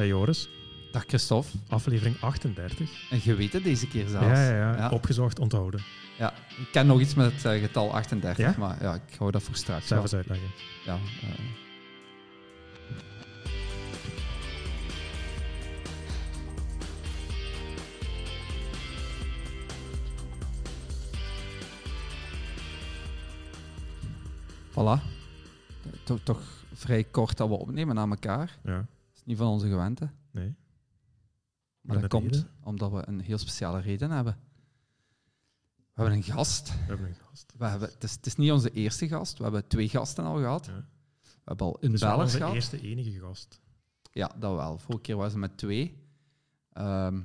Hey Joris, Dag Christophe. aflevering 38. En je weet het deze keer zelfs. Ja, ja, ja, Ja. Opgezocht, onthouden. Ja, Ik ken nog iets met het eh, getal 38, Ja? maar ja, ik hou dat voor straks. Zelf wel. eens uitleggen. Ja, eh. Voilà. Toch, toch vrij kort dat we opnemen aan elkaar. Ja, niet van onze gewente. nee. Maar dat komt reden. omdat we een heel speciale reden hebben. We hebben een gast. We hebben een gast. We hebben, het, is, het is niet onze eerste gast. We hebben twee gasten al gehad. Ja. We hebben al een Dus Belg onze eerste enige gast. Ja, dat wel. Vorige keer was het met twee. Ehm,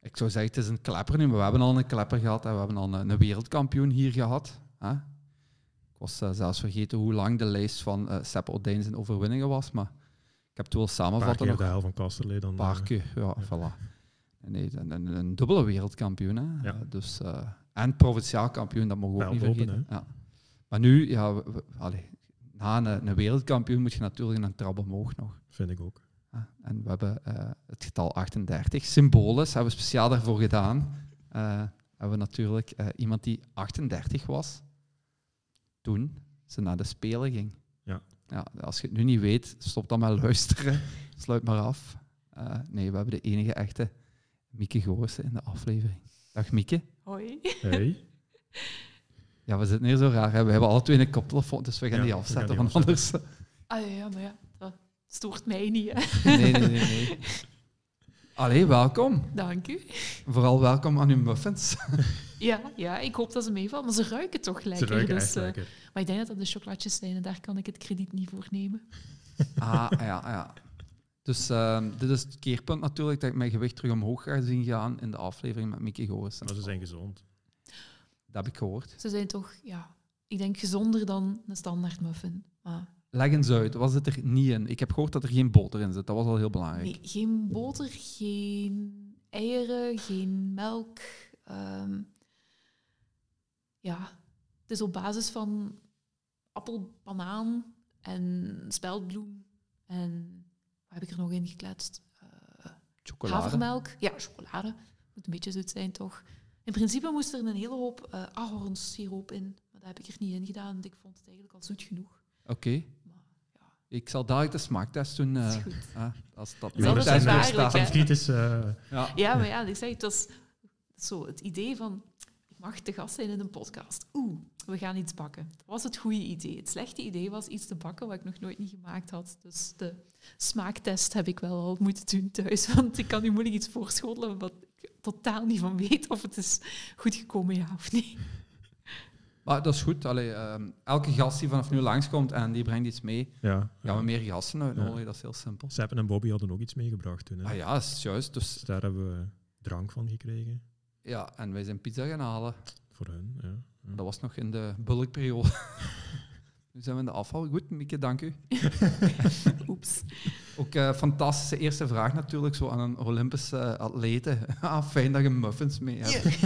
ik zou zeggen, het is een klepper nu, maar we hebben al een klepper gehad en we hebben al een, een wereldkampioen hier gehad. Hè? Ik was eh, zelfs vergeten hoe lang de lijst van eh Sepp Odijn zijn overwinningen was, maar heb het wel Een paar samenvatten nog. de hel van Kasterlee dan. Een paar eh, keer, ja, voilà. Nee, een, een, een dubbele wereldkampioen. Hè? Ja. Dus, eh, en provinciaal kampioen, dat mogen we ook niet Veldhoven, vergeten. Ja. Maar nu, ja, we- we- allee, na een, een wereldkampioen moet je natuurlijk een trap omhoog nog. Vind ik ook. Ja, en we hebben eh, het getal 38. Symbolisch hebben we speciaal daarvoor gedaan. Eh, hebben we natuurlijk iemand die 38 was toen ze naar de Spelen ging. Ja. Als je het nu niet weet, stop dan maar luisteren. Sluit maar af. Eh, nee, we hebben de enige echte Mieke Goossen in de aflevering. Dag Mieke. Hoi. Hey. Ja, we zitten hier zo raar. Hè? We hebben alle twee een koptelefoon, dus we gaan Ja, die afzetten, gaan die want anders... Ah ja, maar ja, dat stoort mij niet. Hè. Nee, nee, nee. nee. Allee, welkom. Dank u. Vooral welkom aan uw muffins. Ja, ja, ik hoop dat ze meevallen, maar ze ruiken toch Ze lekker. ruiken dus, echt eh, lekker. maar ik denk dat dat de chocolatjes zijn en daar kan ik het krediet niet voor nemen. Ah, ja, ja. Dus ehm, dit is het keerpunt natuurlijk dat ik mijn gewicht terug omhoog ga zien gaan in de aflevering met Mickey Goossen. Maar ze zijn gezond. Dat heb ik gehoord. Ze zijn toch, ja, ik denk gezonder dan een standaard muffin. Maar Leg eens uit, wat zit er niet in? Ik heb gehoord dat er geen boter in zit, dat was al heel belangrijk. nee, geen boter, geen eieren, geen melk. ehm, ja, het is op basis van appel, banaan en speldbloem. En wat heb ik er nog in gekletst? Chocolade. Havermelk. Ja, chocolade. Moet een beetje zoet zijn, toch? In principe moest er een hele hoop eh ahornsiroop in. Maar dat heb ik er niet in gedaan, want ik vond het eigenlijk al zoet genoeg. Oké, ik zal dadelijk de smaaktest doen. eh, is goed. als dat is altijd test gevaarlijk, eh, Ja. Ja, maar ja, ik zeg, het was zo het idee van... Ik mag te gast zijn in een podcast. Oeh, we gaan iets bakken. Dat was het goede idee. Het slechte idee was iets te bakken wat ik nog nooit niet gemaakt had. Dus de smaaktest heb ik wel al moeten doen thuis. Want ik kan nu moeilijk iets voorschotelen wat ik totaal niet van weet of het is goed gekomen, ja of nee. Maar dat is goed. Allee, ehm, elke gast die vanaf nu langskomt en die brengt iets mee, ja. gaan we meer gasten uitnodigen. Dat is heel simpel. Seppen en Bobby hadden ook iets meegebracht toen. Hè. Ah ja, dat is juist. Dus, Dus daar hebben we drank van gekregen. ja, en wij zijn pizza gaan halen. Voor hun. Ja. Ja. Dat was nog in de bulkperiode. nu zijn we in de afval. Goed, Mieke, dank u. Oeps. Ook eh fantastische eerste vraag natuurlijk, zo aan een Olympische eh, atlete. ah, fijn dat je muffins mee hebt.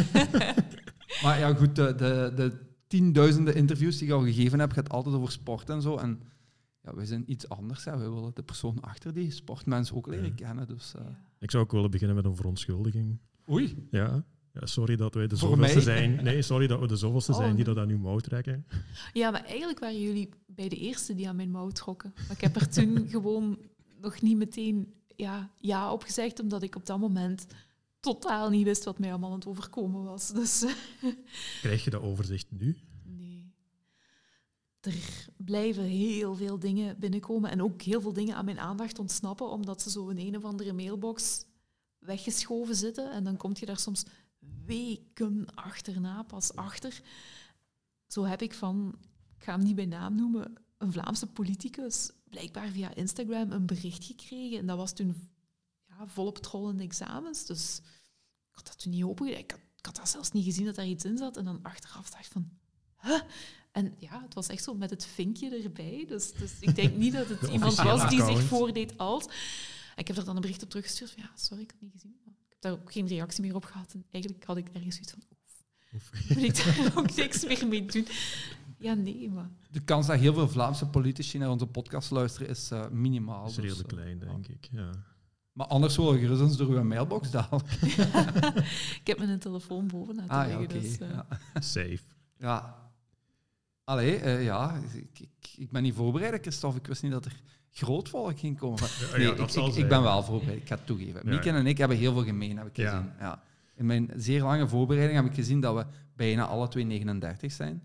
maar ja, goed, de, de, de tienduizenden interviews die je al gegeven hebt, gaat altijd over sport en zo. En ja, wij zijn iets anders. Hè. We willen de persoon achter die sportmens ook leren Ja. kennen. Dus, eh. Ik zou ook willen beginnen met een verontschuldiging. Oei, Ja. ja sorry dat wij de Voor zoveelste mij? zijn. Nee, sorry dat we de zoveelste Oh, zijn die dat aan uw mouw trekken. Ja, maar eigenlijk waren jullie bij de eerste die aan mijn mouw trokken. Maar ik heb er toen gewoon nog niet meteen ja, ja op gezegd, omdat ik op dat moment totaal niet wist wat mij allemaal aan het overkomen was. Dus Krijg je dat overzicht nu? nee. Er blijven heel veel dingen binnenkomen en ook heel veel dingen aan mijn aandacht ontsnappen, omdat ze zo in een of andere mailbox weggeschoven zitten. En dan kom je daar soms weken achterna pas achter. Zo heb ik van, ik ga hem niet bij naam noemen, een Vlaamse politicus blijkbaar via Instagram een bericht gekregen. En dat was toen ja, volop trollende examens. Dus ik had dat toen niet open. Ik had, ik had dat zelfs niet gezien dat daar iets in zat. En dan achteraf dacht ik van, huh? En ja, het was echt zo met het vinkje erbij. Dus, dus ik denk niet dat het De iemand was die zich voordeed als. En ik heb er dan een bericht op teruggestuurd van, ja, sorry, ik had het niet gezien. Maar ik heb daar ook geen reactie meer op gehad. En eigenlijk had ik ergens zoiets van, moet ik daar ook niks meer mee doen? Ja, nee, maar... de kans dat heel veel Vlaamse politici naar onze podcast luisteren is eh, minimaal. Dat is dus, redelijk eh, klein, denk ik. Ja. Maar anders wil je gerust eens door uw mailbox dadelijk. Ik heb mijn telefoon boven laten Ah ja, liggen. oké. dus, eh, ja. Safe. ja. Allee, eh, ja, ik, ik, ik ben niet voorbereid, Christophe. Ik wist niet dat er groot volk ging komen. Nee, ja, dat ik, zal ik, ik ben wel voorbereid, ik ga het toegeven. Ja, Mieke en ik hebben heel veel gemeen, heb ik gezien. Ja. In mijn zeer lange voorbereiding heb ik gezien dat we bijna alle twee 39 zijn.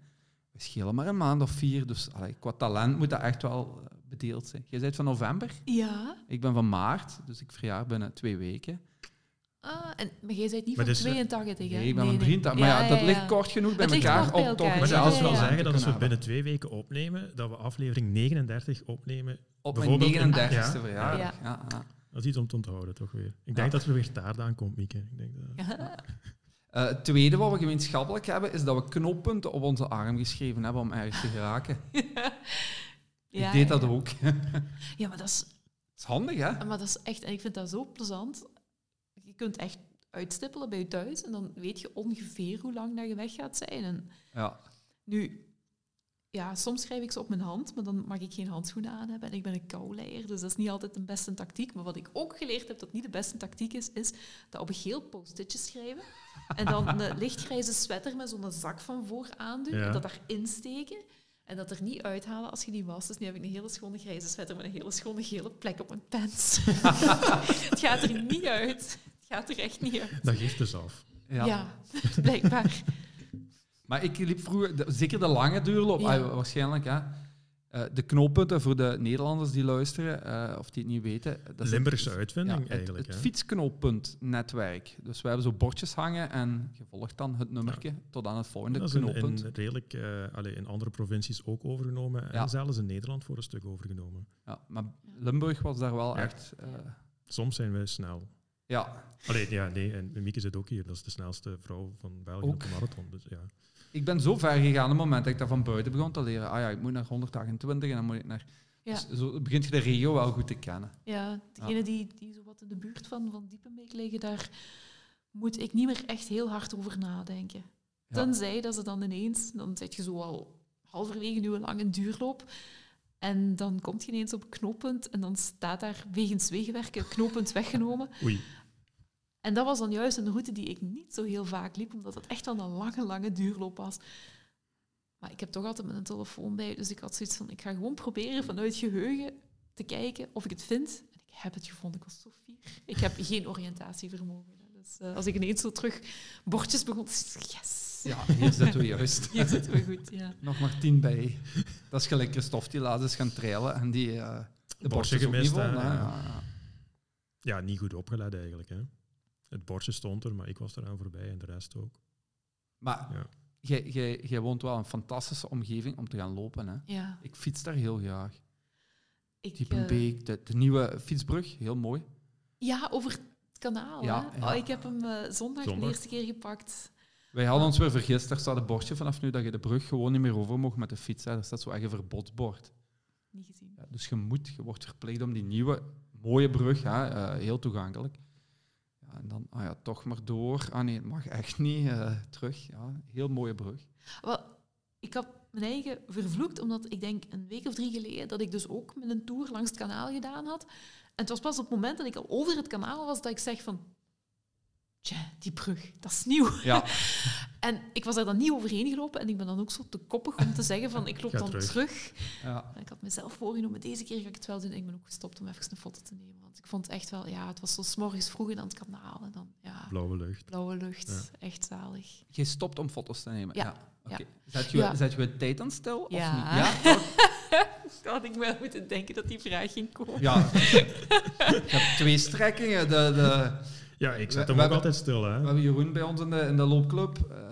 We schelen maar een maand of vier, dus allee, qua talent moet dat echt wel eh, bedeeld zijn. Jij bent van november, ja. ik ben van maart, dus ik verjaar binnen twee weken. Ah, en, maar jij bent niet Maar van dus, eh, 82, hè? Nee, ik ben van 83. Maar ja, dat ligt kort genoeg bij Het ligt elkaar kort bij om toch elkaar, Maar dat wil ja, wel zeggen dat als we binnen twee weken opnemen, dat we aflevering 39 opnemen. Op mijn bijvoorbeeld in- 39ste Ja. verjaardag. Ja. Ja. Ja, Dat is iets om te onthouden, toch weer. Ik Ja. denk dat er weer taart aankomt, Mieke. Ik denk dat... Eh, het tweede wat we gemeenschappelijk hebben, is dat we knoppunten op onze arm geschreven hebben om ergens te geraken. Ja, ik deed dat ja. ook. Ja, maar dat, is, Dat is handig, hè? maar dat is echt... En ik vind dat zo plezant. Je kunt echt uitstippelen bij je thuis en dan weet je ongeveer hoe lang dat je weg gaat zijn. En Ja. nu... Ja, soms schrijf ik ze op mijn hand, maar dan mag ik geen handschoenen aan hebben en ik ben een kouleier, dus dat is niet altijd de beste tactiek. Maar wat ik ook geleerd heb dat niet de beste tactiek is, is dat op een geel post-itje schrijven en dan een lichtgrijze sweater met zo'n zak van voor aandoen Ja. en dat daarin steken en dat er niet uithalen als je die was. Dus nu heb ik een hele schone grijze sweater met een hele schone gele plek op mijn pants. het gaat er niet uit. Het gaat er echt niet uit. Dat geeft dus af. Ja. Ja, blijkbaar. Maar ik liep vroeger, zeker de lange duurloop, Ja. ah, waarschijnlijk, hè. Eh, de knooppunten voor de Nederlanders die luisteren, eh, of die het niet weten. Dat is Limburgse het, uitvinding ja, eigenlijk. Het, fietsknooppuntnetwerk. Dus we hebben zo bordjes hangen en je volgt dan het nummertje tot aan het volgende Dat is in, knooppunt. in, redelijk, allee, in andere provincies ook overgenomen. Ja. En zelfs in Nederland voor een stuk overgenomen. Ja, maar Limburg was daar wel echt... Soms zijn wij snel. ja, Allee, ja, nee, en Mieke zit ook hier. Dat is de snelste vrouw van België Ook. op de marathon. Dus, ja. Ik ben zo ver gegaan op het moment dat ik dat van buiten begon te leren. Ah ja, ik moet naar 128 en dan moet ik naar... Ja. Dus zo begint je de regio wel goed te kennen. Ja, degenen die, die zo wat in de buurt van, van Diepenbeek liggen, daar moet ik niet meer echt heel hard over nadenken. Ja. Tenzij dat ze dan ineens, dan zit je zo al halverwege nu een lange duurloop. En dan komt je ineens op een knooppunt en dan staat daar wegens wegenwerken knooppunt weggenomen. Oei. En dat was dan juist een route die ik niet zo heel vaak liep, omdat het echt wel een lange, lange duurloop was. Maar ik heb toch altijd mijn telefoon bij, dus ik had zoiets van, ik ga gewoon proberen vanuit geheugen te kijken of ik het vind. En ik heb het gevonden, ik was zo fier. Ik heb geen oriëntatievermogen. Dus eh, als ik ineens zo terug bordjes begon, yes, Ja, hier zitten we juist. hier zitten we goed. Ja. Nog maar tien bij. Dat is gelijk Christophe die laat is gaan trailen en die eh de Bordje borstjes ook niet gemist, hè, ja. Ja, ja. Ja, niet goed opgelet eigenlijk. Hè. Het bordje stond er, maar ik was eraan voorbij en de rest ook. Maar Ja. jij, woont wel een fantastische omgeving om te gaan lopen. Hè? ja, Ik fiets daar heel graag. ik, eh, Diepenbeek, de, de nieuwe fietsbrug, heel mooi. ja, over het kanaal. Ja, hè? ja. Oh, ik heb hem eh, zondag, de eerste keer gepakt. Wij hadden ons weer vergist, daar staat een bordje vanaf nu dat je de brug gewoon niet meer over mag met de fiets. Hè. Daar staat zo echt een verbodsbord. Niet gezien. Ja, dus je moet, je wordt verplicht om die nieuwe, mooie brug, hè, eh, heel toegankelijk. En dan, ah ja, toch maar door. Ah nee, het mag echt niet. eh, terug, ja, heel mooie brug. Wel, ik had mijn eigen vervloekt, omdat ik denk een week of drie geleden dat ik dus ook met een tour langs het kanaal gedaan had. En het was pas op het moment dat ik al over het kanaal was dat ik zeg van... Tja, die brug, dat is nieuw. Ja, En ik was daar dan niet overheen gelopen en ik ben dan ook zo te koppig om te zeggen van ik loop dan terug. terug. ja. Ik had mezelf voorgenomen, deze keer ga ik het wel doen. En ik ben ook gestopt om even een foto te nemen. Want ik vond het echt wel, ja, het was zo 's morgens vroeg aan het kanaal. En dan, ja, Blauwe lucht. blauwe lucht. Ja. Echt zalig. Je stopt om foto's te nemen. Ja. Oké. Ja. Zet je, Ja. zet je het tijd aan stil? Of Ja. niet? Ja? Dat had ik wel moeten denken dat die vraag ging komen. ja. Je hebt twee strekkingen. De, de, Ja, ik zet we hem ook hebben- altijd stil. Hè. we hebben Jeroen bij ons in de, in de loopclub. eh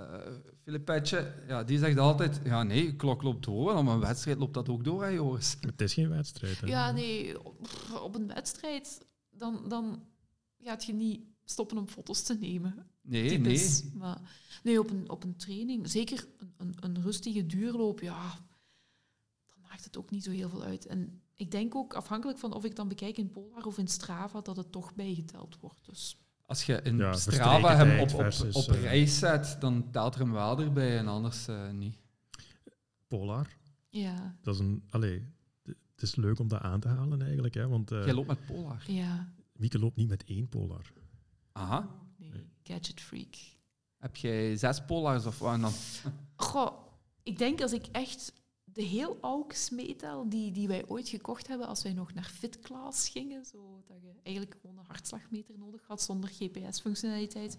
Filipetje, ja, die zegt altijd... Ja, nee, de klok loopt door. En op een wedstrijd loopt dat ook door, hè, Joris. Het is geen wedstrijd. Hè. Ja, nee, op, op een wedstrijd, dan, dan gaat je niet stoppen om foto's te nemen. Nee, Typisch. nee. Maar, nee, op een, op een training, zeker een, een, een rustige duurloop, ja, dan maakt het ook niet zo heel veel uit. En ik denk ook, afhankelijk van of ik dan bekijk in Polar of in Strava, dat het toch bijgeteld wordt. Dus Als je in Ja, Strava hem op, op, versus, op eh, reis zet, dan telt er hem wel erbij en anders eh, niet. Polar, ja, dat is een... Allee, het is leuk om dat aan te halen eigenlijk. Hè, want eh, Jij loopt met Polar. ja. Mieke loopt niet met één Polar. Aha. Nee, gadget freak. Heb jij zes polars of wat dan? Goh, ik denk als ik echt de heel oude meetel die, die wij ooit gekocht hebben als wij nog naar fitclass gingen, zo dat je eigenlijk gewoon een hartslagmeter nodig had zonder GPS-functionaliteit,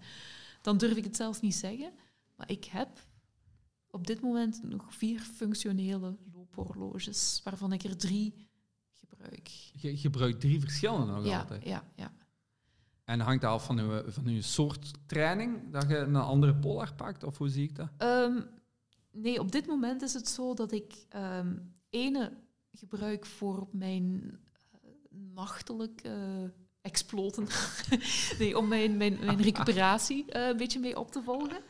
dan durf ik het zelfs niet zeggen. Maar ik heb op dit moment nog vier functionele loophorloges, waarvan ik er drie gebruik. Je gebruikt drie verschillende nog Ja, altijd. ja, ja. En hangt dat af van je, van je soort training, dat je een andere polar pakt? Of hoe zie ik dat? Ehm, nee, op dit moment is het zo dat ik ehm ene gebruik voor mijn eh, nachtelijke exploten. nee, om mijn, mijn, mijn recuperatie eh, een beetje mee op te volgen.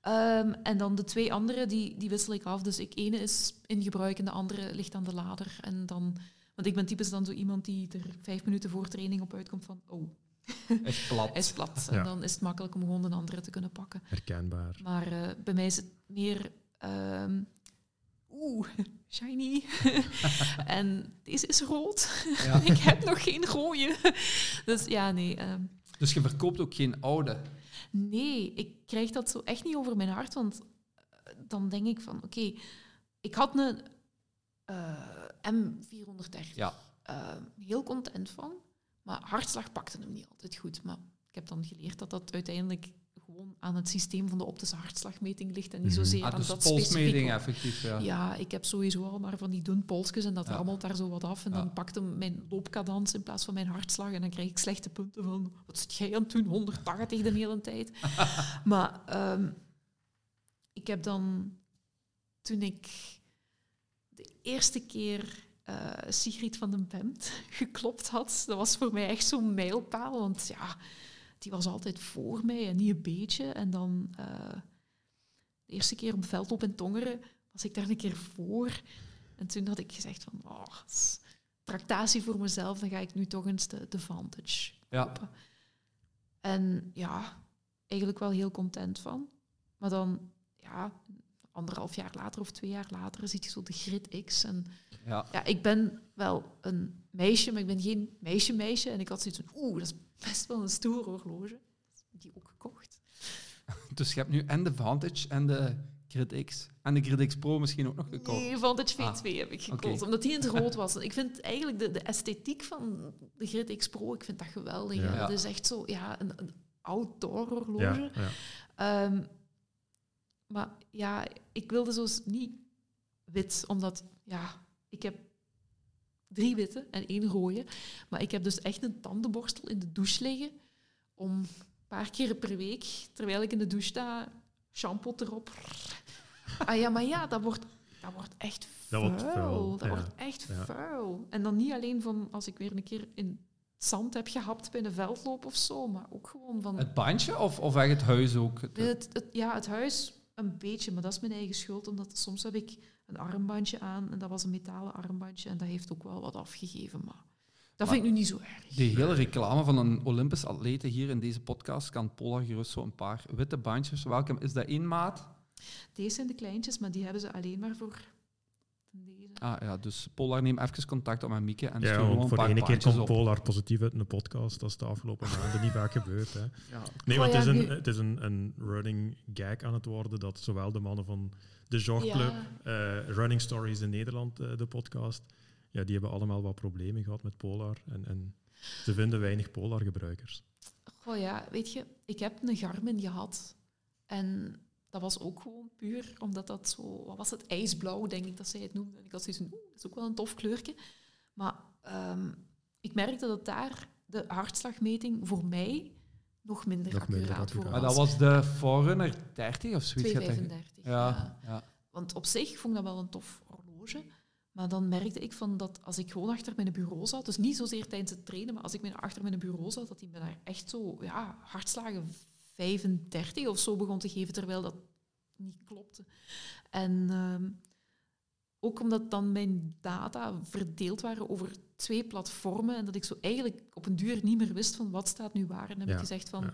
Ehm, en dan de twee andere, die, die wissel ik af. Dus ik ene is in gebruik en de andere ligt aan de lader. En dan, want ik ben typisch dan zo iemand die er vijf minuten voor training op uitkomt van... Oh, Is plat. is plat. Ja. En dan is het makkelijk om gewoon de andere te kunnen pakken. Herkenbaar. Maar eh, bij mij is het meer. Ehm, Oeh, shiny. en deze is rood. Ja. ik heb nog geen rode. dus ja, nee. ehm, Dus je verkoopt ook geen oude. nee, ik krijg dat zo echt niet over mijn hart. Want eh, dan denk ik van: oké, ik had een eh, M430. Ja. eh, heel content van. Maar hartslag pakte hem niet altijd goed. Maar ik heb dan geleerd dat dat uiteindelijk aan het systeem van de optische hartslagmeting ligt en niet Mhm. zozeer Ah, aan dus dat polsmeting specifiek. effectief, ja. Ja, ik heb sowieso al maar van die dun polsjes en dat Ja. rammelt daar zo wat af. En Ja. dan pakt hem mijn loopkadans in plaats van mijn hartslag. En dan krijg ik slechte punten van, wat zit jij aan het doen? 180 de hele tijd. maar ehm, ik heb dan, toen ik de eerste keer eh Sigrid van den Bemt geklopt had, dat was voor mij echt zo'n mijlpaal. Want ja, die was altijd voor mij en niet een beetje. En dan eh, de eerste keer op veldloop in Tongeren was ik daar een keer voor. En toen had ik gezegd van, oh, tractatie voor mezelf, dan ga ik nu toch eens de, de Vantage Ja. kopen. En ja, eigenlijk wel heel content van. Maar dan, ja, anderhalf jaar later of twee jaar later ziet je zo de Grid X. En Ja. ja, ik ben wel een meisje, maar ik ben geen meisje-meisje. En ik had zoiets van, oeh, dat is best wel een stoer horloge. Die ook gekocht. Dus je hebt nu en de Vantage en de Grid X. En de Grid X Pro misschien ook nog gekocht. Nee, Vantage V2 Ah, heb ik gekozen, omdat die in het rood was. Ik vind eigenlijk de, de esthetiek van de Grid X Pro, ik vind dat geweldig. Ja. hè. Ja. Dat is echt zo, ja, een, een outdoor Ja, horloge. ja. Ehm, maar ja, ik wilde zo niet wit, omdat ja, ik heb drie witte en één rode. Maar ik heb dus echt een tandenborstel in de douche liggen om een paar keer per week, terwijl ik in de douche sta, shampoo erop. Ah ja, maar ja, dat wordt, dat wordt echt Dat vuil. wordt vuil, Dat ja. wordt echt Ja. vuil. En dan niet alleen van als ik weer een keer in het zand heb gehapt bij een veldloop of zo, maar ook gewoon van Het bandje of, of echt het huis ook? Het- het, het- ja, het huis een beetje, maar dat is mijn eigen schuld. Omdat soms heb ik een armbandje aan en dat was een metalen armbandje en dat heeft ook wel wat afgegeven. Maar dat vind ik nu niet zo erg. Die hele reclame van een Olympisch atlete hier in deze podcast kan Polar gerust zo een paar witte bandjes. Welke is dat één maat? Deze zijn de kleintjes, maar die hebben ze alleen maar voor deze. Ah ja, dus Polar neem even contact op met Mieke en Ja, gewoon een voor ene keer komt op. Polar positief uit een podcast. Dat is de afgelopen maanden niet vaak gebeurd. Hè. Ja. Nee, Oh want ja, het is, een, het is een, een running gag aan het worden dat zowel de mannen van de Jogclub, Ja. eh, Running Stories in Nederland, eh, de podcast, ja, die hebben allemaal wat problemen gehad met Polar. En, en ze vinden weinig Polar-gebruikers. Goh ja, weet je, ik heb een Garmin gehad. En dat was ook gewoon puur omdat dat zo, wat was het, ijsblauw, denk ik dat zij het noemden. En ik had zoiets van, oeh, dat is ook wel een tof kleurtje. Maar ehm, ik merkte dat daar de hartslagmeting voor mij nog minder Nog minder accuraat voor accuraat. Maar was. dat was de Forerunner 30 of zoiets? gaat dat- 235. Ja, ja. ja. Want op zich vond ik dat wel een tof horloge. Maar dan merkte ik van dat als ik gewoon achter mijn bureau zat, dus niet zozeer tijdens het trainen, maar als ik mijn- achter mijn bureau zat, dat hij me daar echt zo, ja, hartslagen 35 of zo begon te geven, terwijl dat niet klopte. En ehm, ook omdat dan mijn data verdeeld waren over twee platformen en dat ik zo eigenlijk op een duur niet meer wist van wat staat nu waar. En dan heb Ja, ik gezegd van... ja.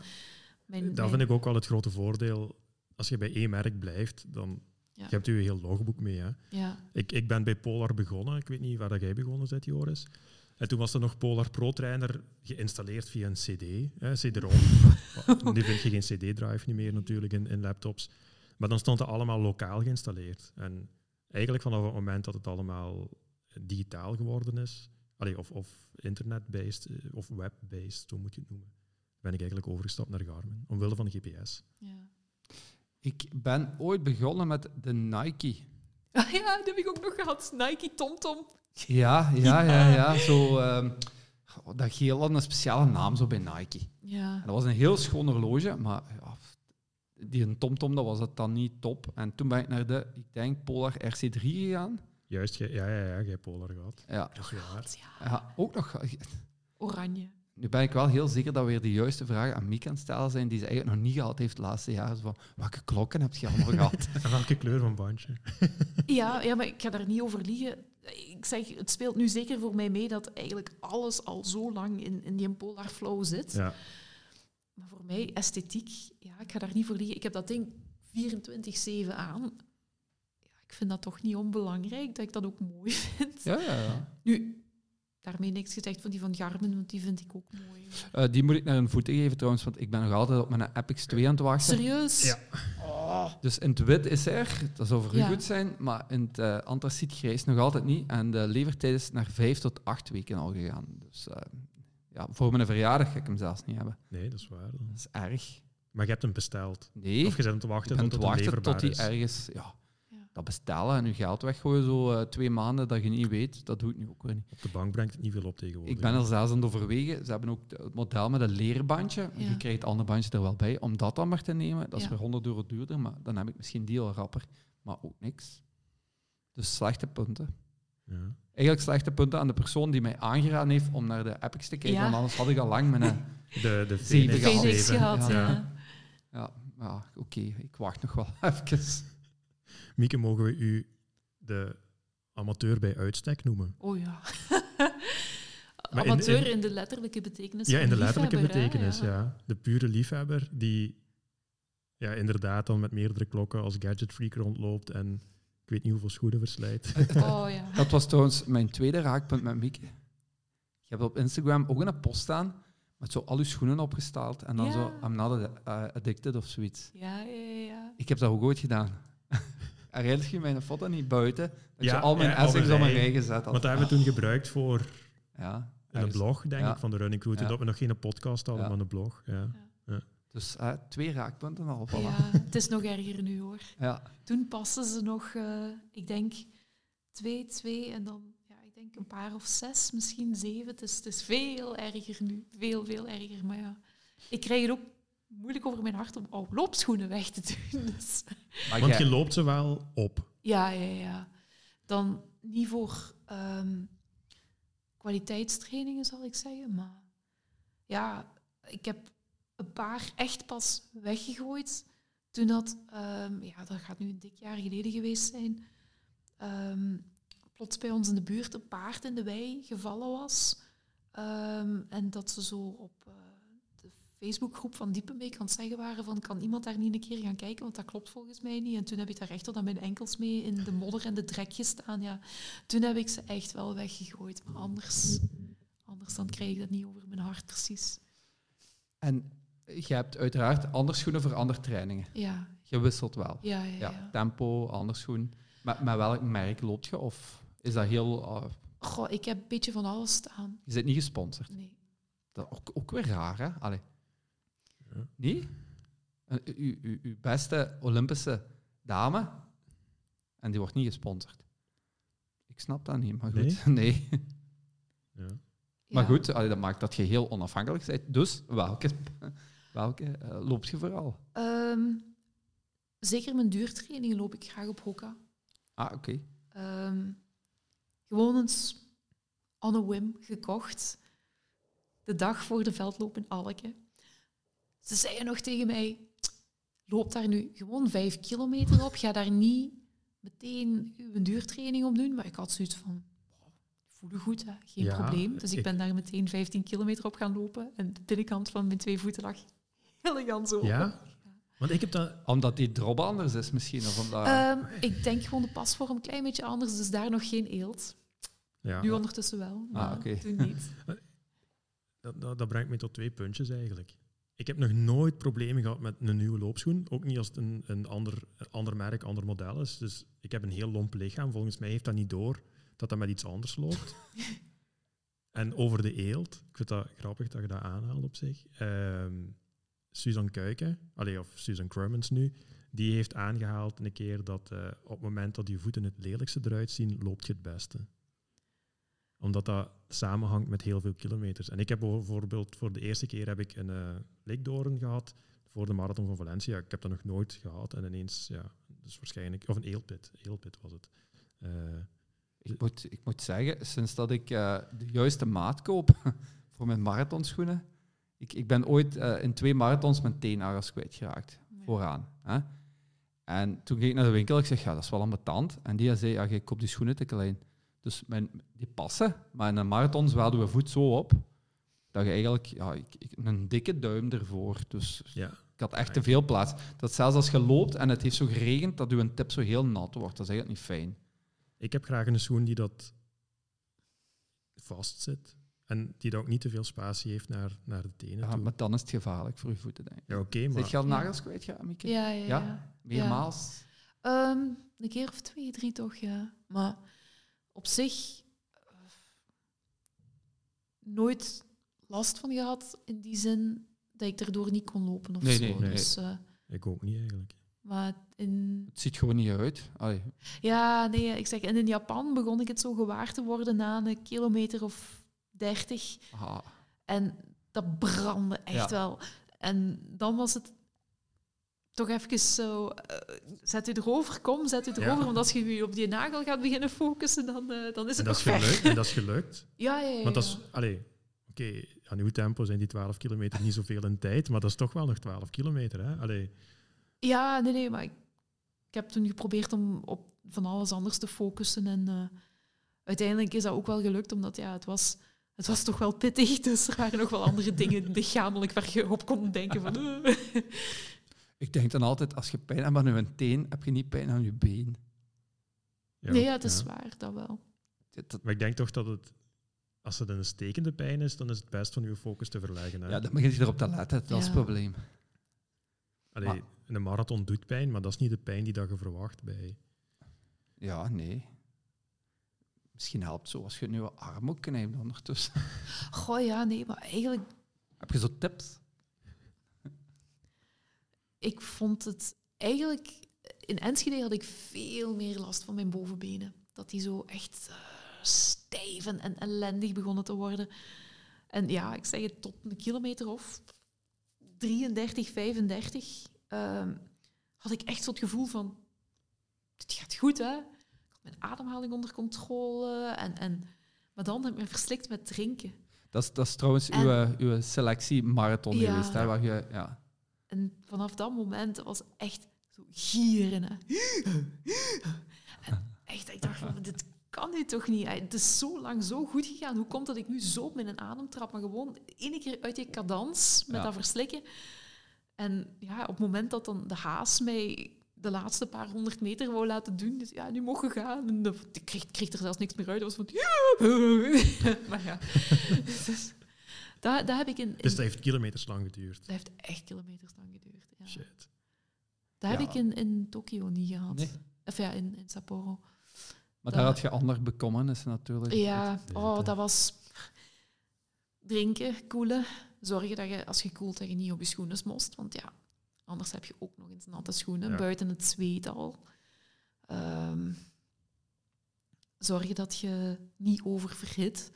Mijn, Dat mijn- vind ik ook wel het grote voordeel. Als je bij één merk blijft, dan Ja. je hebt je heel logboek mee. Hè. Ja, Ik, ik ben bij Polar begonnen. Ik weet niet waar dat jij begonnen bent, Joris. En toen was er nog Polar Pro Trainer geïnstalleerd via een CD, hè, CD-ROM. nu vind je geen CD-drive niet meer natuurlijk in, in laptops. Maar dan stond het allemaal lokaal geïnstalleerd. En eigenlijk vanaf het moment dat het allemaal digitaal geworden is, allee, of, of internet-based eh, of web-based, zo moet je het noemen, ben ik eigenlijk overgestapt naar Garmin, omwille van de GPS. Ja. Ik ben ooit begonnen met de Nike. Ah ja, dat heb ik ook nog gehad. Nike TomTom. Ja, ja, ja, ja. Zo, ehm, dat geel had een speciale naam zo bij Nike. Ja. En dat was een heel schoon horloge, maar ja, die een TomTom, dat was het dan niet top. En toen ben ik naar de, ik denk, Polar RC3 gegaan. Juist, ja, ja, ja, jij hebt Polar gehad. Ja, Dat waar. Ja. ja ook nog... Oranje. Nu ben ik wel heel zeker dat we weer de juiste vragen aan Miek aan het stellen zijn die ze eigenlijk nog niet gehad heeft de laatste jaren. Zo Van, welke klokken heb je allemaal gehad? En welke kleur van bandje? Ja, ja, maar ik ga daar niet over liegen. Ik zeg, het speelt nu zeker voor mij mee dat eigenlijk alles al zo lang in, in die Polar Flow zit. Ja, Maar voor mij, esthetiek, ja, ik ga daar niet voor liegen. Ik heb dat ding 24-7 aan. Ja, ik vind dat toch niet onbelangrijk, dat ik dat ook mooi vind. ja, ja, ja. Nu, daarmee niks gezegd van die van Garmin, want die vind ik ook mooi. Eh, die moet ik naar een voeten geven trouwens, want ik ben nog altijd op mijn Epix 2 aan het wachten. Serieus? Ja. Dus in het wit is er, dat zou voor u Ja. goed zijn, maar in het uh, antraciet grijs nog altijd niet. En de levertijd is naar vijf tot acht weken al gegaan. Dus eh, ja, voor mijn verjaardag ga ik hem zelfs niet hebben. nee, dat is waar. dan. Dat is erg. Maar je hebt hem besteld. Nee, Of je zit om te ik wachten ben tot te het wachten tot hij is. ergens... Ja. Dat bestellen en je geld weggooien zo eh, twee maanden dat je niet weet, dat doe ik nu ook weer niet. Op de bank brengt het niet veel op tegenwoordig. Ik ben er zelfs aan het overwegen. Ze hebben ook het model met een leerbandje. Ja. Je krijgt het andere bandje er wel bij. Om dat dan maar te nemen, dat is Ja. weer 100 euro duurder. Maar dan heb ik misschien die al rapper. Maar ook niks. Dus slechte punten. Ja. Eigenlijk slechte punten aan de persoon die mij aangeraden heeft om naar de Epics te kijken. Ja. Want anders had ik al lang mijn... eh, De, de Zeven Phoenix, gehad. Gehad, Ja. ja. ja, ja oké. ik wacht nog wel even. Mieke, mogen we u de amateur bij uitstek noemen? Oh ja. In- Amateur in- in, de letterlijke betekenis Ja, in de letterlijke hè, betekenis, ja. ja. De pure liefhebber die ja, inderdaad dan met meerdere klokken als gadgetfreak rondloopt en ik weet niet hoeveel schoenen verslijt. Oh ja. Dat was trouwens mijn tweede raakpunt met Mieke. Je hebt op Instagram ook een post staan met zo al je schoenen opgestald en dan Ja. zo I'm not addicted of zoiets. Ja, ja, ja. Ik heb dat ook ooit gedaan. Herinnert je mijn foto niet buiten? Dat Ja, je al mijn ja, een op een rij. gezet had. Want dat hebben we toen gebruikt voor Ja, een blog, denk Ja. ik, van de Running Crew. Toen Ja. dat we nog geen podcast hadden, Ja. maar een blog. Ja. Dus eh, twee raakpunten al. Voilà. Ja, Ja. het is nog erger nu hoor. Toen passen ze nog, eh, ik denk, twee, twee en dan, ja, ik denk een paar of zes, misschien zeven. Het is, het is veel erger nu. Veel, veel erger. Maar ja, ik krijg het ook moeilijk over mijn hart om oude loopschoenen weg te doen. Dus, Maar Want je loopt ze wel op. ja, ja, ja. Dan niet voor ehm, kwaliteitstrainingen, zal ik zeggen. Maar ja, ik heb een paar echt pas weggegooid. Toen dat, ehm, ja, dat gaat nu een dik jaar geleden geweest zijn, ehm, plots bij ons in de buurt een paard in de wei gevallen was. Ehm, en dat ze zo op Facebookgroep van Diepenbeek aan het zeggen waren van kan iemand daar niet een keer gaan kijken, want dat klopt volgens mij niet. En toen heb ik daar echt tot aan mijn enkels mee in de modder en de drek gestaan. Ja. Toen heb ik ze echt wel weggegooid, maar anders, anders dan krijg ik dat niet over mijn hart precies. En je hebt uiteraard andere schoenen voor andere trainingen. Ja, Je wisselt wel. ja, ja. Ja, ja. tempo, ander schoen. Maar met welk merk loopt je? Of is dat heel... ah, Goh, ik heb een beetje van alles staan. je zit niet gesponsord. Nee. Dat is ook, ook weer raar, hè? Allee. Ja. Nee? U- u- Uw beste Olympische dame, en die wordt niet gesponsord. Ik snap dat niet, maar goed. Nee. Ja. Maar goed, allee, dat maakt dat je heel onafhankelijk bent. Dus welke, welke eh, loopt je vooral? Ehm, zeker mijn duurtrainingen loop ik graag op Hoka. Ah, oké. Ehm, gewoon eens on a whim gekocht. De dag voor de veldloop in Alke. Ze zeiden nog tegen mij, loop daar nu gewoon vijf kilometer op. Ga daar niet meteen uw duurtraining op doen. Maar ik had zoiets van, "Oh, ik voel je goed, hè? geen Ja, probleem. Dus ik, ik- ben daar meteen 15 kilometer op gaan lopen. En de binnenkant van mijn twee voeten lag elegant zo. Ja? Want ik heb dat... Omdat die drop anders is misschien. Of omdat... Ehm, ik denk gewoon de pasvorm een klein beetje anders, dus daar nog geen eelt. Ja, Nu ondertussen wel, maar oké. toen niet. dat, dat, dat brengt me tot twee puntjes eigenlijk. Ik heb nog nooit problemen gehad met een nieuwe loopschoen. Ook niet als het een, een ander, ander merk, ander model is. Dus ik heb een heel lomp lichaam. Volgens mij heeft dat niet door dat dat met iets anders loopt. en over de eelt, ik vind dat grappig dat je dat aanhaalt op zich. Ehm Susan Kuiken, allee, of Susan Crummins nu, die heeft aangehaald een keer dat eh, op het moment dat je voeten het lelijkste eruit zien, loopt je het beste omdat dat samenhangt met heel veel kilometers. En ik heb bijvoorbeeld voor de eerste keer heb ik een uh, likdoorn gehad voor de marathon van Valencia. Ik heb dat nog nooit gehad. En ineens, ja, dus waarschijnlijk... Of een eelpit. Eelpit was het. Uh, Ik moet, ik moet zeggen, sinds dat ik eh, de juiste maat koop voor mijn marathonschoenen... Ik, ik ben ooit eh, in twee marathons mijn teennagels kwijtgeraakt. Vooraan. Hè? En toen ging ik naar de winkel. Ik zeg, ja, dat is wel ambetant. En die zei, ja, je koopt die schoenen te klein. Dus mijn, die passen, maar in een marathon zwaalden we voet zo op dat je eigenlijk ja, ik, ik, een dikke duim ervoor. Dus ja. ik had echt te veel plaats. Dat zelfs als je loopt en het heeft zo geregend, dat je tip zo heel nat wordt. Dat is eigenlijk niet fijn. Ik heb graag een schoen die dat vast zit en die dat ook niet te veel spatie heeft naar, naar de tenen Ja, toe. maar dan is het gevaarlijk voor je voeten, denk ik. Ja, oké, maar... Zit je al nagels kwijt, ja, Mieke? Ja, ja, Ja? ja. Meermaals? Ehm, een keer of twee, drie toch, ja. Maar op zich eh, nooit last van gehad in die zin dat ik erdoor niet kon lopen of Nee, zo. nee, nee. Dus, eh, Ik ook niet eigenlijk. maar in, Het ziet gewoon niet uit. Allee, ja, nee, ik zeg, en in Japan begon ik het zo gewaar te worden na een kilometer of dertig. aha. En dat brandde echt Ja. wel. En dan was het toch even zo... eh, zet u erover, kom, zet u Ja. erover. Want als je je op die nagel gaat beginnen focussen, dan, eh, dan is En het dat nog is ver. gelukt. En dat is gelukt. Ja, ja, ja. Want dat is... ja. Allee, oké, aan uw tempo zijn die 12 kilometer niet zoveel in tijd, maar dat is toch wel nog 12 kilometer, hè? Allee, Ja, nee, nee, maar ik, ik heb toen geprobeerd om op van alles anders te focussen. En eh, uiteindelijk is dat ook wel gelukt, omdat ja, het, was, het was toch wel pittig. Dus er waren nog wel andere dingen lichamelijk waar je op kon denken. Van, eh. Ik denk dan altijd, als je pijn hebt aan je teen, heb je niet pijn aan je been. ja, nee, ja, het is ja. waar, dat wel. Dat- dat- Maar ik denk toch dat het... Als het een stekende pijn is, dan is het best van uw focus te verleggen. Hè? ja, dan begint je erop te letten. Dat is het probleem. Allee, Maar- een marathon doet pijn, maar dat is niet de pijn die dat je verwacht bij... Ja, nee. Misschien helpt zo als je nu wat arm ook knijpt ondertussen. Goh, ja, nee, maar eigenlijk, Heb je zo tips? ik vond het eigenlijk... In Enschede had ik veel meer last van mijn bovenbenen. Dat die zo echt eh, stijf en, en ellendig begonnen te worden. En ja, ik zeg het, tot een kilometer of 33, 35 ehm, had ik echt zo het gevoel van... Het gaat goed, hè? Ik had mijn ademhaling onder controle. En, en, maar dan heb ik me verslikt met drinken. Dat is, dat is trouwens En- uw, uw selectie-marathon Ja. geweest. Hè, waar je, ja. En vanaf dat moment was echt zo gieren. Hè. En echt, ik dacht van, dit kan nu toch niet. Het is zo lang zo goed gegaan. Hoe komt dat ik nu zo op mijn adem trap? Maar gewoon één keer uit die cadans met Ja. dat verslikken. En ja, op het moment dat dan de haas mij de laatste paar honderd meter wou laten doen, dus ja, nu mogen gaan. En ik kreeg, er zelfs niks meer uit. Dat was van... maar ja. Dus, dat, dat heb ik in... in Dus dat heeft kilometers lang geduurd. dat heeft echt kilometers lang geduurd. Ja. Shit. Dat heb Ja. ik in, in Tokio niet gehad. Nee. Of ja, in, in Sapporo. Maar Dat- daar had je ander bekommernissen natuurlijk. Ja, oh, dat was drinken, koelen. Zorgen dat je, als je koelt, dat je niet op je schoenen most. Want ja, anders heb je ook nog eens natte schoenen, Ja. buiten het zweet al. Ehm, zorgen dat je niet oververhit.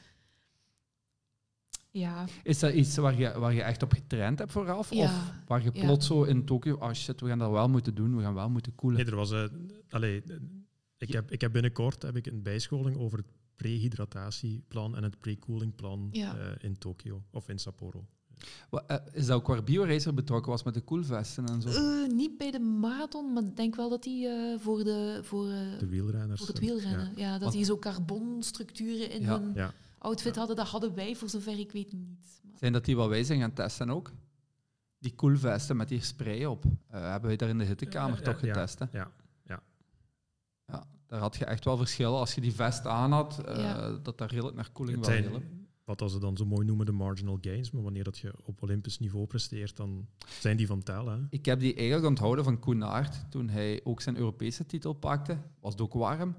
Ja, Is dat iets waar je, waar je echt op getraind hebt vooraf? Ja, Of waar je ja. plots zo in Tokio, oh shit, we gaan dat wel moeten doen, we gaan wel moeten koelen. Nee, er was... eh allee, eh, ik, heb, ik heb binnenkort heb ik een bijscholing over het prehydratatie-plan en het pre-koelingplan Ja. eh, in Tokio of in Sapporo. Eh, Is dat ook waar BioRacer betrokken was met de koelvesten en zo? Eh, niet bij de marathon, maar ik denk wel dat die eh, voor, de, voor, eh, De wielrenners. voor het wielrennen, ja. dat Want- die zo carbonstructuren in Ja. hun Ja. outfit hadden. Dat hadden wij, voor zover ik weet, niet. Maar- Zijn dat die wat wij zijn gaan testen ook? Die koelvesten met die spray op. eh, hebben wij daar in de hittekamer toch getest? hè? Ja. Daar had je echt wel verschillen. Als je die vest aan had, eh, Ja. dat daar redelijk naar koeling wel hielp. wat ze dan zo mooi noemen, de marginal gains. Maar wanneer dat je op Olympisch niveau presteert, dan zijn die van tel. Hè? Ik heb die eigenlijk onthouden van Koen Aert toen hij ook zijn Europese titel pakte. Was het ook warm.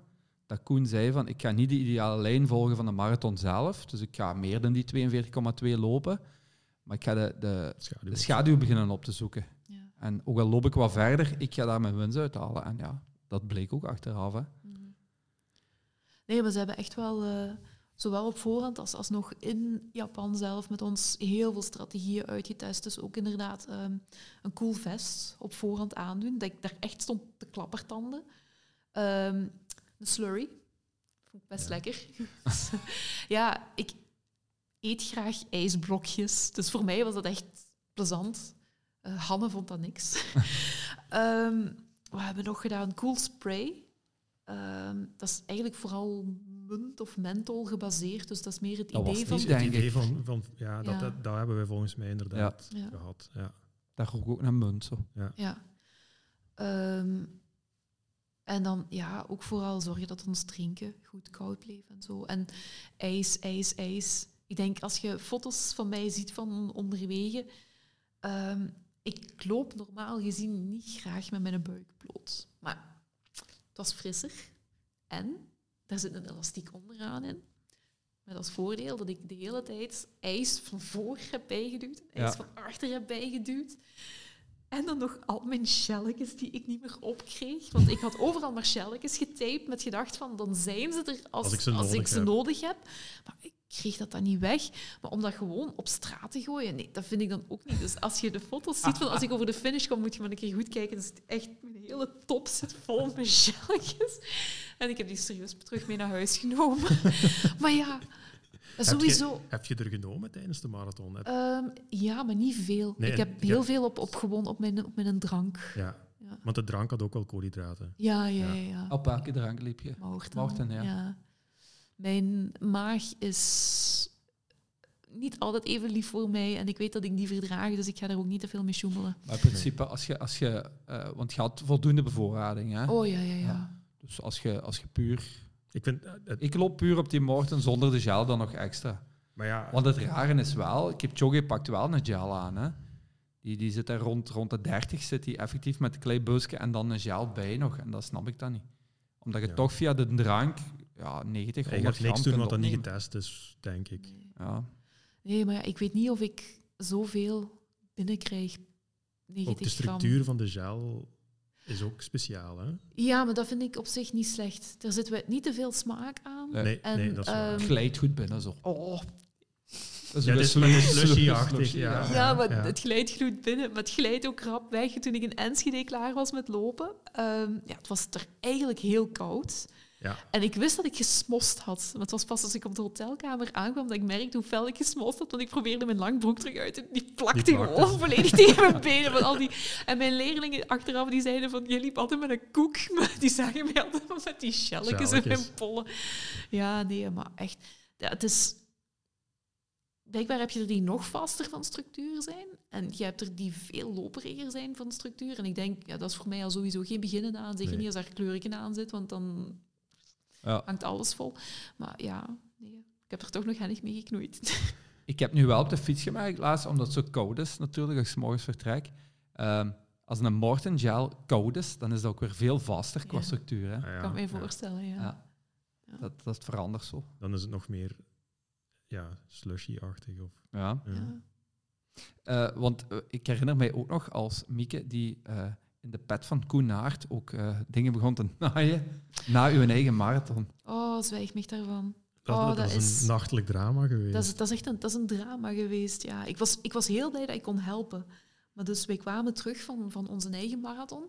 Dat Koen zei van, ik ga niet de ideale lijn volgen van de marathon zelf. Dus ik ga meer dan die 42,2 lopen. Maar ik ga de, de, Schaduw. de schaduw beginnen op te zoeken. Ja. En ook al loop ik wat verder, ik ga daar mijn winst uithalen. En ja, dat bleek ook achteraf. Hè. Nee, maar ze hebben echt wel, eh, zowel op voorhand als, als nog in Japan zelf, met ons heel veel strategieën uitgetest. Dus ook inderdaad ehm, een cool vest op voorhand aandoen, dat ik daar echt stond te klappertanden. Ehm een slurry, vond ik best Ja. lekker. ja, ik eet graag ijsblokjes, dus voor mij was dat echt plezant. Eh, Hanne vond dat niks. Ehm, wat hebben we nog gedaan? Cool spray. Ehm, dat is eigenlijk vooral munt of menthol gebaseerd. Dus dat is meer het Dat was idee van... Het idee van, van ja, dat, Ja. dat, dat hebben wij volgens mij inderdaad Ja. gehad. Ja. Daar rook ook naar munt. Zo. Ja. Ehm, en dan ja, ook vooral zorgen dat ons drinken goed koud bleef en zo. En ijs, ijs, ijs. Ik denk als je foto's van mij ziet van onderwege, ehm, ik loop normaal gezien niet graag met mijn buik bloot. Het was frisser. En daar zit een elastiek onderaan in. Met als voordeel dat ik de hele tijd ijs van voor heb bijgeduwd, ijs Ja. van achter heb bijgeduwd. En dan nog al mijn shelletjes die ik niet meer opkreeg. Want ik had overal maar shelletjes getaped met gedacht van, dan zijn ze er als, Als ik ze als nodig ik ze heb. nodig heb. Maar ik kreeg dat dan niet weg. Maar om dat gewoon op straat te gooien, nee, dat vind ik dan ook niet. Dus als je de foto's ziet van als ik over de finish kom, moet je maar een keer goed kijken. Dus echt, mijn hele top zit vol met shelletjes. En ik heb die serieus terug mee naar huis genomen. maar ja, sowieso... Heb je er genomen tijdens de marathon? Ehm, ja, maar niet veel. Nee, ik heb heel hebt- veel op, op gewoon op mijn, op mijn drank. ja, Ja, want de drank had ook wel koolhydraten. ja, ja. Ja. ja, ja. Op welke drank liep je? Maarten. Maarten, ja. Mijn maag is niet altijd even lief voor mij en ik weet dat ik die verdraag, dus ik ga daar ook niet te veel mee sjoemelen. Maar in principe, als je, als je, eh, want je had voldoende bevoorrading. Hè? Oh ja, ja, ja. Ja. Dus als je, als je puur... Ik vind, eh, het, Ik loop puur op die Morten zonder de gel dan nog extra. maar ja, Want het rare is wel, Kipchoge pakt wel een gel aan. Hè? Die, die zit er rond, rond de 30, zit hij effectief met een klein busje en dan een gel bij nog. En dat snap ik dan niet. Omdat je Ja. toch via de drank ja, 90, 100 eigenlijk gram niks doen wat dan niet getest is, denk ik. Nee. Ja. Nee, maar ja, ik weet niet of ik zoveel binnenkrijg. 90 Ook de gram. structuur van de gel is ook speciaal. Hè? Ja, maar dat vind ik op zich niet slecht. Er zit we- niet te veel smaak aan. Nee. En, nee, dat is waar. ehm, Glijdt goed binnen zo. Oh. Dat Ja, is slushy-achtig, slushy, ja. Ja, maar ja. het glijdt goed binnen. Maar het glijdt ook rap weg. Toen ik in Enschede klaar was met lopen, ehm, ja, het was er eigenlijk heel koud. Ja. En ik wist dat ik gesmost had. Maar het was pas als ik op de hotelkamer aankwam dat ik merkte hoe fel ik gesmost had. Want ik probeerde mijn langbroek terug uit te... Die plakte Die plakte. gewoon volledig tegen mijn benen. Van al die... En mijn leerlingen achteraf die zeiden van... Je liep altijd met een koek. Maar die zagen mij altijd met die shelletjes in mijn pollen. Ja, nee, maar echt... Ja, het is... Blijkbaar heb je er die nog vaster van structuur zijn. En je hebt er die veel loperiger zijn van structuur. En ik denk, ja, dat is voor mij al sowieso geen beginnen aan. Zeker Nee. niet als daar kleurken aan zit, want dan Ja. hangt alles vol. Maar ja, nee, ik heb er toch nog hennig mee geknoeid. Ik heb nu wel op de fiets gemerkt laatst, omdat het zo koud is natuurlijk, als ik 's morgens vertrek. Ehm, als een Morten gel koud is, dan is dat ook weer veel vaster qua Ja. structuur. Hè? Ah, ja, Ik kan me voorstellen, ja. Ja. Ja. Dat, dat verandert zo. Dan is het nog meer ja, slushy-achtig. Of, Ja. ja. Ja. Eh, want eh, ik herinner mij ook nog als Mieke, die eh, in de pet van Koen Naert ook eh, dingen begon te naaien na uw eigen marathon. Oh, zwijg mij daarvan. Dat, Oh, dat, dat is is- een nachtelijk drama geweest. Dat is, dat is echt een, dat is een drama geweest, ja. Ik was, ik was heel blij dat ik kon helpen. Maar dus wij kwamen terug van, van onze eigen marathon.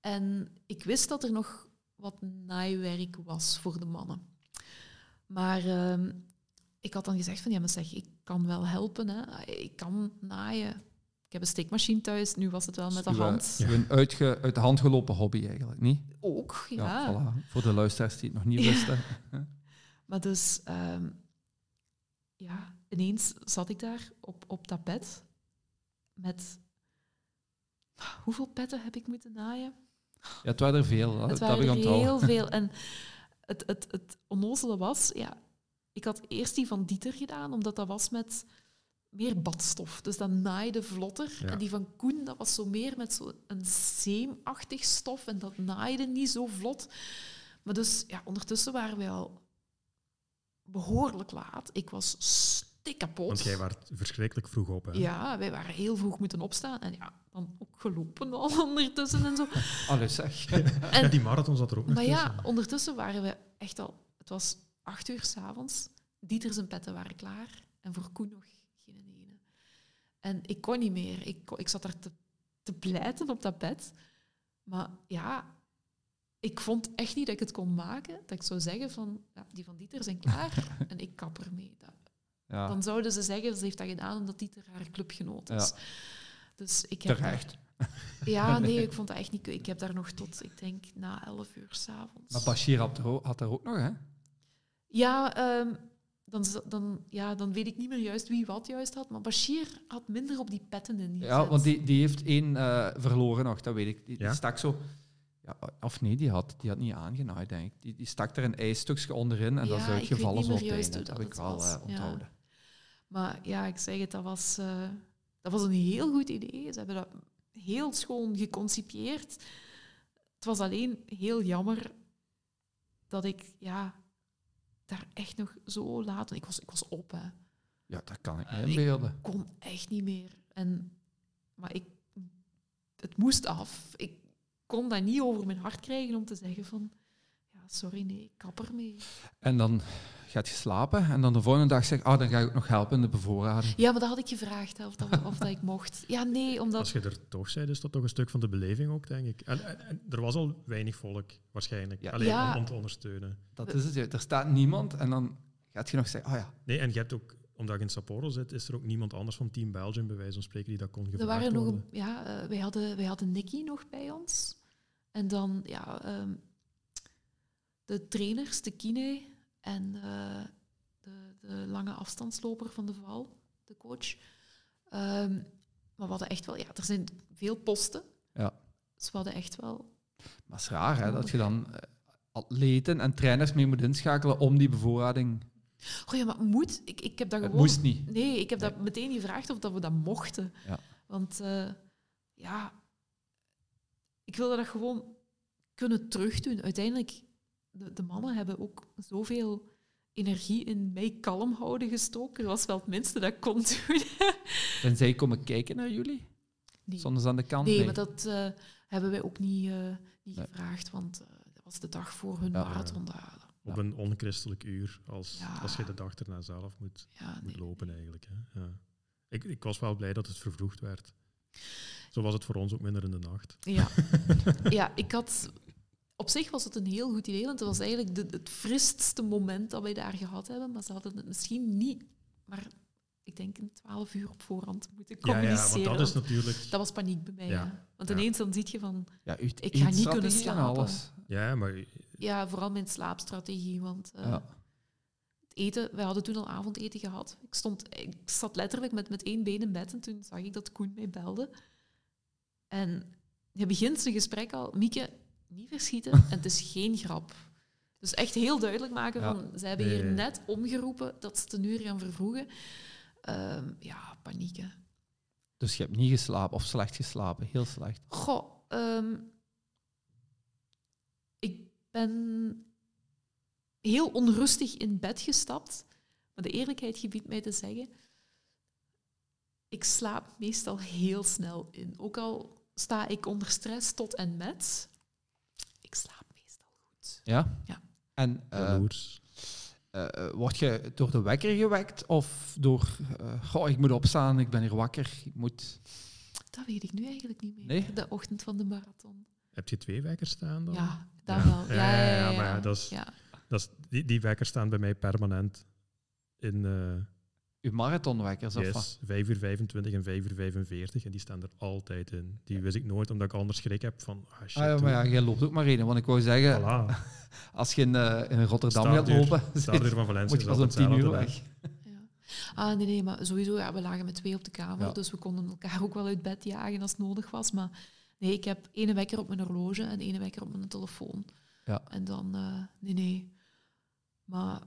En ik wist dat er nog wat naaiwerk was voor de mannen. Maar ehm, ik had dan gezegd van, ja, maar zeg, ik kan wel helpen. Hè. Ik kan naaien. Ik heb een steekmachine thuis, nu was het wel met de Uw, hand. uw uitge, uit de hand gelopen hobby eigenlijk, niet? Ook, ja. voilà. Voor de luisteraars die het nog niet Ja. wisten. Maar dus, ehm, ja, ineens zat ik daar op, op dat bed met... Hoeveel petten heb ik moeten naaien? Ja, het waren er veel. Dat, Het waren er heel veel. En het, het, het onnozele was, ja, ik had eerst die van Dieter gedaan, omdat dat was met meer badstof. Dus dat naaide vlotter. Ja. En die van Koen, dat was zo meer met zo'n zeemachtig stof en dat naaide niet zo vlot. Maar dus, ja, ondertussen waren wij al behoorlijk laat. Ik was stikkapot. Want jij werd verschrikkelijk vroeg op. Hè? Ja, wij waren heel vroeg moeten opstaan. En ja, dan ook gelopen al ondertussen en zo. Allee, zeg. En Ja, die marathon zat er ook nog maar ja, tussen. ondertussen waren we echt al... Het was acht uur s'avonds. Dieter zijn petten waren klaar. En voor Koen nog. En ik kon niet meer. Ik, ik zat daar te, te pleiten op dat bed. Maar ja, ik vond echt niet dat ik het kon maken. Dat ik zou zeggen van, ja, die van Dieter zijn klaar. en ik kap ermee. Dat, Ja, Dan zouden ze zeggen, ze heeft dat gedaan omdat Dieter haar clubgenoot is. Dus ik heb terecht. ja, nee, ik vond dat echt niet... Ik heb daar nog tot, ik denk, na 11 uur s'avonds. Maar Bashir had er, ook, had er ook nog, hè? Ja, ehm, dan, dan, ja, dan weet ik niet meer juist wie wat juist had. Maar Bashir had minder op die petten in. Ja, want die, die heeft één eh, verloren nog, dat weet ik. Die, stak zo... Ja, of nee, die had, die had niet aangenaaid, denk ik. Die, die stak er een ijsstukje onderin en dat is uitgevallen zo op meer het einde. hoe Dat heb dat ik wel eh, ja. onthouden. Maar ja, ik zeg het, dat was, eh, dat was een heel goed idee. Ze hebben dat heel schoon geconcipieerd. Het was alleen heel jammer dat ik ja, daar echt nog zo laat... Ik was, ik was op, hè. Ja, dat kan ik me Ik- inbeelden. kon echt niet meer. En, maar ik, het moest af. Ik kon dat niet over mijn hart krijgen om te zeggen van... Ja, sorry, nee, ik kap ermee. En dan gaat je slapen en dan de volgende dag zeg oh, dan ga ik ook nog helpen in de bevoorrading. Ja, maar dat had ik gevraagd, hè, of, dat, of dat ik mocht. Ja, nee, omdat... Als je er toch bent, is dat toch een stuk van de beleving ook, denk ik. En, en- en er was al weinig volk, waarschijnlijk, Ja. alleen Ja. om, om te ondersteunen. Dat is het. Er staat niemand en dan gaat je nog zeggen, oh ja, Nee, en je hebt ook, omdat je in Sapporo zit, is er ook niemand anders van Team Belgium, bij wijze van spreken, die dat kon Er gevraagd waren nog een, ja, eh, wij, hadden, wij hadden Nicky nog bij ons. En dan ja, ehm, de trainers, de kine en de, de lange afstandsloper van de val, de coach. Ehm, maar we hadden echt wel, ja, er zijn veel posten. Ja. Dus we hadden echt wel. maar het is raar hè, dat je dan eh, atleten en trainers mee moet inschakelen om die bevoorrading. Oh ja, maar moet? Ik, ik heb dat Het gewoon. moest niet. Nee, ik heb dat meteen gevraagd of dat we dat mochten. Ja. Want eh, ja, ik wilde dat gewoon kunnen terugdoen. Uiteindelijk, de, de mannen hebben ook zoveel energie in mij kalm houden gestoken. Dat was wel het minste dat ik kon doen. En zij komen kijken naar jullie? Nee, ze aan de kant? nee maar dat eh, hebben wij ook niet, eh, niet Nee. gevraagd, want eh, dat was de dag voor hun Ja. marathon. daar. Op een onchristelijk uur, als, Ja. als je de dag erna zelf moet, Ja, moet nee. lopen eigenlijk. Hè. Ja. Ik, ik was wel blij dat het vervroegd werd. Zo was het voor ons ook minder in de nacht. Ja. ja, ik had... Op zich was het een heel goed idee, want het was eigenlijk de, het fristste moment dat wij daar gehad hebben. Maar ze hadden het misschien niet, maar ik denk een twaalf uur op voorhand moeten Ja, ja, communiceren. want dat is natuurlijk... dat was paniek bij mij. Ja. Want Ja. ineens dan zie je van... Ja, Ik ga niet kunnen slapen. alles. Ja, maar Ja, vooral mijn slaapstrategie. Want eh, Ja. het eten, wij hadden toen al avondeten gehad. Ik, stond, ik zat letterlijk met, met één been in bed en toen zag ik dat Koen mij belde. En je begint zijn gesprek al, Mieke, niet verschieten en het is geen grap. Dus echt heel duidelijk maken Ja. van, ze hebben hier nee. net omgeroepen dat ze het een uur gaan vervroegen. Ehm, ja, paniek. hè. Dus je hebt niet geslapen of slecht geslapen, heel slecht. Goh, ehm, ik ben heel onrustig in bed gestapt. Maar de eerlijkheid gebiedt mij te zeggen, ik slaap meestal heel snel in. Ook al sta ik onder stress tot en met, ik slaap meestal goed. Ja? Ja. En eh, eh, eh, word je door de wekker gewekt of door, eh, goh, ik moet opstaan, ik ben hier wakker, ik moet... Dat weet ik nu eigenlijk niet meer. Nee? De ochtend van de marathon. Heb je twee wekkers staan dan? Ja, dat Ja. wel. Ja, Ja, ja, ja, ja, ja, maar ja, dat is- ja. Dat is, die, die wekkers staan bij mij permanent in uh, Uw marathonwekkers of wat? yes, 5 uur 25 en 5 uur 45 en die staan er altijd in. Die wist ik nooit, omdat ik anders schrik heb van, ah shit, Ah, ja, maar ja, jij loopt ook maar één. Want ik wou zeggen, voilà. als je in, eh, in Rotterdam gaat lopen, Startuur van Valencia moet je is pas om altijd tien uur hetzelfde, hè. weg. Ja. Ah, nee, nee, maar sowieso, ja, we lagen met twee op de kamer, Ja. dus we konden elkaar ook wel uit bed jagen als het nodig was. Maar Nee, ik heb ene wekker op mijn horloge en ene wekker op mijn telefoon. Ja. En dan, eh, nee, nee. Maar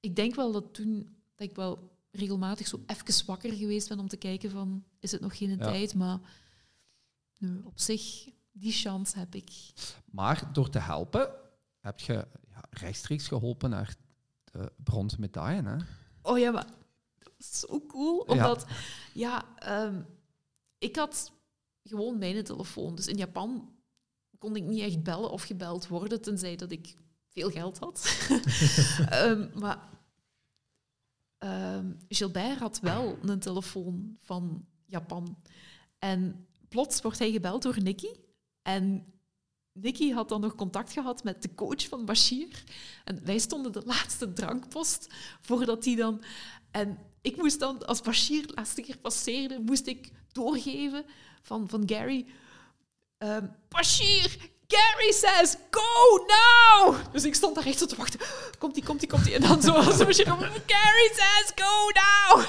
ik denk wel dat toen, dat ik wel regelmatig zo even wakker geweest ben om te kijken van, is het nog geen Ja. tijd? Maar nee, op zich, die chance heb ik. Maar door te helpen heb je ja, rechtstreeks geholpen naar de bronzen medaille. Hè? Oh ja, maar dat zo cool. Omdat, ja, ehm, ik had gewoon mijn telefoon. Dus in Japan kon ik niet echt bellen of gebeld worden, tenzij dat ik veel geld had. Ehm, maar ehm, Gilbert had wel een telefoon van Japan. En plots wordt hij gebeld door Nicky. En Nicky had dan nog contact gehad met de coach van Bashir. En wij stonden de laatste drankpost voordat hij dan... En ik moest dan, als Bashir de laatste keer passeerde, moest ik doorgeven van, van Gary... ehm, Bashir, Gary says, go now! Dus ik stond daar echt zo te wachten. Komt-ie, komt-ie, komt-ie. En dan zo als Bashir... Gary says, go now!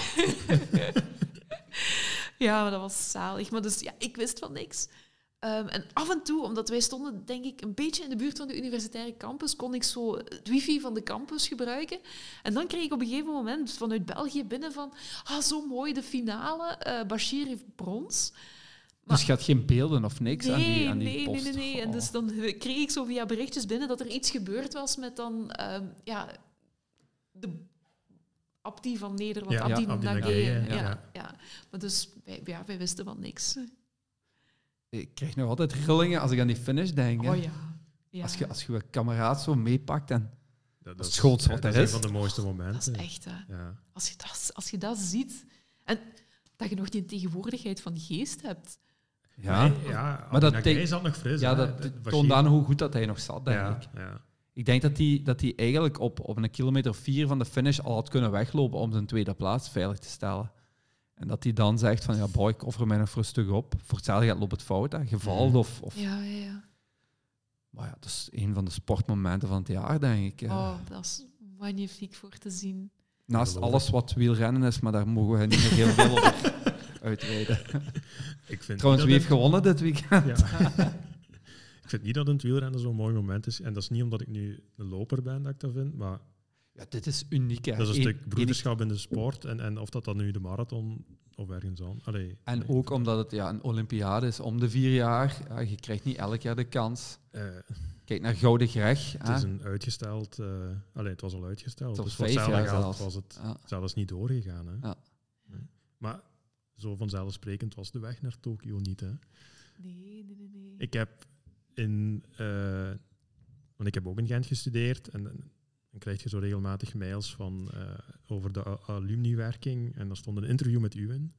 ja, maar dat was zalig. Maar dus ja, ik wist van niks. Ehm, en af en toe, omdat wij stonden, denk ik, een beetje in de buurt van de universitaire campus, kon ik zo het wifi van de campus gebruiken. En dan kreeg ik op een gegeven moment vanuit België binnen van, ah, zo mooi, de finale, eh Bashir heeft brons. Dus je had geen beelden of niks Nee, aan die, aan die nee, post. nee, nee, nee. En dus dan kreeg ik zo via berichtjes binnen dat er iets gebeurd was met dan, ehm, ja, de Abdi van Nederland, Ja, Abdi ja, Abdi ja, ja. ja. Maar dus, wij, ja, wij wisten van niks. Ik krijg nog altijd rillingen als ik aan die finish denk. hè. Oh ja. ja. Als, je, als je een kameraad zo meepakt en Dat, is ja, wat dat er is is. een van de mooiste Dat momenten. is echt, hè. Ja. Als je, dat, als je dat ziet en dat je nog die tegenwoordigheid van geest hebt. Ja, Nee, ja Maar dat dat te- zat nog fris. ja, dat was toont aan hoe goed dat hij nog zat, denk ja, ik. ja. Ik denk dat hij dat hij eigenlijk op, op een kilometer vier van de finish al had kunnen weglopen om zijn tweede plaats veilig te stellen. En dat hij dan zegt van, ja boy, ik offer mij nog voor een stuk op. Voor hetzelfde gaat loopt het fout, hè. gevald Mhm. of... of Ja, ja, ja. Maar ja, dat is een van de sportmomenten van het jaar, denk ik. Oh, dat is magnifiek voor te zien. Naast alles wat wielrennen is, maar daar mogen we niet meer heel veel over uitweiden. Ik vind Trouwens, wie heeft gewonnen dit weekend? ja. Ik vind niet dat een wielrennen zo'n mooi moment is. En dat is niet omdat ik nu een loper ben dat ik dat vind, maar Ja, dit is uniek. Hè. dat is een Eén- stuk broederschap in de sport. En, en of dat dan nu de marathon of ergens aan. Allee, En nee. ook omdat het ja, een Olympiade is om de vier jaar. Ja, je krijgt niet elk jaar de kans. Eh, Kijk naar Gouden Greg. het hè. is een uitgesteld... eh allee, het was al uitgesteld. Tot Dus vijf jaar zelfs. was het Ja. zelfs niet doorgegaan. Hè. Ja. Maar zo vanzelfsprekend was de weg naar Tokio niet. Hè. Nee, nee, nee. nee. Ik heb in... eh, want ik heb ook in Gent gestudeerd. En dan krijg je zo regelmatig mails van, eh, over de alumniwerking. En daar stond een interview met u in.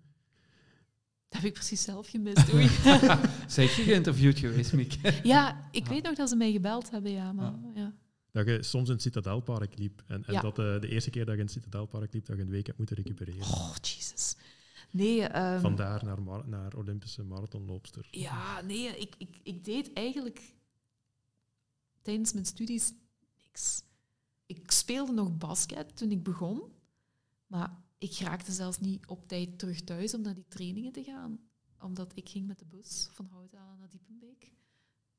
Dat heb ik precies zelf gemist. Oei. Zijn je geïnterviewd geweest, Miek? ja, ik weet nog dat ze mij gebeld hebben, ja. Maar, ja. Dat je soms in het Citadelpark liep. En, en Ja. dat eh, de eerste keer dat je in het Citadelpark liep, dat je een week hebt moeten recupereren. Oh. Nee, ehm, Vandaar naar, naar Olympische marathonloopster. Ja, nee, ik, ik, ik deed eigenlijk tijdens mijn studies niks. Ik speelde nog basket toen ik begon, maar ik raakte zelfs niet op tijd terug thuis om naar die trainingen te gaan. Omdat ik ging met de bus van Houtalen naar Diepenbeek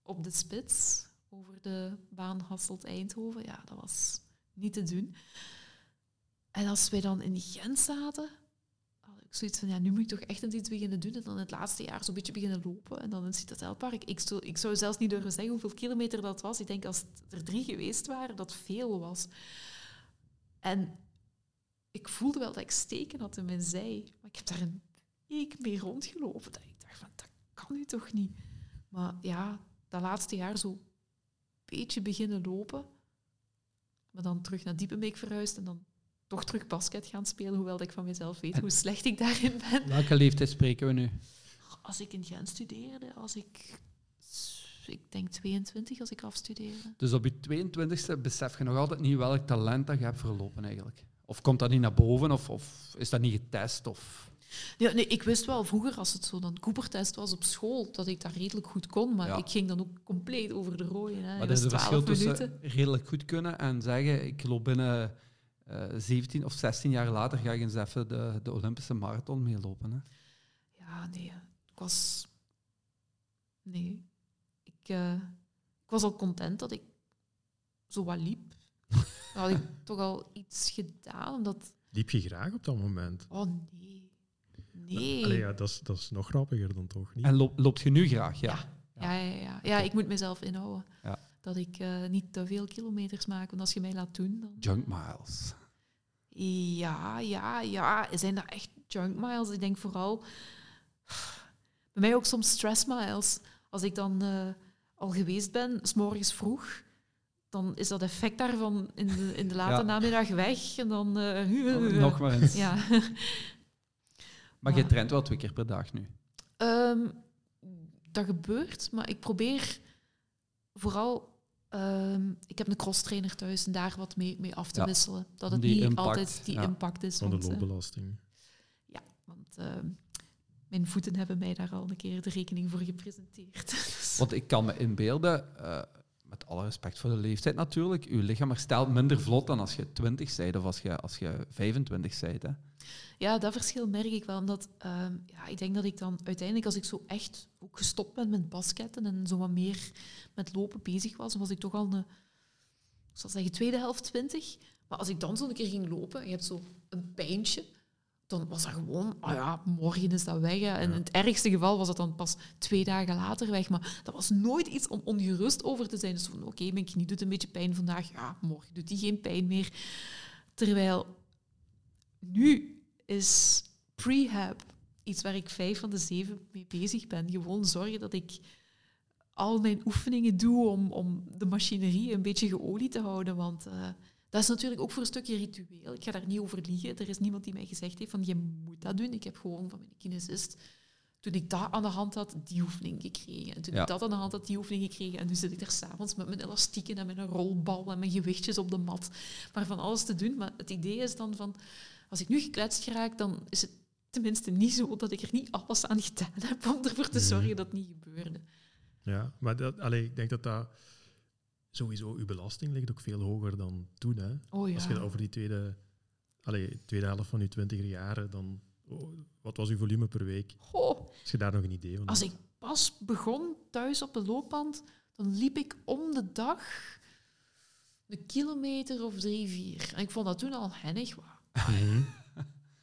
op de spits over de baan Hasselt-Eindhoven. Ja, dat was niet te doen. En als wij dan in Gent zaten, zoiets van, ja, nu moet ik toch echt eens iets beginnen doen. En dan het laatste jaar zo'n beetje beginnen lopen. En dan in het Citadelpark. Ik ik zou zelfs niet durven zeggen hoeveel kilometer dat was. Ik denk als er drie geweest waren, dat veel was. En ik voelde wel dat ik steken had in mijn zij. Maar ik heb daar een week mee rondgelopen. Dat ik dacht van, dat kan nu toch niet. Maar ja, dat laatste jaar zo een beetje beginnen lopen. Maar dan terug naar Diepenbeek verhuisd en dan toch terug basket gaan spelen, hoewel dat ik van mezelf weet hoe slecht ik daarin ben. Welke leeftijd spreken we nu? Als ik in Gent studeerde, als ik, ik denk 22 als ik afstudeerde. Dus op je 22e besef je nog altijd niet welk talent dat je hebt verlopen eigenlijk. Of komt dat niet naar boven, of, of is dat niet getest? Of... Ja, nee, ik wist wel vroeger, als het zo dan Coopertest was op school, dat ik dat redelijk goed kon, maar Ja. ik ging dan ook compleet over de rooien. Hè. Maar Dat is een verschil tussen redelijk goed kunnen en zeggen, ik loop binnen eh 17 of 16 jaar later ga ik eens even de, de Olympische marathon meelopen. Hè. Ja, nee, ik was nee. Ik, eh, ik was al content dat ik zo wat liep. Dan had ik toch al iets gedaan, omdat... Liep je graag op dat moment? Oh, nee. Nee. Allee, ja, dat, is, dat is nog grappiger dan toch niet? En loop, loopt je nu graag? Ja. Ja, ja, ja. ja. ja ik moet mezelf inhouden. Ja. Dat ik eh, niet te veel kilometers maak. Want als je mij laat doen, dan... Junk miles. Ja, ja, ja. Zijn dat echt junk miles? Ik denk vooral... Bij mij ook soms stress miles. Als ik dan eh, al geweest ben, s morgens vroeg, dan is dat effect daarvan in de, in de late Ja. namiddag weg. En dan... eh, Nog maar eens. Ja. Maar je traint wel twee keer per dag nu. Ehm, dat gebeurt, maar ik probeer vooral... ehm, ik heb een crosstrainer thuis en daar wat mee, mee af te Ja. wisselen. Dat het Die niet impact, altijd die ja. impact is. Van de eh, loopbelasting. want ehm, mijn voeten hebben mij daar al een keer de rekening voor gepresenteerd. Dus- Want ik kan me inbeelden, eh, met alle respect voor de leeftijd natuurlijk, uw lichaam herstelt minder vlot dan als je 20 bent of als je, als je 25 bent. Ja, dat verschil merk ik wel. Omdat ehm, ja, ik denk dat ik dan uiteindelijk, als ik zo echt ook gestopt ben met basketten en zo wat meer met lopen bezig was, was ik toch al een, ik zal tweede helft twintig. Maar als ik dan zo een keer ging lopen, je hebt zo een pijntje, dan was dat gewoon, ah ja, morgen is dat weg. hè. En in het ergste geval was dat dan pas twee dagen later weg. Maar dat was nooit iets om ongerust over te zijn. Dus van, oké, mijn knie doet een beetje pijn vandaag. Ja, morgen doet die geen pijn meer. Terwijl nu is prehab iets waar ik vijf van de zeven mee bezig ben. Gewoon zorgen dat ik al mijn oefeningen doe om, om de machinerie een beetje geolied te houden. Want eh, dat is natuurlijk ook voor een stukje ritueel. Ik ga daar niet over liegen. Er is niemand die mij gezegd heeft van je moet dat doen. Ik heb gewoon van mijn kinesist, toen ik dat aan de hand had, die oefening gekregen. En toen Ja. ik dat aan de hand had, die oefening gekregen. En nu zit ik er s'avonds met mijn elastieken en mijn rolbal en mijn gewichtjes op de mat. Maar van alles te doen. Maar het idee is dan van, als ik nu gekletst geraak, dan is het tenminste niet zo dat ik er niet alles aan gedaan heb om ervoor te Nee. zorgen dat het niet gebeurde. Ja, maar dat, allee, ik denk dat dat sowieso, uw belasting ligt ook veel hoger dan toen. Hè? Oh ja. Als je over die tweede, allee, tweede helft van je twintiger jaren, dan oh, wat was uw volume per week? Goh, Als je daar nog een idee van als ik pas begon thuis op de loopband, dan liep ik om de dag een kilometer of drie, vier. En ik vond dat toen al hennig. Mhm.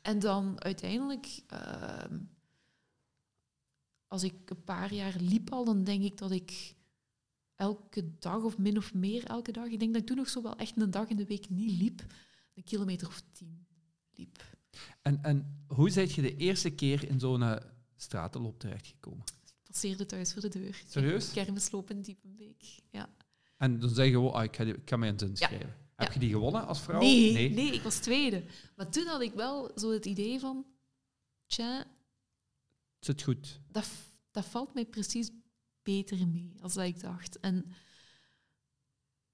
En dan uiteindelijk, ehm, als ik een paar jaar liep al, dan denk ik dat ik elke dag of min of meer elke dag, ik denk dat ik toen nog zo wel echt een dag in de week niet liep, een kilometer of tien liep. En, en hoe zijt je de eerste keer in zo'n eh, stratenloop terechtgekomen? Passeerde thuis voor de deur. Serieus? Kermisloop in Diepenbeek. Ja. En dan zeg je gewoon, ah, ik, ga die- ik kan mij eens inschrijven. Heb Ja. je die gewonnen als vrouw? Nee, nee. ik was tweede. Maar toen had ik wel zo het idee van, tja, Zit goed. dat, dat valt mij precies beter mee als dat ik dacht. En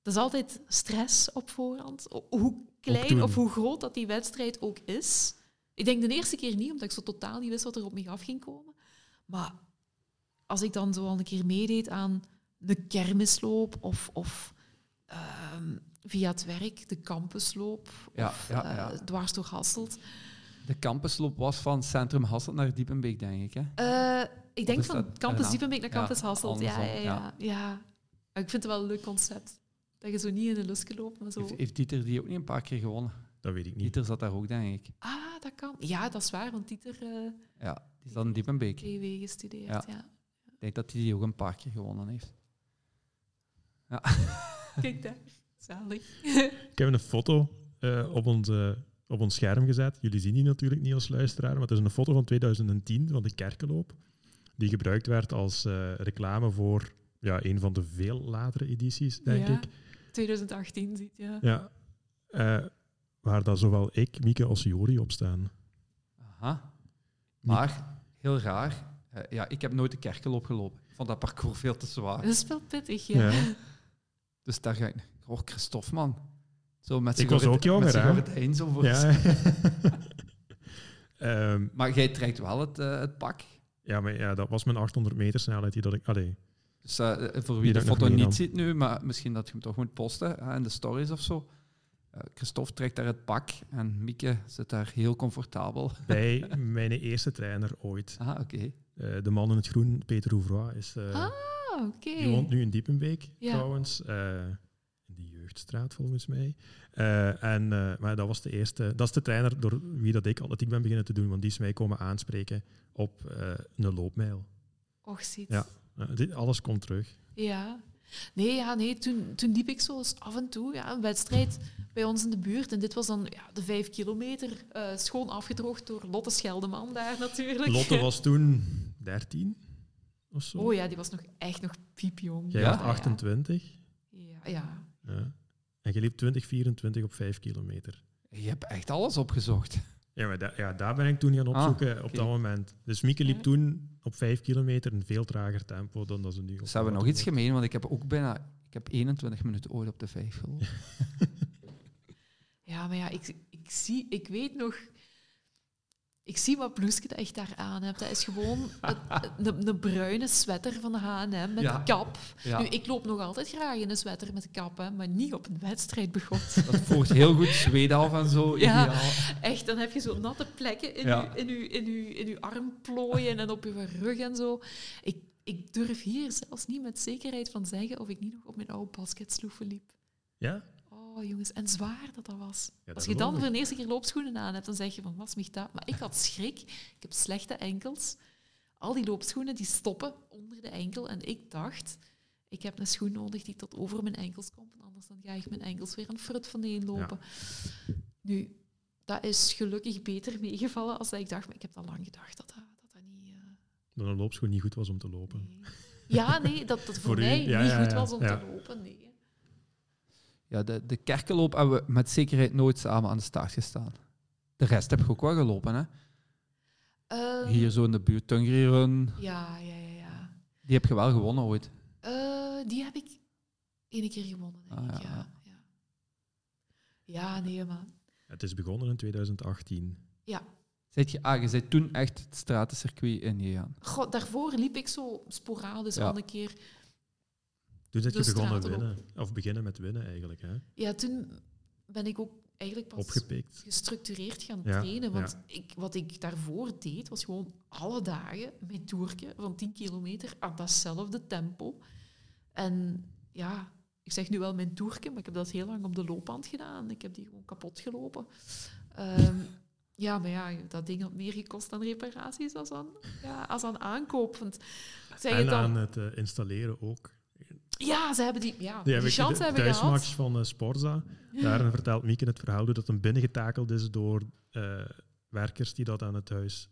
dat is altijd stress op voorhand. Hoe klein of hoe groot dat die wedstrijd ook is. Ik denk de eerste keer niet, omdat ik zo totaal niet wist wat er op me af ging komen. Maar als ik dan zo al een keer meedeed aan de kermisloop of, of ehm, via het werk de campusloop Ja, of ja, eh, ja. dwars door Hasselt. De campusloop was van Centrum Hasselt naar Diepenbeek, denk ik. Hè? Eh, ik denk is van dat? Campus Ja. Diepenbeek naar Ja, Campus Hasselt. Ja, ja, ja, ja. Ik vind het wel een leuk concept. Dat je zo niet in de lusje loopt, maar zo... Heeft, heeft Dieter die ook niet een paar keer gewonnen? Dat weet ik niet. Dieter zat daar ook, denk ik. Ah, dat kan. Ja, dat is waar, want Dieter uh, Ja, die zat in Diepenbeek. TW gestudeerd. Ja. Ja. Ik denk dat hij die ook een paar keer gewonnen heeft. Kijk daar. Zalig. Ik heb een foto eh, op, ons, eh, op ons scherm gezet. Jullie zien die natuurlijk niet als luisteraar, maar het is een foto van 2010 van de Kerkenloop, die gebruikt werd als eh, reclame voor ja, een van de veel latere edities, denk Ja. ik. 2018 ziet je. Ja, eh, waar dat zowel ik, Mieke als Jori op staan. Aha. Maar, heel raar, eh, ja, ik heb nooit de kerkenloop gelopen. Ik vond dat parcours veel te zwaar. Dat is wel pittig, ja. Ja. Dus daar ga ik... Oh, Christophe, man. Zo met Ik was ook jonger, met zijn hè? zo voor Ja. Ehm, Maar jij trekt wel het, het pak. Ja, maar ja, dat was mijn 800 meter snelheid die dat ik... Allee, Dus eh, voor Die wie de ik foto niet nam. ziet nu, maar misschien dat je hem toch moet posten hè, in de stories of zo. Eh, Christophe trekt daar het pak en Mieke zit daar heel comfortabel. Bij mijn eerste trainer ooit. Ah, oké. Eh, de man in het groen, Peter Ouvroy, is, eh, Ah, oké. die woont nu in Diepenbeek Ja. trouwens. eh, in de jeugdstraat volgens mij. Eh, en, eh, maar dat was de eerste. Dat is de trainer door wie dat ik atletiek ben beginnen te doen, want die is mij komen aanspreken op eh, een loopmijl. Och, ziet. Ja. Eh, dit, alles komt terug. Ja. Nee, ja, nee toen, toen liep ik zo eens af en toe ja, een wedstrijd bij ons in de buurt. En dit was dan ja, de vijf kilometer, eh, schoon afgedroogd door Lotte Scheldeman daar natuurlijk. Lotte was toen 13 of zo. Oh ja, die was nog echt nog piepjong. Jij Ja? was 28. Ja, ja. Ja. En je liep 2024 op 5 kilometer. Je hebt echt alles opgezocht. Ja, maar da- ja, daar ben ik toen gaan Ah, opzoeken op dat moment. Dus Mieke liep Ja. toen op 5 kilometer een veel trager tempo dan dat ze nu op Dus hebben we nog iets gemeen, want ik heb ook bijna... Ik heb 21 minuten ooit op de 5 gelopen. Ja, maar ja, ik, ik, zie, ik weet nog... Ik zie wat bloesje dat ik daar aan heb. Dat is gewoon een, bruine sweater van de H&M met Ja. een kap. Ja, Nu, ik loop nog altijd graag in een sweater met een kap, hè, maar niet op een wedstrijd begot. dat volgt heel goed Zweden af en zo. Ja. Ideaal. Echt, dan heb je zo natte plekken in, Ja. je, in, in, in armplooien en op je rug en zo. Ik, ik durf hier zelfs niet met zekerheid van zeggen of ik niet nog op mijn oude basketsloeven liep. Ja? Oh, jongens, en zwaar dat dat was. Ja, Als je dan voor de eerste keer loopschoenen aan hebt, dan zeg je van, wat is dat? Maar ik had schrik. Ik heb slechte enkels. Al die loopschoenen die stoppen onder de enkel. En ik dacht, ik heb een schoen nodig die tot over mijn enkels komt. Anders dan ga ik mijn enkels weer een frut van één lopen. Nu, dat is gelukkig beter meegevallen als dat ik dacht. Maar ik heb al lang gedacht dat dat, dat, dat niet... eh, Dat een loopschoen niet goed was om te lopen. nee. Ja, nee, dat dat voor, Voor u? mij Ja, niet goed was om te lopen. Nee. Ja, de, de kerkenloop hebben we met zekerheid nooit samen aan de start gestaan. De rest heb ik ook wel gelopen, hè? Ehm, Hier zo in de buurt, Tungri Run. Ja, ja, ja, ja. Die heb je wel gewonnen ooit. Eh, die heb ik één keer gewonnen, denk Ah, ik. ja. Ja, ja. ja nee, maar... Het is begonnen in 2018. Zet je, ah, je bent toen echt het stratencircuit ingegaan. God, daarvoor liep ik zo sporadisch Ja. al een keer. Toen zit je begonnen winnen. Of beginnen met winnen eigenlijk. Hè? Ja, toen ben ik ook eigenlijk pas Opgepikt. gestructureerd gaan Ja, trainen. Want ik, wat ik daarvoor deed, was gewoon alle dagen mijn toerke van 10 kilometer aan datzelfde tempo. En ja, ik zeg nu wel mijn toerke, maar ik heb dat heel lang op de loopband gedaan. Ik heb die gewoon kapot gelopen. Ehm, ja, maar ja, dat ding had meer gekost aan reparaties als aan, ja, als aan aankoop. Want het En dan, aan het eh, installeren ook. Ja, ze hebben die, ja, Die die, chance de hebben thuismatch gehad. van eh, Sporza. Daarin vertelt Mieke het verhaal dat hem binnengetakeld is door eh, werkers die dat aan het huis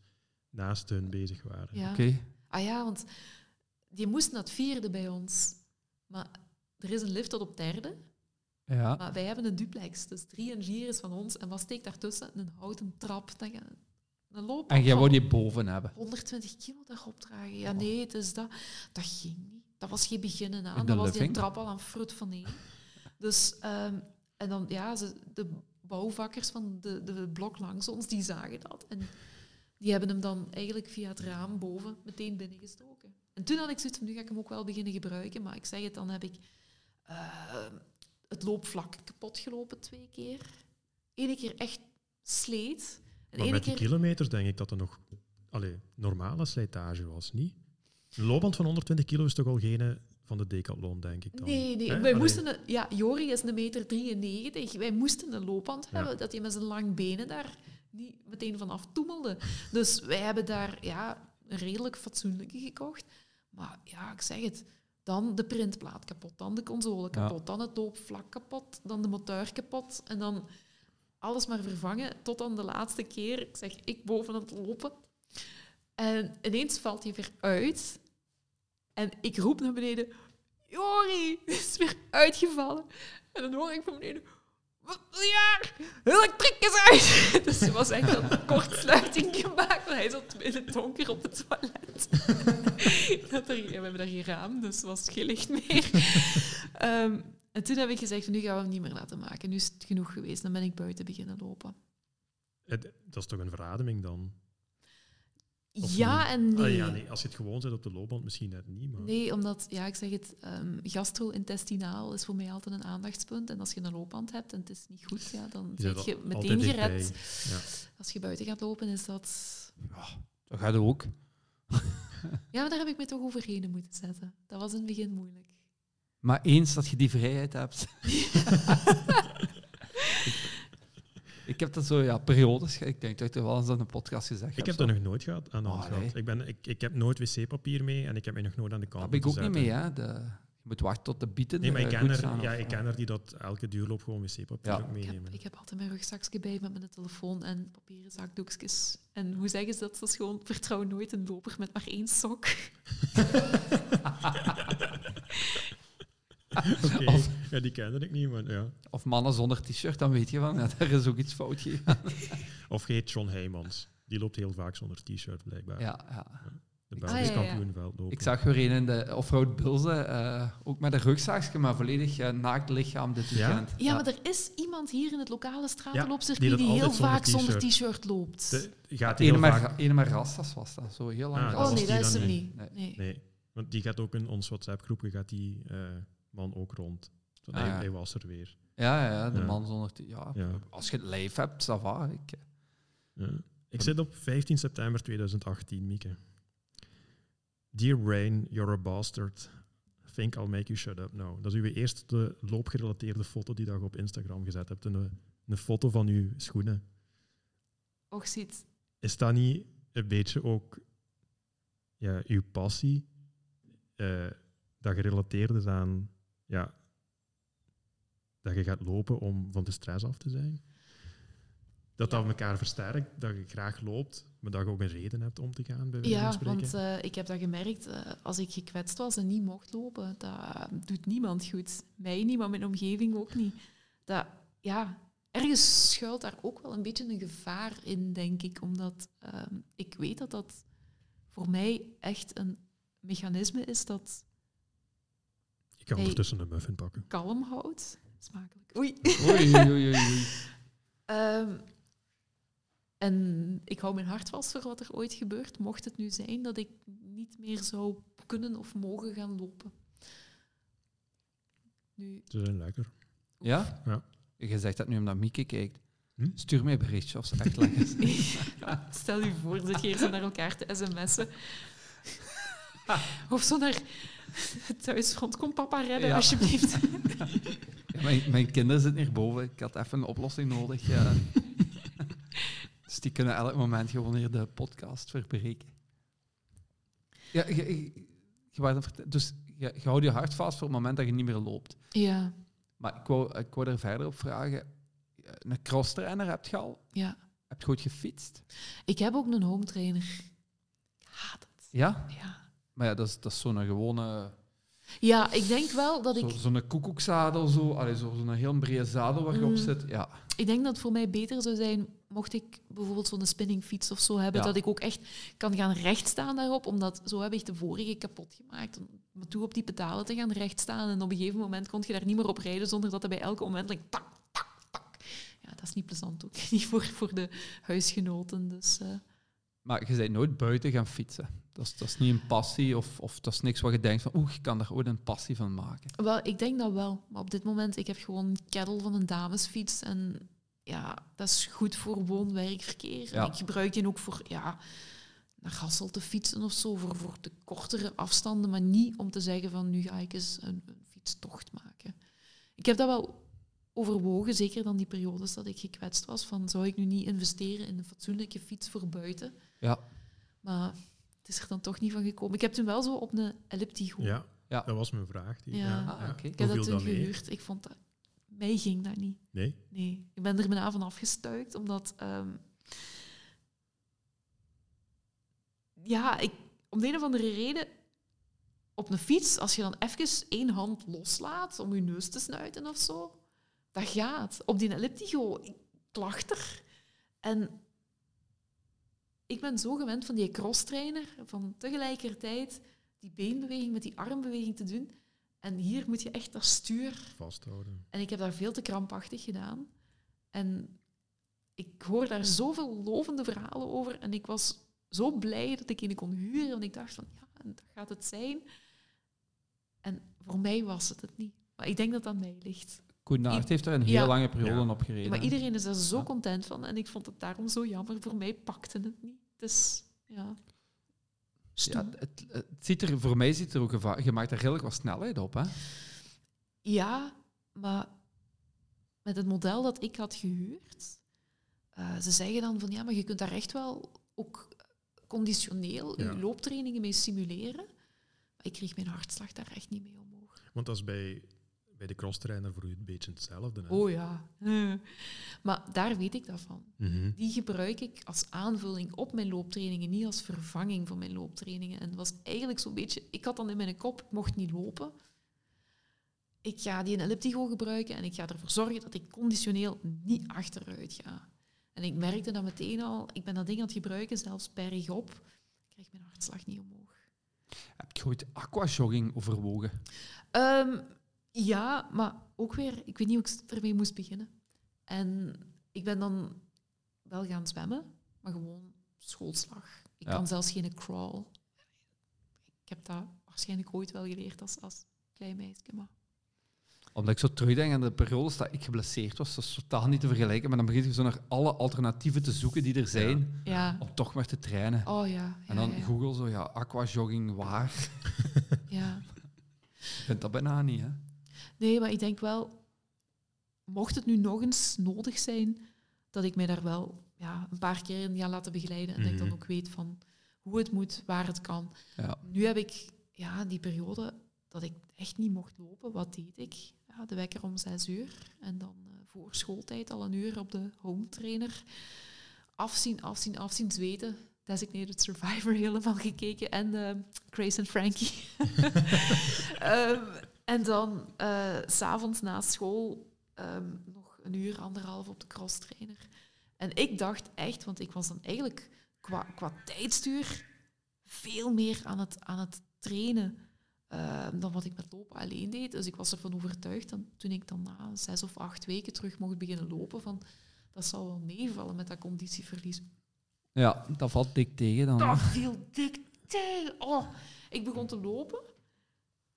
naast hun bezig waren. Ja. Oké. Ah ja, want die moesten dat vierde bij ons. Maar er is een lift tot op derde. Ja. Maar wij hebben een duplex. Dus drie en vier is van ons. En wat steekt daartussen? Een houten trap. Dat je een loop En jij wou die boven hebben. 120 kilo daarop dragen. Ja, nee, het is dat. Dat ging niet. Dat was geen beginnen aan. Dat was die trap al aan fruit van één. Dus, ehm, en dan, ja, ze, de bouwvakkers van de, de blok langs ons, die zagen dat. En die hebben hem dan eigenlijk via het raam boven meteen binnengestoken. En toen had ik zoiets van, nu ga ik hem ook wel beginnen gebruiken. Maar ik zeg het, dan heb ik eh, het loopvlak kapot gelopen twee keer. Eén keer echt sleet. En Maar ene met die keer... kilometers denk ik dat er nog allee, normale slijtage was, niet? Een loopband van 120 kilo is toch al geen van de decathlon, denk ik dan? Nee, nee. Hè? Wij Allee, moesten een, ja, Jori is een meter 93. Wij moesten een loopband Ja. hebben, dat hij met zijn lang benen daar niet meteen vanaf toemelde. Dus wij hebben daar ja, een redelijk fatsoenlijke gekocht. Maar ja, ik zeg het. Dan de printplaat kapot, dan de console kapot, dan het loopvlak kapot, dan de motor kapot. En dan alles maar vervangen tot dan de laatste keer. Ik zeg, ik boven aan het lopen. En ineens valt hij weer uit. En ik roep naar beneden, Jori, het is weer uitgevallen. En dan hoor ik van beneden, wat ja, elektriek is uit. Dus er was echt een kortsluiting gemaakt, maar hij zat in het donker op het toilet. Dat er, we hebben daar geen raam, dus er was geen licht meer. Ehm, en toen heb ik gezegd, nu gaan we hem niet meer laten maken. Nu is het genoeg geweest, dan ben ik buiten beginnen lopen. het- dat is toch een verademing dan? Of ja niet? en nee. Ah, ja, nee. Als je het gewoon zet op de loopband, misschien net niet. Maar... Nee, omdat, ja, ik zeg het, ehm gastro-intestinaal is voor mij altijd een aandachtspunt. En als je een loopband hebt en het is niet goed, ja, dan Je zit je meteen gered. Ja. Als je buiten gaat lopen, is dat... Dat gaat ook. Ja, maar daar heb ik me toch overheen moeten zetten. Dat was in het begin moeilijk. Maar eens dat je die vrijheid hebt. ik, ik heb dat zo, ja, periodes. Ik denk dat ik er wel eens aan een podcast gezegd Ik heb zo. dat nog nooit gehad aan de hand Oh, gehad. Ik, ben, ik, ik heb nooit wc-papier mee en ik heb mij nog nooit aan de kant Dat heb ik ook niet mee, hè. De, je moet wachten tot de bieten Nee, maar ik eh, ken, goed er, staan. ja, of- ik ken er die dat elke duurloop gewoon wc-papier Ja. ook Ik meenemen. heb, ik heb altijd mijn rugzakje bij met mijn telefoon en papieren zakdoekjes. En hoe zeggen ze dat? Dat is gewoon, vertrouw nooit een loper met maar één sok. Oké, ja, die kende ik niet, maar ja. Of mannen zonder t-shirt, dan weet je van, ja, daar is ook iets fout gegaan. Of je heet John Heijmans. Die loopt heel vaak zonder t-shirt, blijkbaar. Ja, ja. De Ah, Belgisch kampioen veldlopen. Ik zag weer een in de offroad Bilze, eh, ook met een rugzakje, maar volledig eh, naakt lichaam dit Ja? weekend. Ja, maar er is iemand hier in het lokale die stratenloopcircuit dat die, heel vaak zonder t-shirt. loopt. De, gaat heel vaak... ene met rastas was dat, zo heel lang. Ah, oh nee, die dat is hem niet. niet. Nee. Nee. Nee, want die gaat ook in ons WhatsApp-groepje, gaat die eh, man ook rond. Zo, Ah, hij, ja. hij was er weer. Ja, ja, ja, de Ja. man zonder ja, Ja. Als je het live hebt, va. Ik, Ja. Ik zit op 15 september 2018, Mieke. Dear Rain, you're a bastard. Think I'll make you shut up now. Dat is uw eerste loopgerelateerde foto die dat je op Instagram gezet hebt. Een, een foto van uw schoenen. Och, ziet. Is dat niet een beetje ook ja, uw passie? eh, dat gerelateerd is aan ja, dat je gaat lopen om van de stress af te zijn? Dat dat elkaar versterkt, dat je graag loopt, maar dat je ook een reden hebt om te gaan, bij Ja, want eh, ik heb dat gemerkt. eh, als ik gekwetst was en niet mocht lopen, dat doet niemand goed. Mij niet, maar mijn omgeving ook niet. Dat, ja, ergens schuilt daar ook wel een beetje een gevaar in, denk ik. Omdat ehm, ik weet dat dat voor mij echt een mechanisme is dat Ik ga Hey. ondertussen een muffin pakken. kalm houdt. Smakelijk. Oei. oei, oei, oei, oei. Ehm, en ik hou mijn hart vast voor wat er ooit gebeurt, mocht het nu zijn dat ik niet meer zou kunnen of mogen gaan lopen. Nu, Ze zijn lekker. Ja? Ja. Je zegt dat nu omdat Mieke kijkt. Hm? Stuur mij een berichtje of ze echt lekker is. stel je voor, zit je hier zo naar elkaar te sms'en. Of zo naar thuisfront. Kom papa redden, Ja. alsjeblieft. Ja, mijn, mijn kinderen zitten hierboven. Ik had even een oplossing nodig. Ja. dus die kunnen elk moment gewoon hier de podcast verbreken. Ja, je, je, je dus je, je houdt je hart vast voor het moment dat je niet meer loopt. Ja, Maar ik wou, ik wou er verder op vragen. Een crosstrainer heb je al? ja. Heb je goed gefietst? Ik heb ook een home trainer. Ik haat het. Ja? Ja. Maar ja, dat is, dat is zo'n gewone... ja, ik denk wel dat ik... zo'n koekoekzadel, zo. Zo, zo'n heel brede zadel waar je op Mm. zit. Ja. Ik denk dat het voor mij beter zou zijn mocht ik bijvoorbeeld zo'n spinningfiets of zo hebben, Ja. dat ik ook echt kan gaan rechtstaan daarop, omdat zo heb ik de vorige kapot gemaakt. Om me toe op die pedalen te gaan rechtstaan en op een gegeven moment kon je daar niet meer op rijden zonder dat er bij elke omwenteling tak, tak, tak. Ja, dat is niet plezant ook. Niet voor, voor de huisgenoten. Dus, eh, Maar je bent nooit buiten gaan fietsen. Dat is, dat is niet een passie of, of dat is niks wat je denkt van oeh, ik kan daar ooit een passie van maken. wel, ik denk dat wel. Maar op dit moment, ik heb gewoon een kettle van een damesfiets en ja, dat is goed voor woon-werkverkeer. Ja. Ik gebruik die ook voor ja, naar Hassel te fietsen of zo, voor, voor de kortere afstanden, maar niet om te zeggen van nu ga ik eens een, een fietstocht maken. Ik heb dat wel overwogen, zeker dan die periodes dat ik gekwetst was, van zou ik nu niet investeren in een fatsoenlijke fiets voor buiten? Ja. Maar het is er dan toch niet van gekomen. Ik heb toen wel zo op een elliptigo. Ja, Ja. dat was mijn vraag. Die, Ja. Ah, oké. Ik heb dat toen mee? gehuurd. Ik vond dat... Mij ging dat niet. Nee? Nee. Ik ben er bijna van afgestuikt, omdat... ehm, ja, ik, om de een of andere reden... Op een fiets, als je dan even één hand loslaat om je neus te snuiten of zo, dat gaat. Op die elliptigo, ik klachter. En ik ben zo gewend van die crosstrainer, van tegelijkertijd die beenbeweging met die armbeweging te doen. En hier moet je echt dat stuur Vasthouden. en ik heb daar veel te krampachtig gedaan. En ik hoor daar zoveel lovende verhalen over. En ik was zo blij dat ik een kon huren. Want ik dacht van, ja, dat gaat het zijn. En voor mij was het het niet. Maar ik denk dat dat aan mij ligt. Koen Naert heeft er een heel Ja. lange periode Ja. op gereden. Maar iedereen is er zo Ja. content van. En ik vond het daarom zo jammer. Voor mij pakte het niet. Dus ja. Ja, Stoem. het, het ziet er, voor mij ziet er ook geva- je maakt er redelijk wat snelheid op. Hè? Ja, maar met het model dat ik had gehuurd, eh, ze zeggen dan van ja, maar je kunt daar echt wel ook conditioneel Ja. je looptrainingen mee simuleren. Maar ik kreeg mijn hartslag daar echt niet mee omhoog. Want dat is bij, bij de crosstrainer voor u een beetje hetzelfde. Hè? Oh ja. Maar daar weet ik dat van. Mhm. Die gebruik ik als aanvulling op mijn looptrainingen, niet als vervanging van mijn looptrainingen. En het was eigenlijk zo'n beetje... Ik had dan in mijn kop, ik mocht niet lopen. Ik ga die elliptigo gebruiken en ik ga ervoor zorgen dat ik conditioneel niet achteruit ga. En ik merkte dat meteen al, ik ben dat ding aan het gebruiken, zelfs bergop, ik krijg mijn hartslag niet omhoog. Heb je ooit aquajogging overwogen? Ehm, ja, maar ook weer, ik weet niet hoe ik ermee moest beginnen. En ik ben dan wel gaan zwemmen, maar gewoon schoolslag. Ik Ja. kan zelfs geen crawl. Ik heb dat waarschijnlijk ooit wel geleerd als, als klein meisje. Maar Omdat ik zo terugdenk aan de periodes dat ik geblesseerd was, dat is totaal niet te vergelijken. Maar dan begin je zo naar alle alternatieven te zoeken die er zijn, ja, om toch maar te trainen. oh ja. en dan ja, ja. Google zo, ja, aquajogging waar? ja. Ik vind dat bijna niet, hè? Nee, maar ik denk wel, mocht het nu nog eens nodig zijn, dat ik mij daar wel ja, een paar keer in ga laten begeleiden en dat ik dan Mhm. ook weet van hoe het moet, waar het kan. Ja. Nu heb ik ja, die periode dat ik echt niet mocht lopen. Wat deed ik? Ja, de wekker om zes uur en dan eh, voor schooltijd al een uur op de home trainer. Afzien, afzien, afzien, zweten. Designated Survivor helemaal gekeken en eh, Grace en Frankie. Ehm, en dan s s'avonds na school ehm, nog een uur, anderhalf op de cross trainer. En ik dacht echt, want ik was dan eigenlijk qua, qua tijdstuur veel meer aan het, aan het trainen eh, dan wat ik met lopen alleen deed. Dus ik was ervan overtuigd, dat toen ik dan na zes of acht weken terug mocht beginnen lopen, van dat zal wel meevallen met dat conditieverlies. ja, dat valt dik tegen dan. Dat viel dik tegen. Oh, ik begon te lopen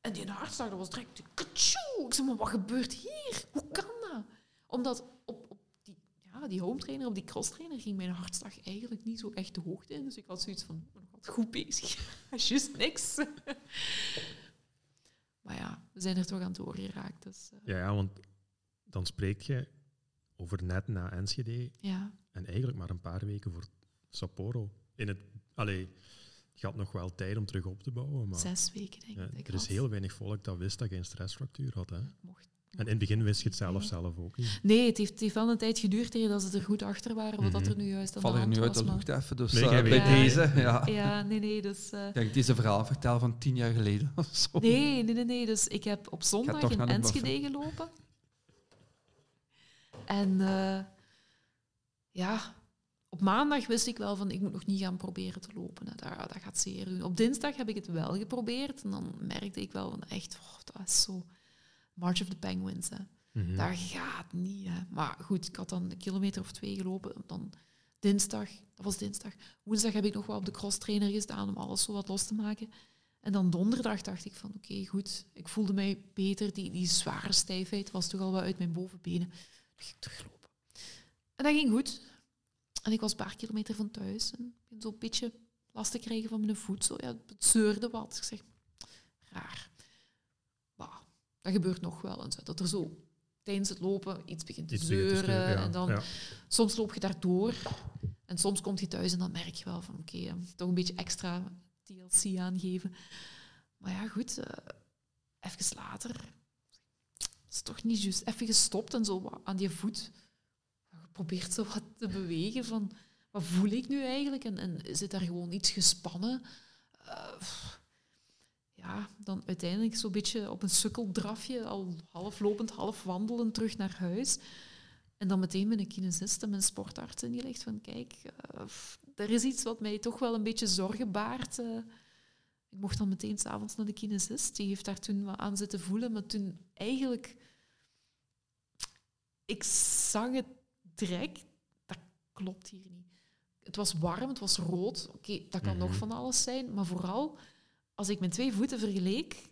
en die hartslag dat was direct... Ik zei, maar wat gebeurt hier? Hoe kan dat? Omdat op, op die, ja, die home trainer, op die cross trainer, ging mijn hartslag eigenlijk niet zo echt de hoogte in. Dus ik had zoiets van, ik ben nog goed bezig. Juist niks. maar ja, we zijn er toch aan doorgeraakt. Dus eh, Ja, ja, want dan spreek je over net na Enschede ja, en eigenlijk maar een paar weken voor Sapporo. In het, allee, je had nog wel tijd om terug op te bouwen, maar zes weken denk ik. ja, dat ik er is heel weinig volk dat wist dat je een stressfractuur had. Hè. Mocht- En in het begin wist je het zelf Nee. zelf ook niet. Nee, het heeft, het heeft wel een tijd geduurd tegen dat ze er goed achter waren wat dat Mhm. er nu juist aan Val de er nu uit de lucht even, dus Nee, eh, bij deze, ja. Ja, nee, nee, dus... eh, Ja, ik deze verhaal vertel van tien jaar geleden of zo. nee, nee, nee, nee, dus ik heb op zondag in Enschede gelopen. En eh, ja, op maandag wist ik wel van, ik moet nog niet gaan proberen te lopen. Hè. Dat, dat gaat zeer doen. Op dinsdag heb ik het wel geprobeerd en dan merkte ik wel van, echt, oh, dat is zo... March of the Penguins, hè. Mhm. Dat gaat niet. Hè. Maar goed, ik had dan een kilometer of twee gelopen. Dan dinsdag, dat was dinsdag. Woensdag heb ik nog wel op de crosstrainer gestaan om alles zo wat los te maken. En dan donderdag dacht ik van oké, goed. Ik voelde mij beter. Die, die zware stijfheid was toch al wel uit mijn bovenbenen. Dan ging ik teruglopen. En dat ging goed. En ik was een paar kilometer van thuis. En ik ben zo'n beetje last te krijgen van mijn voet. Zo, ja, het zeurde wat. Ik zeg, raar. Bah, dat gebeurt nog wel eens. Dat er zo tijdens het lopen iets begint te Iets begint te zeuren. ja. En dan Ja. soms loop je daardoor. En soms komt je thuis en dan merk je wel van oké, eh, toch een beetje extra TLC aangeven. Maar ja, goed, eh, even later. Het is toch niet juist. Even gestopt en zo aan die voet. Geprobeerd zo wat te bewegen van wat voel ik nu eigenlijk? En, en zit daar gewoon iets gespannen? Eh, ja, dan uiteindelijk zo'n beetje op een sukkeldrafje, al half lopend, half wandelend terug naar huis. En dan meteen met een kinesist en mijn sportarts ingelegd van kijk, eh, er is iets wat mij toch wel een beetje zorgen baart. eh. ik mocht dan meteen s'avonds naar de kinesist. Die heeft daar toen wat aan zitten voelen, maar toen eigenlijk... Ik zag het direct, dat klopt hier niet. het was warm, het was rood. Oké, dat kan nog Mhm. van alles zijn. Maar vooral, als ik mijn twee voeten vergeleek...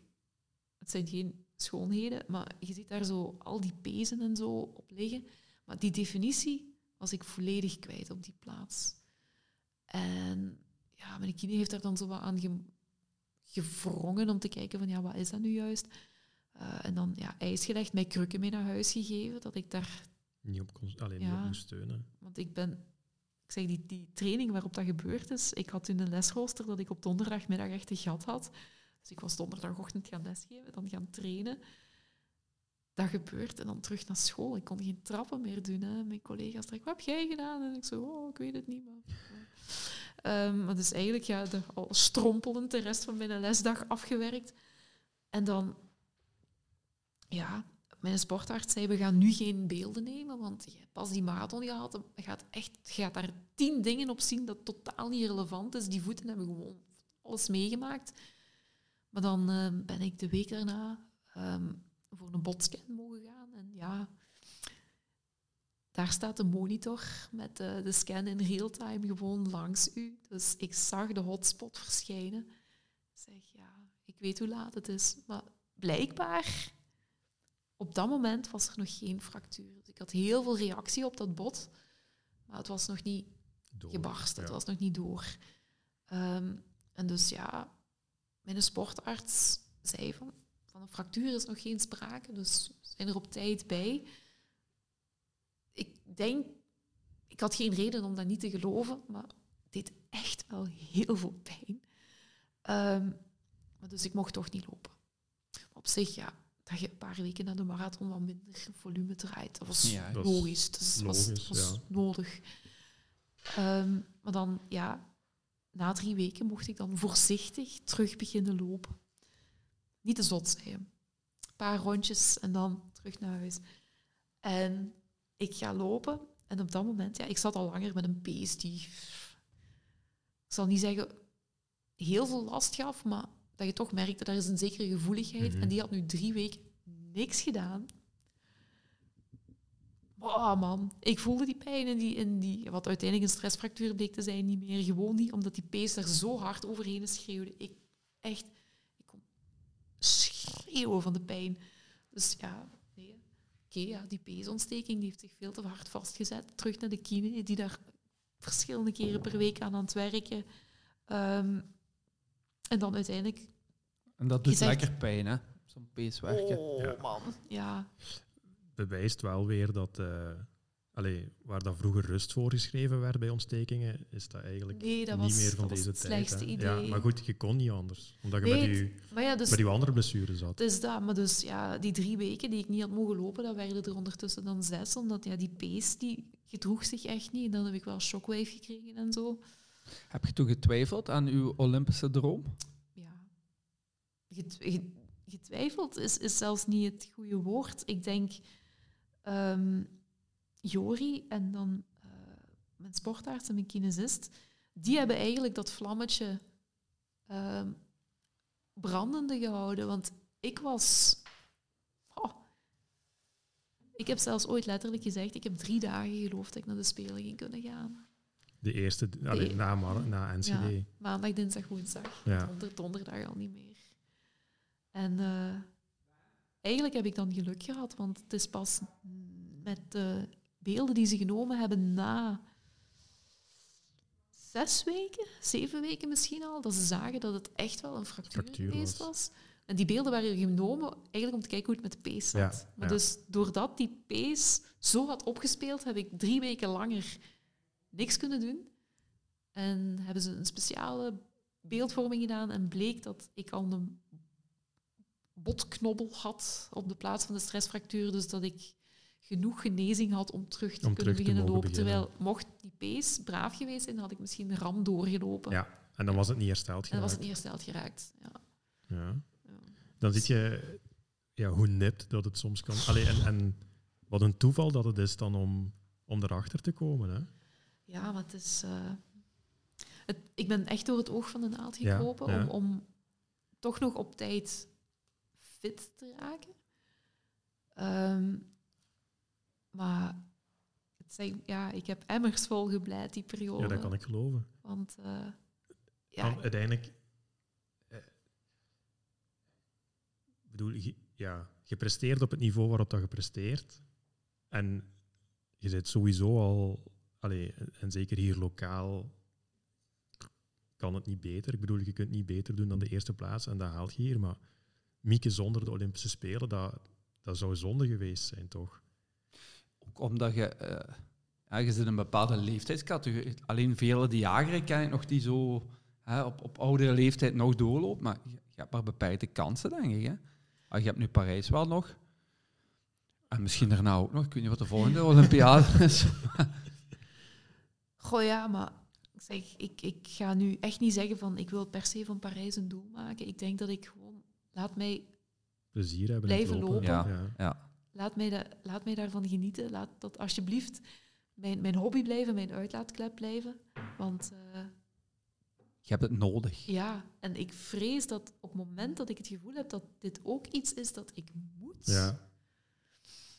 Het zijn geen schoonheden, maar je ziet daar zo al die pezen en zo op liggen. Maar die definitie was ik volledig kwijt op die plaats. En ja, mijn kine heeft daar dan zo wat aan ge- gevrongen om te kijken van, ja, wat is dat nu juist? Eh, en dan ja, ijs gelegd, mij krukken mee naar huis gegeven, dat ik daar Niet op, kon- alleen niet Ja. op moest steunen. want ik ben, ik zeg, die, die training waarop dat gebeurd is, ik had toen een lesrooster dat ik op donderdagmiddag echt een gat had. Dus ik was donderdagochtend gaan lesgeven, dan gaan trainen. Dat gebeurt en dan terug naar school. Ik kon geen trappen meer doen. Hè. Mijn collega's zeggen, wat heb jij gedaan? En ik zo, oh, ik weet het niet. Maar, Ehm, maar dus eigenlijk ja, de, al strompelend de rest van mijn lesdag afgewerkt. En dan, ja, mijn sportarts zei, we gaan nu geen beelden nemen, want je hebt pas die marathon gehad. Je gaat, echt, je gaat daar tien dingen op zien dat totaal niet relevant is. Die voeten hebben gewoon alles meegemaakt. Maar dan eh, ben ik de week daarna ehm, voor een botscan mogen gaan. En ja, daar staat de monitor met de scan in real-time gewoon langs u. Dus ik zag de hotspot verschijnen. Ik zeg, ja, ik weet hoe laat het is. Maar blijkbaar, op dat moment was er nog geen fractuur. Dus ik had heel veel reactie op dat bot. Maar het was nog niet Door. gebarst. Het Ja. was nog niet door. Ehm, en dus ja, mijn sportarts zei van, van een fractuur is nog geen sprake, dus we zijn er op tijd bij. Ik denk, ik had geen reden om dat niet te geloven, maar het deed echt wel heel veel pijn. Ehm, maar dus ik mocht toch niet lopen. Op zich, ja, dat je een paar weken na de marathon wat minder volume draait, dat was Ja, logisch. Dat is- was, logisch, was ja. nodig. Ehm, maar dan, ja, na drie weken mocht ik dan voorzichtig terug beginnen lopen. Niet te zot zijn. Een paar rondjes en dan terug naar huis. En ik ga lopen. En op dat moment, ja, ik zat al langer met een pees die, ik zal niet zeggen heel veel last gaf, maar dat je toch merkte, daar is een zekere gevoeligheid. Mhm. En die had nu drie weken niks gedaan. Oh man, ik voelde die pijn in die, in die, wat uiteindelijk een stressfractuur bleek te zijn, niet meer. Gewoon niet, omdat die pees er zo hard overheen schreeuwde. Ik echt, ik kon schreeuwen van de pijn. Dus ja, nee. Oké, ja, die peesontsteking die heeft zich veel te hard vastgezet. Terug naar de kine, die daar verschillende keren per week aan aan het werken. Ehm, en dan uiteindelijk... En dat doet zegt- lekker pijn, hè? Zo'n pees werken. Oh, Ja. man. Ja, bewijst wel weer dat, eh, allee, waar dat vroeger rust voorgeschreven werd bij ontstekingen, is dat eigenlijk nee, dat niet was, meer van dat was deze het tijd. slechtste hè. idee. Ja, maar goed, je kon niet anders, omdat je Nee, met, je, Maar ja, dus met die andere blessure zat. Het is dat, maar dus ja, die drie weken die ik niet had mogen lopen, dat werden er ondertussen dan zes, omdat ja, die pees die gedroeg zich echt niet. En dan heb ik wel shockwave gekregen en zo. Heb je toen getwijfeld aan uw Olympische droom? Ja. Get- ge- Getwijfeld is, is zelfs niet het goede woord. Ik denk, ehm, Jori en dan eh, mijn sportarts en mijn kinesist, die hebben eigenlijk dat vlammetje ehm, brandende gehouden. Want ik was... oh, ik heb zelfs ooit letterlijk gezegd, ik heb drie dagen geloofd dat ik naar de Spelen ging kunnen gaan. De eerste, allee, Nee. na, na NCD. Ja. Maandag, dinsdag, woensdag. Ja. Donder, donderdag al niet meer. En eh, eigenlijk heb ik dan geluk gehad, want het is pas met de beelden die ze genomen hebben na zes weken, zeven weken misschien al, dat ze zagen dat het echt wel een fractuur, was. was. En die beelden waren genomen eigenlijk om te kijken hoe het met de pees zat. Ja, maar ja. dus doordat die pees zo had opgespeeld, heb ik drie weken langer niks kunnen doen. En hebben ze een speciale beeldvorming gedaan en bleek dat ik al een botknobbel had op de plaats van de stressfractuur, dus dat ik genoeg genezing had om terug te Om kunnen terug te beginnen lopen. beginnen. Terwijl, mocht die pees braaf geweest zijn, had ik misschien een ram doorgelopen. Ja, en dan was het niet hersteld En dan was het geraakt. niet hersteld geraakt. Ja. Ja. Dan zie je ja, hoe nipt dat het soms kan. Allee, en, en wat een toeval dat het is dan om, om erachter te komen. Hè? Ja, het is. eh, het, ik ben echt door het oog van de naald gekropen ja. Om, om toch nog op tijd fit te raken. Ehm, maar het zeg, ja, ik heb emmers vol gebleid die periode. Ja, dat kan ik geloven. Want eh, ja, uiteindelijk... eh, bedoel, je, ja, je presteert op het niveau waarop dat je presteert. En je zit sowieso al... Allee, en zeker hier lokaal kan het niet beter. Ik bedoel, je kunt niet beter doen dan de eerste plaats en dat haalt je hier. Maar Mieke zonder de Olympische Spelen, dat, dat zou zonde geweest zijn, toch? Ook omdat je, eh ja, je zit in een bepaalde leeftijdscategorie. Alleen vele de jageren ken ik nog die zo hè, op, op oudere leeftijd nog doorloopt. Maar je, je hebt maar beperkte kansen, denk ik. Hè? Ah, je hebt nu Parijs wel nog. En misschien daarna ook nog. Ik weet niet wat de volgende Olympiade is. Goh ja, maar ik zeg, ik, ik ga nu echt niet zeggen van ik wil per se van Parijs een doel maken. Ik denk dat ik gewoon, laat mij, Plezier hebben. Blijven lopen. Ja. Ja. Ja. laat mij, da- laat mij daarvan genieten. Laat dat alsjeblieft mijn, mijn hobby blijven, mijn uitlaatklep blijven. Want eh, Je hebt het nodig. ja, en ik vrees dat op het moment dat ik het gevoel heb dat dit ook iets is dat ik moet. Ja.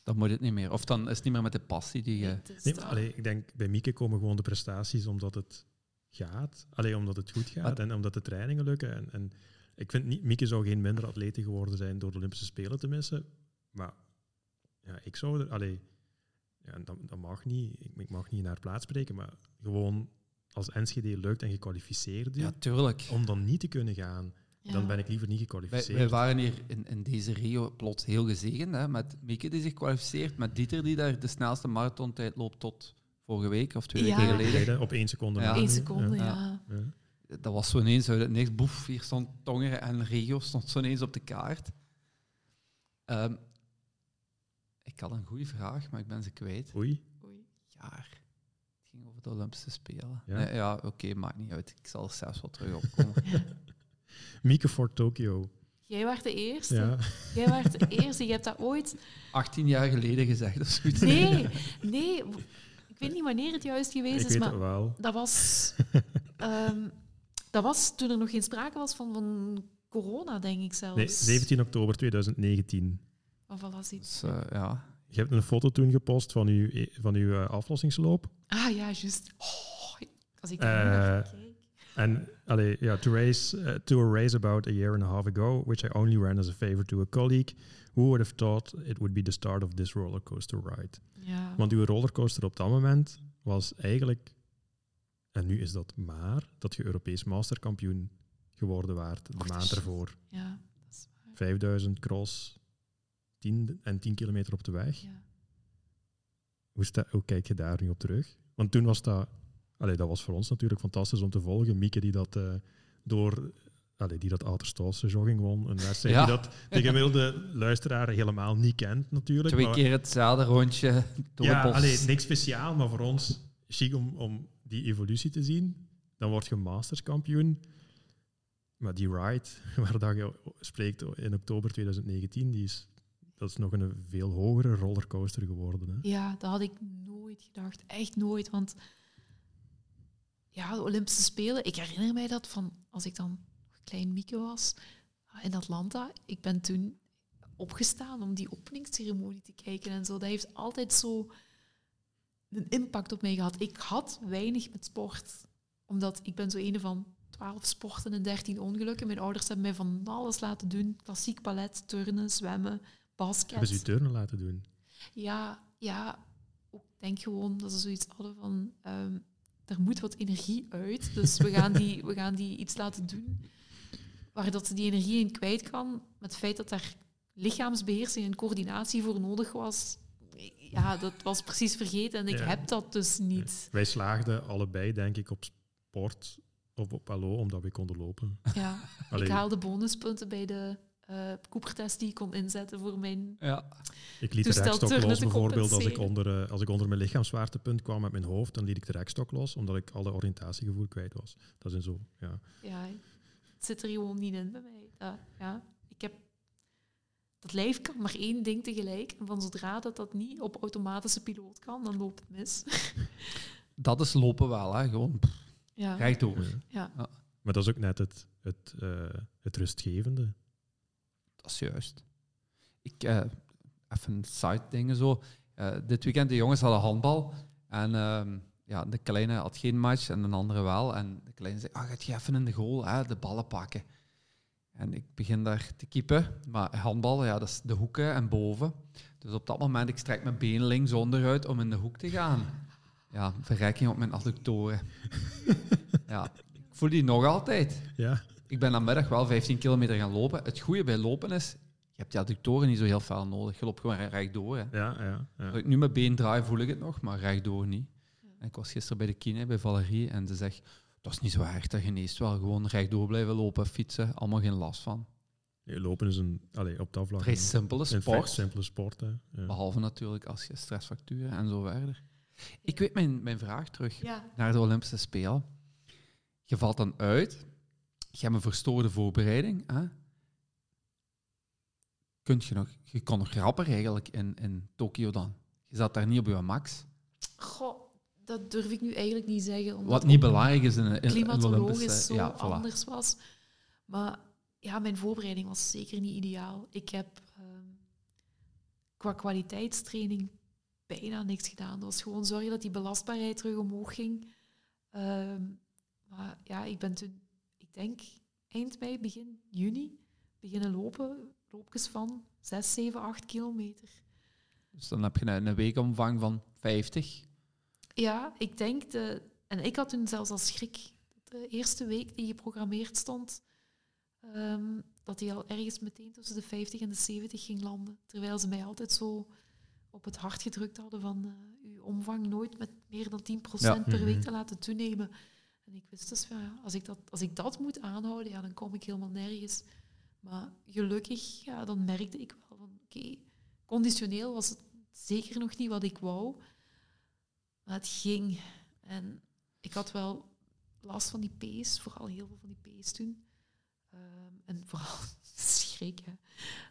Dan moet het niet meer. Of dan is het niet meer met de passie die je... Nee, maar, dat- allee, ik denk, bij Mieke komen gewoon de prestaties omdat het gaat. Alleen omdat het goed gaat Maar- en omdat de trainingen lukken. En, en ik vind niet, Mieke zou geen minder atlete geworden zijn door de Olympische Spelen te missen. Maar ja, ik zou er... Allee, ja, dat, dat mag niet. Ik, ik mag niet in haar plaats spreken, maar gewoon als Enschede lukt en gekwalificeerd is, Ja, tuurlijk. om dan niet te kunnen gaan, ja. dan ben ik liever niet gekwalificeerd. wij waren hier in, in deze regio plots heel gezegend. Hè, met Mieke die zich kwalificeert, met Dieter die daar de snelste marathontijд loopt tot vorige week of twee Ja. weken geleden. Op één seconde. Ja. Eén seconde, Ja. ja. Ja. Dat was zo ineens uit het niks. Boef, hier stond Tongeren en regio stond zo ineens op de kaart. Ehm, ik had een goede vraag, maar ik ben ze kwijt. Oei. Oei. Jaar. Het ging over de Olympische Spelen. Ja? Nee, ja oké, maakt niet uit. Ik zal er zelfs wel terug opkomen. Mieke voor Tokio. Jij was de eerste. Ja. Jij was de eerste. Je hebt dat ooit 18 jaar geleden gezegd of zoiets. Nee, nee. Ik weet niet wanneer het juist geweest Ik is, weet maar het wel. dat was, ehm, dat was toen er nog geen sprake was van, van corona, denk ik zelfs. Nee, 17 oktober 2019. Oh, voilà, zie- Dus, eh, ja. Je hebt een foto toen gepost van uw, van uw eh, aflossingsloop. Ah ja, juist. Oh, als ik Eh, daar nu naar kijk. En allee, ja, to, race, uh, to a race about a year and a half ago, which I only ran as a favor to a colleague, who would have thought it would be the start of this rollercoaster ride? Ja. Want uw rollercoaster op dat moment was eigenlijk, en nu is dat maar, dat je Europees masterkampioen geworden waard de Och, maand ervoor. ja, dat is waar. 5000 cross, 10 en 10 kilometer op de weg. Ja. Hoe, sta, hoe kijk je daar nu op terug? Want toen was dat... Allee, dat was voor ons natuurlijk fantastisch om te volgen. Mieke die dat eh, door... Allee, die dat Outerstolse jogging won. Een wedstrijd Ja. die dat de gemiddelde luisteraar helemaal niet kent natuurlijk. Twee maar- keer hetzelfde rondje door ja, het bos. allee, niks speciaal, maar voor ons chic om, om die evolutie te zien. Dan word je masterskampioen. Maar die ride, waar dat je spreekt in oktober 2019, die is, dat is nog een veel hogere rollercoaster geworden. Hè? ja, dat had ik nooit gedacht. Echt nooit. Want ja, de Olympische Spelen, ik herinner mij dat van als ik dan klein Mieke was ah, in Atlanta. Ik ben toen opgestaan om die openingsceremonie te kijken en zo. Dat heeft altijd zo een impact op mij gehad. Ik had weinig met sport, omdat ik ben zo een van 12 sporten en 13 ongelukken. Mijn ouders hebben mij van alles laten doen. Klassiek ballet, turnen, zwemmen, basket. Hebben ze je turnen laten doen? Ja, ja. Ik denk gewoon dat ze zoiets hadden van... ehm, er moet wat energie uit, dus we gaan, die, we gaan die iets laten doen waar dat ze die energie in kwijt kan. Met het feit dat daar lichaamsbeheersing en coördinatie voor nodig was. Ja, dat was precies vergeten en ik Ja. heb dat dus niet. Wij slaagden allebei, denk ik, op sport of op allo, omdat we konden lopen. Ja, Allee, ik haalde bonuspunten bij de eh Cooper-test die ik kon inzetten voor mijn... Ja. Ik liet de rekstok los bijvoorbeeld als ik, onder, eh, als ik onder mijn lichaamswaartepunt kwam met mijn hoofd, dan liet ik de rekstok los, omdat ik alle oriëntatiegevoel kwijt was. Dat is zo, ja. Ja, het zit er gewoon niet in bij mij. Dat, ja, ik heb... Dat lijf kan maar één ding tegelijk. En van zodra dat dat niet op automatische piloot kan, dan loopt het mis. Dat is lopen wel, hè. Gewoon Ja, rechtdoor. Ja. ja. Maar dat is ook net het, het, eh, het rustgevende. Dat is juist. Ik, eh, even side dingen zo. Eh, dit weekend, de jongens hadden handbal. En ehm, ja, de kleine had geen match en de andere wel. En de kleine zei, ah, gaat je even in de goal hè, de ballen pakken. En ik begin daar te keepen. Maar handbal, ja, dat is de hoeken en boven. Dus op dat moment, ik strek mijn been links onderuit om in de hoek te gaan. Ja, verrekking op mijn adductoren. ja, ik voel die nog altijd. Ja. Ik ben namiddag wel 15 kilometer gaan lopen. Het goede bij lopen is, je hebt die adductoren niet zo heel veel nodig. Je loopt gewoon rechtdoor. Hè. Ja, ja, ja. Als ik nu mijn been draai, voel ik het nog, maar rechtdoor niet. En ik was gisteren bij de kine, bij Valerie, en ze zegt, dat is niet zo erg, dat geneest wel. Gewoon rechtdoor blijven lopen, fietsen, allemaal geen last van. Nee, Lopen is een, allee, op dat vlak Vrij een, simpele vrij sport. simpele sport. Hè. Ja. Behalve natuurlijk als je stressfacturen en zo verder. Ik weet mijn, mijn vraag terug Ja, naar de Olympische Spelen. Je valt dan uit, je hebt een verstoorde voorbereiding. Hè? Kunt je, nog, je kon nog rapper eigenlijk in, in Tokio dan. Je zat daar niet op je max. goh, dat durf ik nu eigenlijk niet zeggen. Omdat Wat niet belangrijk is in een klimatologisch zo Ja, voilà. anders was. Maar ja, mijn voorbereiding was zeker niet ideaal. Ik heb ehm, qua kwaliteitstraining bijna niks gedaan. Dat was gewoon zorgen dat die belastbaarheid terug omhoog ging. Ehm, maar ja, ik ben toen, denk eind mei, begin juni, beginnen lopen. Loopjes van 6, 7, 8 kilometer. Dus dan heb je een, een weekomvang van 50. Ja, ik denk de. En ik had toen zelfs als schrik de eerste week die geprogrammeerd stond, ehm, dat hij al ergens meteen tussen de 50 en de 70 ging landen. Terwijl ze mij altijd zo op het hart gedrukt hadden van eh, uw omvang nooit met meer dan 10% Ja. per week Mhm. te laten toenemen. En ik wist dus, ja, als, ik dat, als ik dat moet aanhouden, ja, dan kom ik helemaal nergens. Maar gelukkig, ja, dan merkte ik wel van, oké, conditioneel was het zeker nog niet wat ik wou. Maar het ging. En ik had wel last van die pees, vooral heel veel van die pees toen. Ehm, en vooral schrik, hè.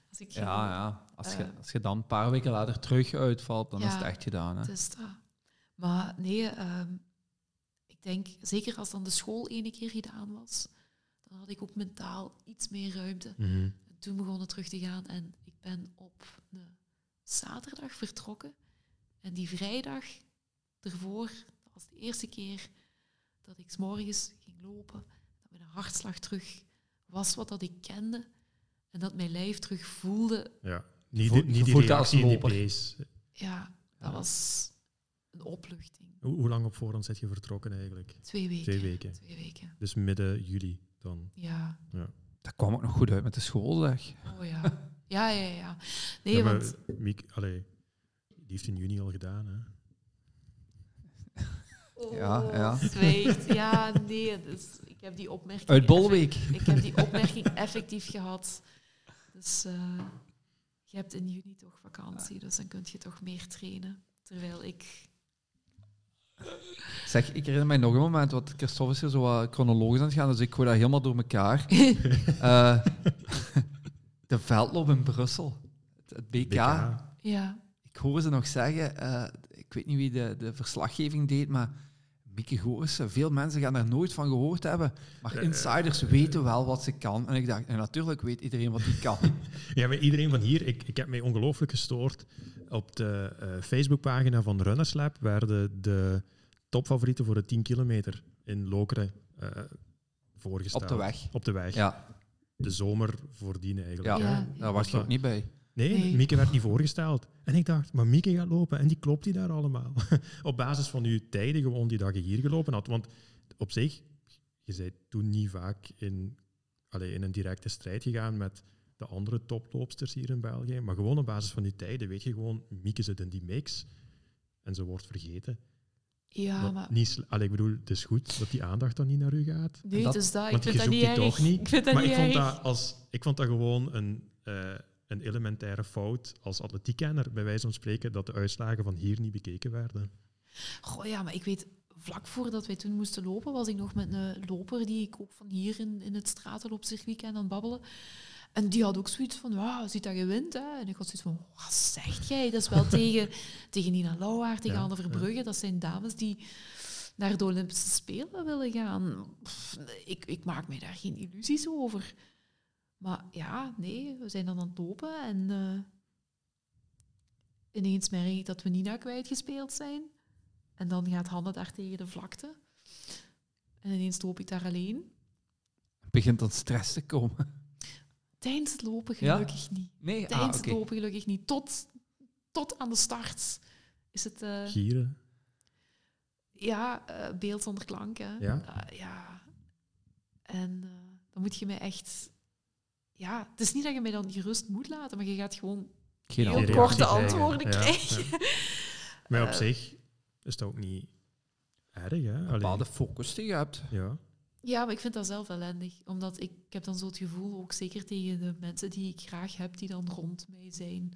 Als ik ging Ja, ja. Als, je, Eh. als je dan een paar weken later terug uitvalt, dan is het echt gedaan. Hè? Het is dat. Maar nee, ik denk, zeker als dan de school ene keer gedaan was, dan had ik ook mentaal iets meer ruimte. Mhm. En toen begon het terug te gaan en ik ben op een zaterdag vertrokken. En die vrijdag ervoor, dat was de eerste keer dat ik 's morgens ging lopen, dat mijn hartslag terug was wat dat ik kende. En dat mijn lijf terug voelde. Ja. Niet, die- niet die als die loper. pace. Ja, dat Ja. was een opluchting. Hoe, hoe lang op voorhand zit je vertrokken eigenlijk? Twee weken. Twee weken. Twee weken. Dus midden juli dan. Ja. Dat kwam ook nog goed uit met de schooldag. Oh ja. Ja, ja, ja. Nee, ja, maar want... Miek, allee, die heeft in juni al gedaan. Hè? Ja, ja. Oh, zwijgt. Ja, nee. Dus ik heb die opmerking... Uit Bolweek. Ik heb die opmerking effectief gehad. Dus eh, je hebt in juni toch vakantie, dus dan kun je toch meer trainen. Terwijl ik... Zeg, ik herinner mij nog een moment, wat Christophe is hier zo wat chronologisch aan het gaan, dus ik gooi dat helemaal door elkaar. Eh, de veldloop in Brussel. Het, het BK. BK. Ja, Ik hoor ze nog zeggen, eh, ik weet niet wie de, de verslaggeving deed, maar Mieke Goossen, veel mensen gaan er nooit van gehoord hebben. Maar Eh, insiders weten wel wat ze kan. En ik dacht, en natuurlijk weet iedereen wat die kan. Ja, maar iedereen van hier, ik, ik heb mij ongelooflijk gestoord. Op de eh, Facebookpagina van Runners Lab werden de topfavorieten voor de 10 kilometer in Lokeren eh voorgesteld. Op de weg. Op de weg. Ja, De zomer voordien eigenlijk. ja. Ja. daar was je ook niet bij. Nee, Nee. Mieke werd niet voorgesteld. En ik dacht, maar Mieke gaat lopen. En die klopt die daar allemaal. op basis van uw tijden gewoon die dat je hier gelopen had. Want op zich, je bent toen niet vaak in, allee, in een directe strijd gegaan met de andere toploopsters hier in België. Maar gewoon op basis van uw tijden weet je gewoon, Mieke zit in die mix. En ze wordt vergeten. ja maar... niet allee, ik bedoel, het is goed dat die aandacht dan niet naar u gaat. Nee, dat- dus dat, ik want vind je dat zoekt niet die erg. toch niet. Ik vind dat maar niet ik vond erg. dat, als, ik vond dat gewoon een, eh, een elementaire fout als atletiekkenner, bij wijze van spreken, dat de uitslagen van hier niet bekeken werden. Goh, ja, maar ik weet, vlak voordat wij toen moesten lopen, was ik nog met een loper die ik ook van hier in, in het stratenloopcircuit ken aan het babbelen. En die had ook zoiets van, ja, ziet dat je wint. Hè? En ik had zoiets van, wat zegt jij? Dat is wel tegen, tegen Nina Lauwaard, tegen Ja, Anne Verbrugge. Dat zijn dames die naar de Olympische Spelen willen gaan. Pff, ik, ik maak mij daar geen illusies over. Maar ja, nee, we zijn dan aan het lopen en eh, ineens merk ik dat we Nina kwijtgespeeld zijn. En dan gaat Hanne daar tegen de vlakte. En ineens loop ik daar alleen. Het begint dan stress te komen. Tijdens het lopen Ja? gelukkig niet. Nee, ah, Tijdens het lopen gelukkig niet. Tot, tot aan de start is het... eh, Gieren. Ja, eh, beeld zonder klank. Hè. Ja? Eh, ja. En eh, dan moet je mij echt... Ja, het is niet dat je mij dan gerust moet laten, maar je gaat gewoon Geen heel korte reactie krijgen. antwoorden Ja, krijgen. Maar op Eh, zich is dat ook niet erg, hè? Een bepaalde focus die je hebt. ja. Ja, maar ik vind dat zelf ellendig. Omdat ik, ik heb dan zo het gevoel, ook zeker tegen de mensen die ik graag heb, die dan rond mij zijn.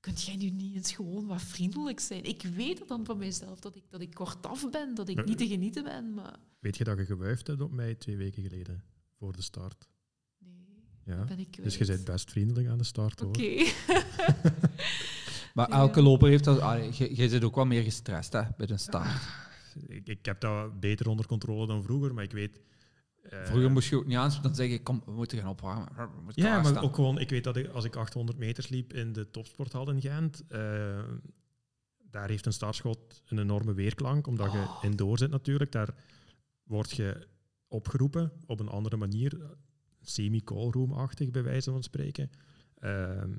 Kunt jij nu niet eens gewoon wat vriendelijk zijn? Ik weet het dan van mijzelf, dat ik, dat ik kortaf ben, dat ik Maar- niet te genieten ben, maar Weet je dat je gewuifd hebt op mij twee weken geleden, voor de start? Ja. ben ik kwijt. Dus je bent best vriendelijk aan de start, hoor. Oké. Maar elke loper heeft dat... je- Jij zit ook wel meer gestrest hè, bij de start. Ik, ik heb dat beter onder controle dan vroeger, maar ik weet... eh, Vroeger moest je ook niet aan, dan zeg je, kom, we moeten gaan opwarmen. Ja, maar ook gewoon, ik weet dat ik, als ik 800 meter liep in de topsporthal in Gent, eh, daar heeft een startschot een enorme weerklank, omdat je Oh. indoor zit natuurlijk. Daar word je opgeroepen op een andere manier, semi-callroom-achtig bij wijze van spreken. Ehm,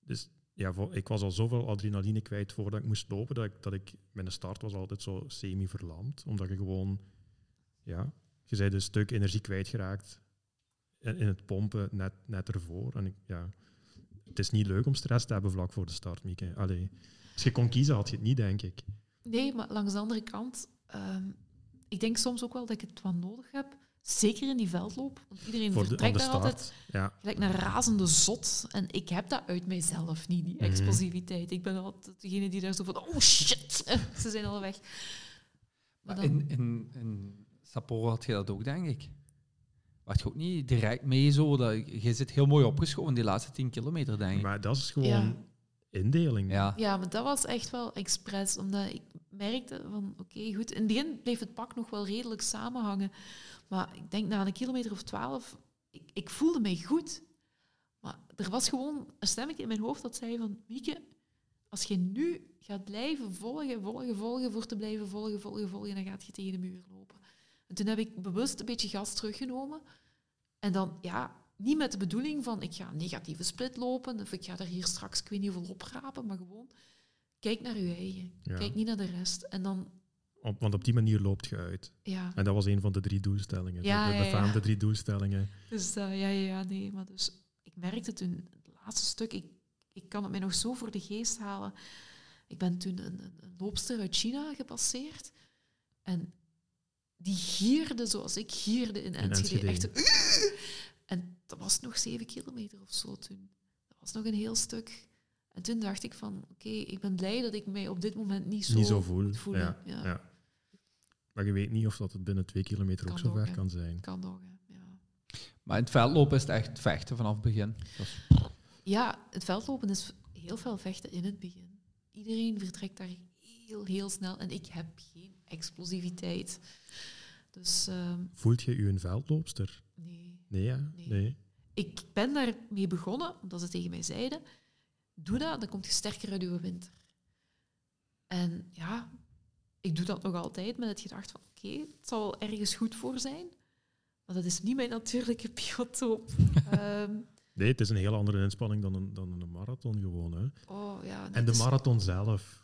dus ja, ik was al zoveel adrenaline kwijt voordat ik moest lopen, dat ik, dat ik mijn start was altijd zo semi-verlamd, omdat je gewoon, ja, je bent een stuk energie kwijtgeraakt in, in het pompen net, net ervoor. En ik, ja, het is niet leuk om stress te hebben vlak voor de start, Mieke. Allee, als je kon kiezen, had je het niet, denk ik. Nee, maar langs de andere kant, ehm, ik denk soms ook wel dat ik het wat nodig heb. Zeker in die veldloop. Want iedereen Voor de, vertrekt de daar altijd. Ja. gelijk naar razende zot. En ik heb dat uit mijzelf niet, die Mhm. explosiviteit. Ik ben altijd degene die daar zo van, oh shit, ze zijn al weg. Maar Maar dan, in, in, in Sapporo had je dat ook, denk ik. Wacht je ook niet direct mee zo? Dat, je zit heel mooi opgeschoven die laatste 10 kilometer, denk ik. Maar dat is gewoon Ja. indeling. ja. ja, maar dat was echt wel expres. Omdat ik merkte van, oké, goed. In het begin bleef het pak nog wel redelijk samenhangen. Maar ik denk na een kilometer of twaalf, ik, ik voelde mij goed. Maar er was gewoon een stemmetje in mijn hoofd dat zei van, Mieke, als je nu gaat blijven volgen, volgen, volgen, voor te blijven volgen, volgen, volgen, dan gaat je tegen de muur lopen. En toen heb ik bewust een beetje gas teruggenomen. En dan, ja, niet met de bedoeling van, ik ga een negatieve split lopen, of ik ga er hier straks, ik weet niet hoeveel oprapen, maar gewoon, kijk naar je eigen. Ja. Kijk niet naar de rest. En dan, Op- want op die manier loopt je uit. ja. En dat was een van de drie doelstellingen. de- Ja, de ja. befaamde drie doelstellingen. Dus eh, ja, ja, ja, nee. Maar dus, ik merkte toen, het laatste stuk, ik, ik kan het mij nog zo voor de geest halen. Ik ben toen een, een, een loopster uit China gepasseerd. En die gierde zoals ik gierde in, In Enschede. Echt En dat was nog zeven kilometer of zo toen. Dat was nog een heel stuk. En toen dacht ik van, oké, ik ben blij dat ik mij op dit moment niet zo, Niet zo voel. Ja, Ja, ja. Maar je weet niet of dat het binnen twee kilometer ook zo ver kan zijn. Kan nog, hè. Ja. Maar in het veldlopen is het echt vechten vanaf het begin. Dat is- Ja, het veldlopen is heel veel vechten in het begin. Iedereen vertrekt daar heel, heel snel en ik heb geen explosiviteit. Dus ehm, Voelt je je een veldloopster? nee. Nee, ja? Nee. Nee. Ik ben daarmee begonnen, omdat ze tegen mij zeiden, doe dat, dan komt je sterker uit je winter. En ja, ik doe dat nog altijd met het gedacht van, oké, het zal wel ergens goed voor zijn, maar dat is niet mijn natuurlijke biotoop. Ehm, Nee, het is een heel andere inspanning dan een, dan een marathon gewoon. Hè. oh ja, En de is- marathon zelf.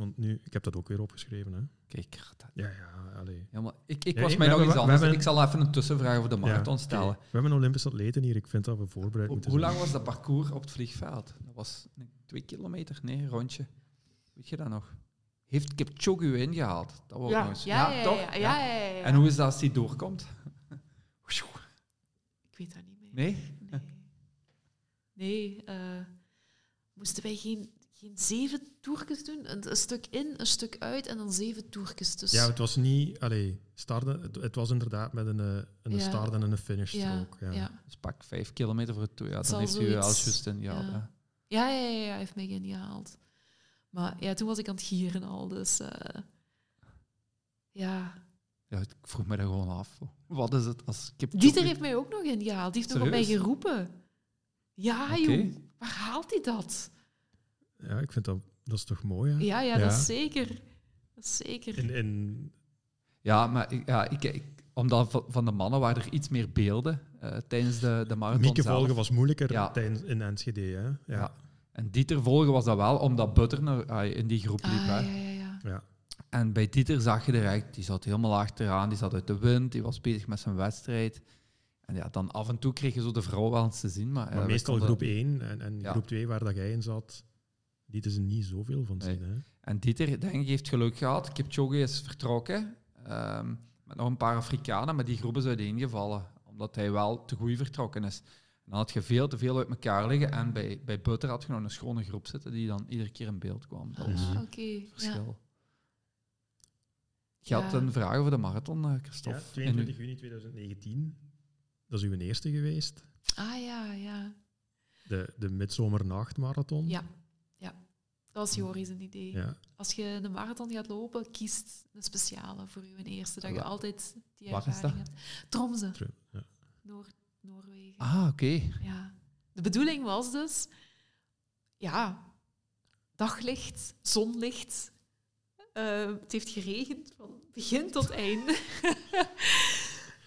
Want nu, ik heb dat ook weer opgeschreven. Hè. Kijk, dat- Ja, ja, allee. helemaal, ik, ik Ja, was mij nog iets we anders. hebben- Ik zal even een tussenvraag over de marathon Ja, stellen. We hebben Olympische atleten hier. Ik vind dat we voorbereid Hoe, moeten hoe zijn. lang was dat parcours op het vliegveld? Dat was een- twee kilometer? Nee, een rondje. Weet je dat nog? Heeft Kipchoge u ingehaald? Dat wou ik nog Ja, eens. ja, ja, toch? ja, ja, ja, ja, ja. En hoe is dat als die doorkomt? Ik weet dat niet meer. Nee? Nee. Nee, eh, moesten wij geen, geen zeven toertjes doen? Een, een stuk in, een stuk uit en dan zeven toertjes. Dus Ja, het was niet... Allee, starten, het, het was inderdaad met een, eh, een Ja. start en een finish ja, strook. Ja. ja. Dus pak vijf kilometer voor het toe. Ja, dan zal heeft u zoiets- als juist ingehaald. ja. Ja, ja, ja, ja, hij heeft mij geen gehaald. Maar ja, toen was ik aan het gieren al, dus... eh, ja. Ja, ik vroeg me dat gewoon af. Wat is het als Kipchoge... Dieter heeft mij ook nog ingehaald. Die heeft nog op mij Serieus? geroepen. Ja, joh. Waar haalt hij dat? Ja, ik vind dat... Dat is toch mooi, hè? Ja, ja, Ja. dat is zeker. zeker. In, in, Ja, maar ik- ja, ik, ik, omdat van- de mannen waren er iets meer beelden eh, tijdens de, de marathon Mieke zelf. volgen was moeilijker Ja. tijdens, in Enschede. Hè? Ja. Ja. En Dieter volgen was dat wel, omdat Butter in die groep liep. Ah, hè. ja, ja, ja. Ja. En bij Dieter zag je direct, die zat helemaal achteraan, die zat uit de wind, die was bezig met zijn wedstrijd. En ja, dan af en toe kreeg je zo de vrouw wel eens te zien. Maar, Maar ja, wij meestal konden- groep 1 en, en Ja. groep 2, waar dat jij in zat, lieten ze niet zoveel van Nee. zien. Hè? En Dieter, denk ik, heeft geluk gehad. Kipchoge is vertrokken. ehm, met nog een paar Afrikanen, maar die groep is uiteengevallen. Omdat hij wel te goed vertrokken is. En dan had je veel te veel uit elkaar liggen. En bij, bij Butter had je nog een schone groep zitten die dan iedere keer in beeld kwam. Dat was Ah, Mhm. oké. het Ja. verschil. Je had Ja. een vraag over de marathon, eh, Ja, Christophe. 22 juni 2019, dat is uw eerste geweest. Ah ja, ja. De, de midzomernachtmarathon. Ja, ja. Dat was Joris een idee. Ja. Als je een marathon gaat lopen, kiest een speciale voor je eerste. Dat je altijd die ervaring hebt. Tromsø, Tru- ja. Noord Noorwegen. Ah, oké. Ja. De bedoeling was dus, ja, daglicht, zonlicht. Eh, het heeft geregend van begin tot einde.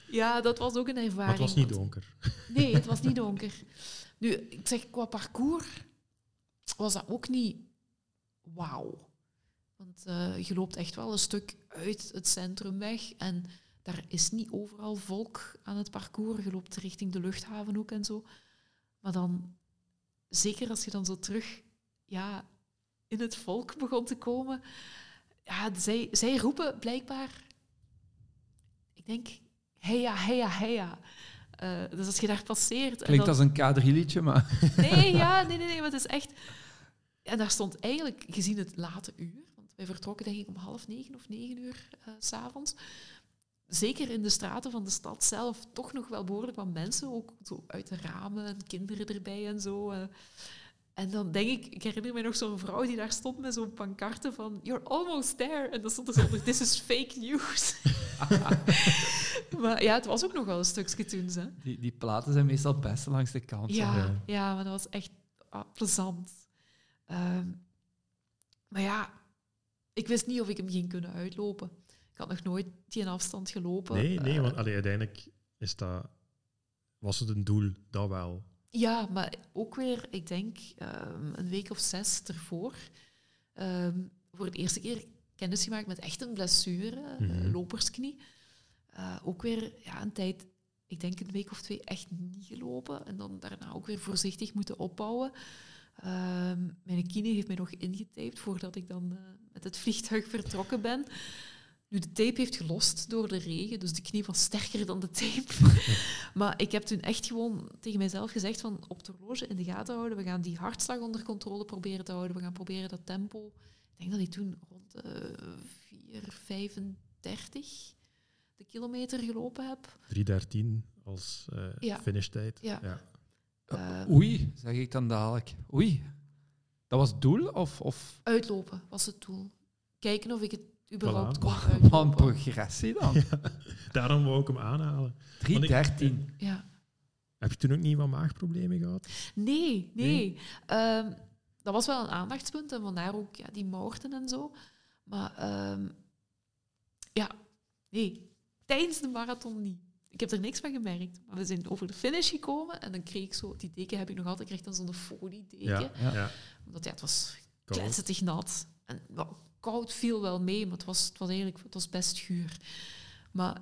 ja, dat was ook een ervaring. Maar het was niet donker. Nee, het was niet donker. Nu, ik zeg, qua parcours was dat ook niet wauw. Want eh, je loopt echt wel een stuk uit het centrum weg en daar is niet overal volk aan het parcours. Je loopt richting de luchthaven ook en zo. Maar dan, zeker als je dan zo terug ja, in het volk begon te komen, ja, zij, zij roepen blijkbaar, ik denk, heya, heya, heya. Eh, dus als je daar passeert... en Klinkt dan- als een K3-liedje, maar... Nee, ja, nee, nee, nee, maar het is echt... En daar stond eigenlijk, gezien het late uur, want wij vertrokken denk ik om half negen of negen uur eh, s s'avonds, zeker in de straten van de stad zelf, toch nog wel behoorlijk wat mensen, ook zo uit de ramen en kinderen erbij en zo. eh. En dan denk ik, ik herinner me nog zo'n vrouw die daar stond met zo'n pancarte van You're almost there. En dan stond er zo onder, This is fake news. maar ja, het was ook nog wel een stukje toen, hè. Die, die platen zijn meestal best langs de kant. Ja, Ja. ja. maar dat was echt ah, plezant. Ehm, maar ja, ik wist niet of ik hem ging kunnen uitlopen. Ik had nog nooit die afstand gelopen. Nee, nee Eh, want allee, uiteindelijk is dat, was het een doel, dat wel. Ja, maar ook weer, ik denk, ehm, een week of zes ervoor, ehm, voor het eerste keer kennis gemaakt met echt een blessure, eh, Mhm. lopersknie. Eh, ook weer ja, een tijd, ik denk een week of twee, echt niet gelopen. En dan daarna ook weer voorzichtig moeten opbouwen. Ehm, mijn kine heeft mij nog ingetaped voordat ik dan eh, met het vliegtuig vertrokken ben. Nu, de tape heeft gelost door de regen, dus de knie was sterker dan de tape. maar ik heb toen echt gewoon tegen mijzelf gezegd van op de horloge in de gaten houden. We gaan die hartslag onder controle proberen te houden. We gaan proberen dat tempo. Ik denk dat ik toen rond de 4,35 de kilometer gelopen heb. 3.13 als eh Ja. finishtijd. Ja. Ja. Eh, Oei, zeg ik dan dadelijk. Oei. Dat was het doel? Of, of Uitlopen was het doel. Kijken of ik het überhaupt Voilà. kon wat een uitlopen. progressie dan? Daarom wou ik hem aanhalen. 313. Ja. Heb je toen ook niet wat maagproblemen gehad? Nee, nee. Ehm, dat was wel een aandachtspunt en vandaar ook ja, die moorten en zo. Maar ehm, ja, nee, tijdens de marathon niet. Ik heb er niks van gemerkt. Maar we zijn over de finish gekomen en dan kreeg ik zo, die deken heb ik nog altijd, ik kreeg dan zo'n foliedeken. Ja. Ja. Omdat ja, het was kletsetig nat. En wel, koud viel wel mee, maar het was, het was eigenlijk het was best guur. Maar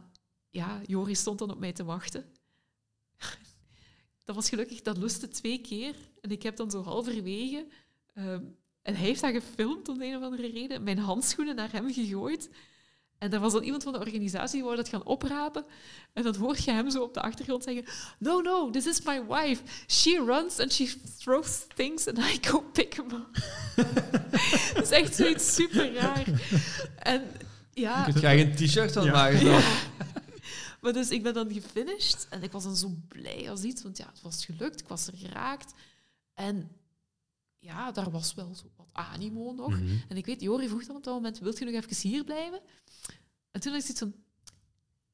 ja, Joris stond dan op mij te wachten. Dat was gelukkig, dat lustte twee keer. En ik heb dan zo halverwege... ehm, en hij heeft dat gefilmd om de een of andere reden. Mijn handschoenen naar hem gegooid. En er was dan iemand van de organisatie die wou dat gaan oprapen. En dan hoor je hem zo op de achtergrond zeggen... No, no, this is my wife. She runs and she throws things and I go pick them up. dat is echt zoiets super raar. En ja... Kun jij een t-shirt van Ja. maken? zo? Maar dus ik ben dan gefinished en ik was dan zo blij als iets, want ja, het was gelukt, ik was er geraakt. En ja, daar was wel zo wat animo nog. Mhm. En ik weet, Jori vroeg dan op dat moment, wilt je nog even hier blijven? En toen ik zoiets van,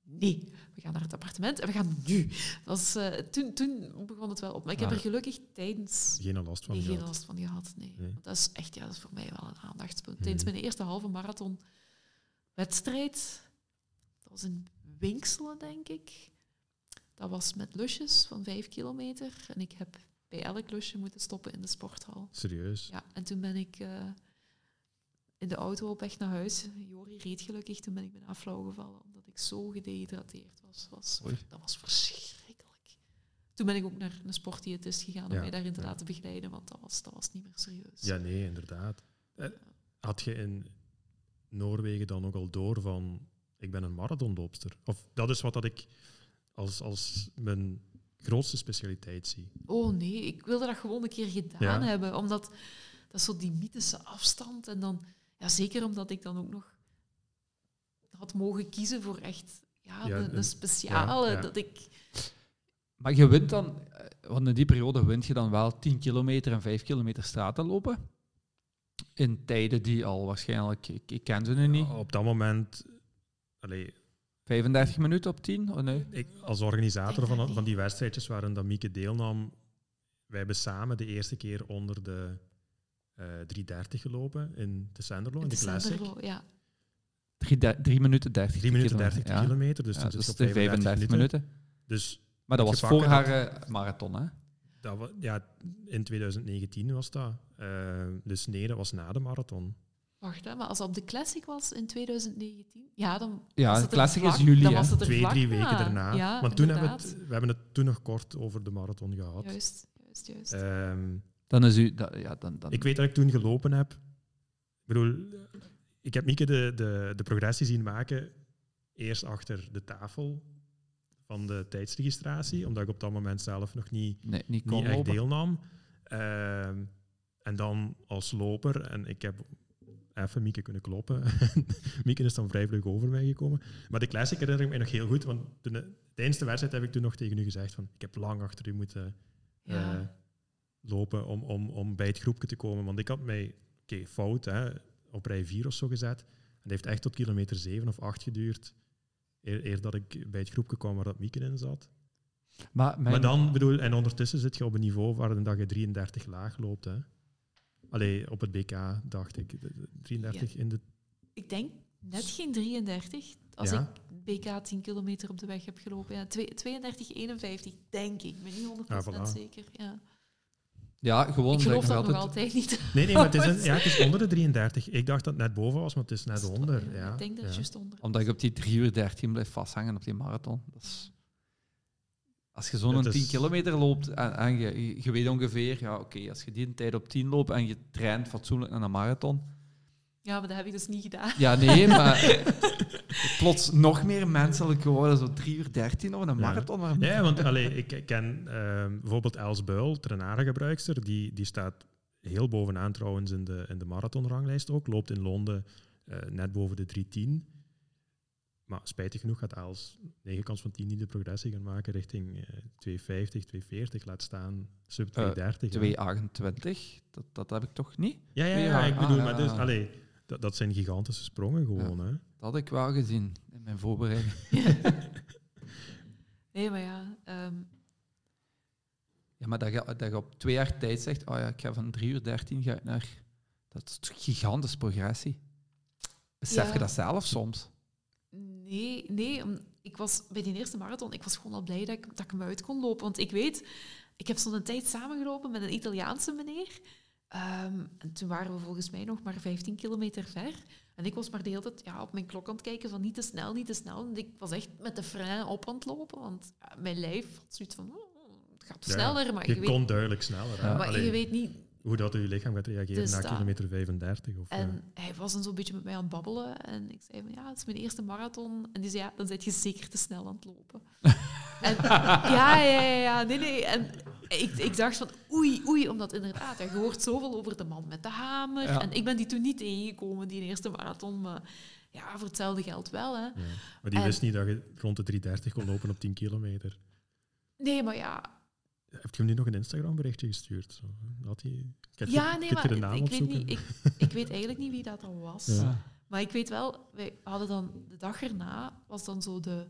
nee, we gaan naar het appartement en we gaan nu. Dat was, eh, toen, toen begon het wel op. Maar ik heb Maar- er gelukkig tijdens Geen last van nee, geen gehad. last van gehad. Nee. Nee. Want dat is echt ja, dat is voor mij wel een aandachtspunt. Mhm. Tijdens mijn eerste halve marathon wedstrijd. Dat was in Winkselen, denk ik. Dat was met lusjes van vijf kilometer. En ik heb bij elk lusje moeten stoppen in de sporthal. Serieus. Ja, en toen ben ik eh, in de auto op weg naar huis. Jori reed gelukkig. Toen ben ik bijna flauw gevallen, omdat ik zo gedehydrateerd was. was Oei. dat was verschrikkelijk. Toen ben ik ook naar een sportdiëtist gegaan om Ja, mij daarin te ja. laten begeleiden, want dat was, dat was niet meer serieus. Ja, nee, inderdaad. Eh, Had je in Noorwegen dan ook al door van ik ben een marathonloopster? Of dat is wat dat ik als, als mijn grootste specialiteit zie. Oh nee, ik wilde dat gewoon een keer gedaan Ja. hebben, omdat dat is zo die mythische afstand. En dan, ja, zeker omdat ik dan ook nog had mogen kiezen voor echt ja, een een- speciale. ja, ja. Dat ik, Maar je wint dan, eh, want in die periode wint je dan wel 10 kilometer en 5 kilometer straten lopen. In tijden die al waarschijnlijk, ik, ik ken ze nu niet, Op dat moment, allee, 35 minuten op 10? Oh nee. ik, als organisator van, van die wedstrijdjes waarin dat Mieke deelnam, wij hebben samen de eerste keer onder de 330 gelopen in de Sanderlo, in de Classic. Ja. 3 minuten 30 3 minuten 30 ja. kilometer, dus Ja, dus op de 35 minuten. Dus Maar dat was voor haar eh, marathon, hè? dat wa- ja, in 2019 was dat. Eh, dus nee, dat was na de marathon. Wacht, hè, maar als dat op de Classic was in 2019, ja, dan Ja, was de het Classic is juli, dan hè? was het er Twee, vlak drie weken na. daarna. Ja, Want toen hebben we, het, we hebben het toen nog kort over de marathon gehad. Juist, juist, juist. Ehm, Dan is u... Dat, ja, dan, dan, ik weet dat ik toen gelopen heb. Ik bedoel, ik heb Mieke de, de, de progressie zien maken. Eerst achter de tafel van de tijdsregistratie, omdat ik op dat moment zelf nog niet, nee, niet kon niet echt lopen. deelnam. Ehm, en dan als loper, en ik heb even Mieke kunnen kloppen. Mieke is dan vrij vlug over mij gekomen. Maar de classic herinner ik mij nog heel goed, want toen, tijdens de wedstrijd heb ik toen nog tegen u gezegd van ik heb lang achter u moeten ja. eh, lopen om, om, om bij het groepje te komen. Want ik had mij, oké, fout, hè, op rij 4 of zo gezet. En dat heeft echt tot kilometer 7 of 8 geduurd, eer, eer dat ik bij het groepje kwam waar dat Mieke in zat. Maar, mijn, Maar dan, bedoel, en ondertussen zit je op een niveau waar dat je 33 laag loopt. Hè. Allee, op het BK dacht ik. de- de 33 in de... Ik denk net geen 33, als Ja. ik BK 10 kilometer op de weg heb gelopen. Ja, twee- 32, 51, denk ik. Ik ben niet 100% Ah, voilà. zeker. Ja. Ja, gewoon Ik geloof dat dat je nog altijd- altijd niet. Nee, nee, maar het is, een, ja, het is onder de 33. Ik dacht dat het net boven was, maar het is net onder. Ja, ik denk dat het ja. juist onder. Omdat ik op die 3 uur 13 blijf vasthangen op die marathon. Dat is, als je zo'n Dat een is- 10 kilometer loopt en, en je, je weet ongeveer, ja oké, als je die tijd op 10 loopt en je traint fatsoenlijk naar een marathon. Ja, maar dat heb ik dus niet gedaan. Ja, nee, maar plots nog meer menselijk geworden, zo 3 uur 13 of een Ja. marathon. Maar Ja, want allee, ik ken ehm, bijvoorbeeld Els Buil, trainarengebruikster, die, die staat heel bovenaan trouwens in de, in de marathonranglijst ook. Loopt in Londen eh, net boven de 310. Maar spijtig genoeg gaat Els 9 kans van 10 niet de progressie gaan maken richting eh 250, 240, laat staan sub 230. hè. 228, dat, dat heb ik toch niet? Ja, ja, ja, Ja, ik bedoel, ah, maar ja, dus, ja. allee, dat, dat zijn gigantische sprongen gewoon. Hè. Dat had ik wel gezien in mijn voorbereiding. Nee, maar ja. ehm, Ja, maar dat je, dat je op twee jaar tijd zegt, oh ja, ik ga van 3 uur 13 ga ik naar... Dat is toch gigantische progressie. Besef Ja. je dat zelf soms? nee, nee. om- Ik was bij die eerste marathon, ik was gewoon al blij dat ik, dat ik hem uit kon lopen. Want ik weet, ik heb zo'n tijd samengelopen met een Italiaanse meneer. Ehm, en toen waren we volgens mij nog maar 15 kilometer ver. En ik was maar de hele tijd ja, op mijn klok aan het kijken van niet te snel, niet te snel. En ik was echt met de frein op aan het lopen, want mijn lijf had zoiets van... "Oh, het gaat Ja, sneller, maar, Je je weet, kon duidelijk sneller. Hè. Maar Allee, je weet niet hoe dat je lichaam gaat reageren Dus na dat- kilometer 35. Of, eh, En hij was dan zo'n beetje met mij aan het babbelen. En ik zei van, ja, het is mijn eerste marathon. En die zei, ja, dan zit je zeker te snel aan het lopen. en, ja, ja, ja, nee, nee. En ik, ik dacht van, oei, oei, omdat inderdaad, je hoort zoveel over de man met de hamer. Ja. En ik ben die toen niet tegengekomen, die eerste marathon. Maar ja, voor hetzelfde geld wel, hè. Ja. Maar die En- wist niet dat je rond de 330 kon lopen op 10 kilometer. Nee, maar ja, Heb je hem nu nog een Instagram berichtje gestuurd? Zo, had hij, je- ja nee, maar de naam ik weet, niet, ik, ik weet eigenlijk niet wie dat dan was. Ja. Maar ik weet wel, wij hadden dan de dag erna was dan zo de,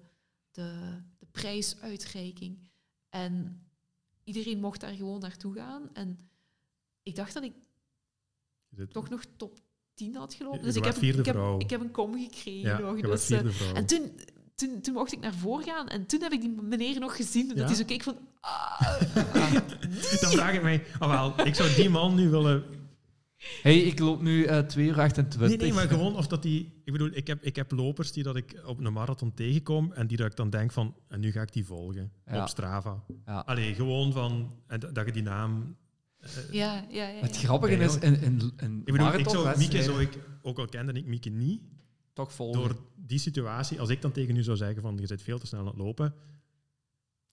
de, de prijsuitreiking. En iedereen mocht daar gewoon naartoe gaan. En ik dacht dat ik toch nog top tien had gelopen. Dus ik heb, ik, heb, ik heb een kom gekregen Ja, nog. Dus, eh, vierde vrouw. en toen, toen, toen mocht ik naar voren gaan en toen heb ik die meneer nog gezien. Dat Ja? hij zo keek van... Ah, Dan vraag ik mij, oh wel, ik zou die man nu willen hey, ik loop nu eh 2 uur 28. Nee, nee, maar gewoon of dat die... Ik bedoel, ik heb, ik heb lopers die dat ik op een marathon tegenkom en die dat ik dan denk van, en nu ga ik die volgen Ja. op Strava. Ja. Allee, gewoon van, en dat dat je die naam... eh, ja, ja, ja. ja. Het grappige is, in ik bedoel, ik zou, Mieke zou ik, ook al kende ik Mieke niet, toch volgen. door die situatie, als ik dan tegen u zou zeggen van, je zit veel te snel aan het lopen,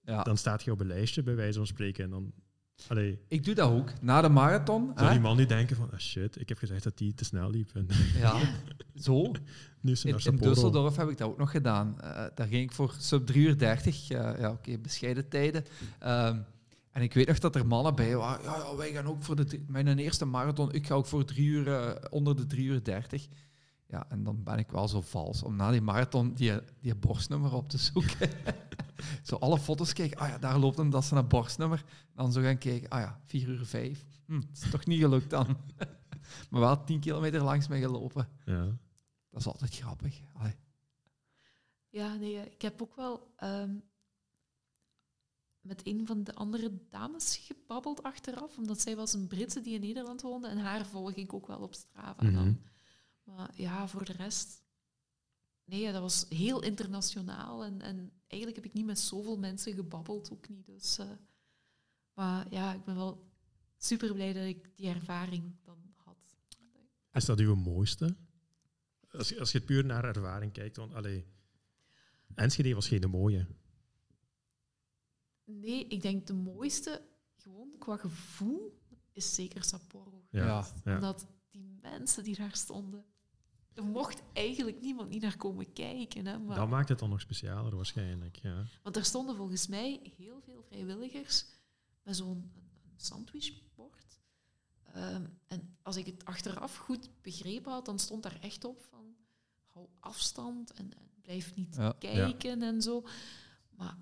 ja. dan staat je op een lijstje, bij wijze van spreken, en dan... Allee, Ik doe dat ook. Na de marathon. zou hè? die man nu denken van, ah shit, ik heb gezegd dat die te snel liep. En Ja, zo. nu is In, in. Düsseldorf heb ik dat ook nog gedaan. Eh, daar ging ik voor sub 3 uur 30. eh, ja, oké, bescheiden tijden. Ehm, en ik weet nog dat er mannen bij waren. Ja, ja wij gaan ook voor de, mijn eerste marathon. Ik ga ook voor drie uur, eh, onder de 3 uur 30. Ja, en dan ben ik wel zo vals om na die marathon die, die borstnummer op te zoeken. zo alle foto's kijken. Ah ja, daar loopt hem, dat is een borstnummer. Dan zo gaan kijken. Ah ja, 4 uur 5. Hm, het is toch niet gelukt dan. maar wel 10 kilometer langs mij gelopen. Ja. Dat is altijd grappig. Allee. Ja, nee, ik heb ook wel ehm, met een van de andere dames gebabbeld achteraf, omdat zij was een Britse die in Nederland woonde en haar volg ik ook wel op Strava dan. Maar ja, voor de rest... Nee, ja, dat was heel internationaal en, en eigenlijk heb ik niet met zoveel mensen gebabbeld, ook niet. Dus, eh, maar ja, ik ben wel super blij dat ik die ervaring dan had. Is dat uw mooiste? Als je, als je het puur naar ervaring kijkt, want allee, Enschede was geen mooie. Nee, ik denk de mooiste, gewoon qua gevoel, is zeker Sapporo. Ja. Ja. Ja. Omdat die mensen die daar stonden, er mocht eigenlijk niemand niet naar komen kijken. Hè, maar, Dat maakt het dan nog specialer waarschijnlijk. Ja. Want er stonden volgens mij heel veel vrijwilligers met zo'n sandwichbord. Ehm, en als ik het achteraf goed begrepen had, dan stond daar echt op van hou afstand en, en blijf niet Ja. kijken en zo. Maar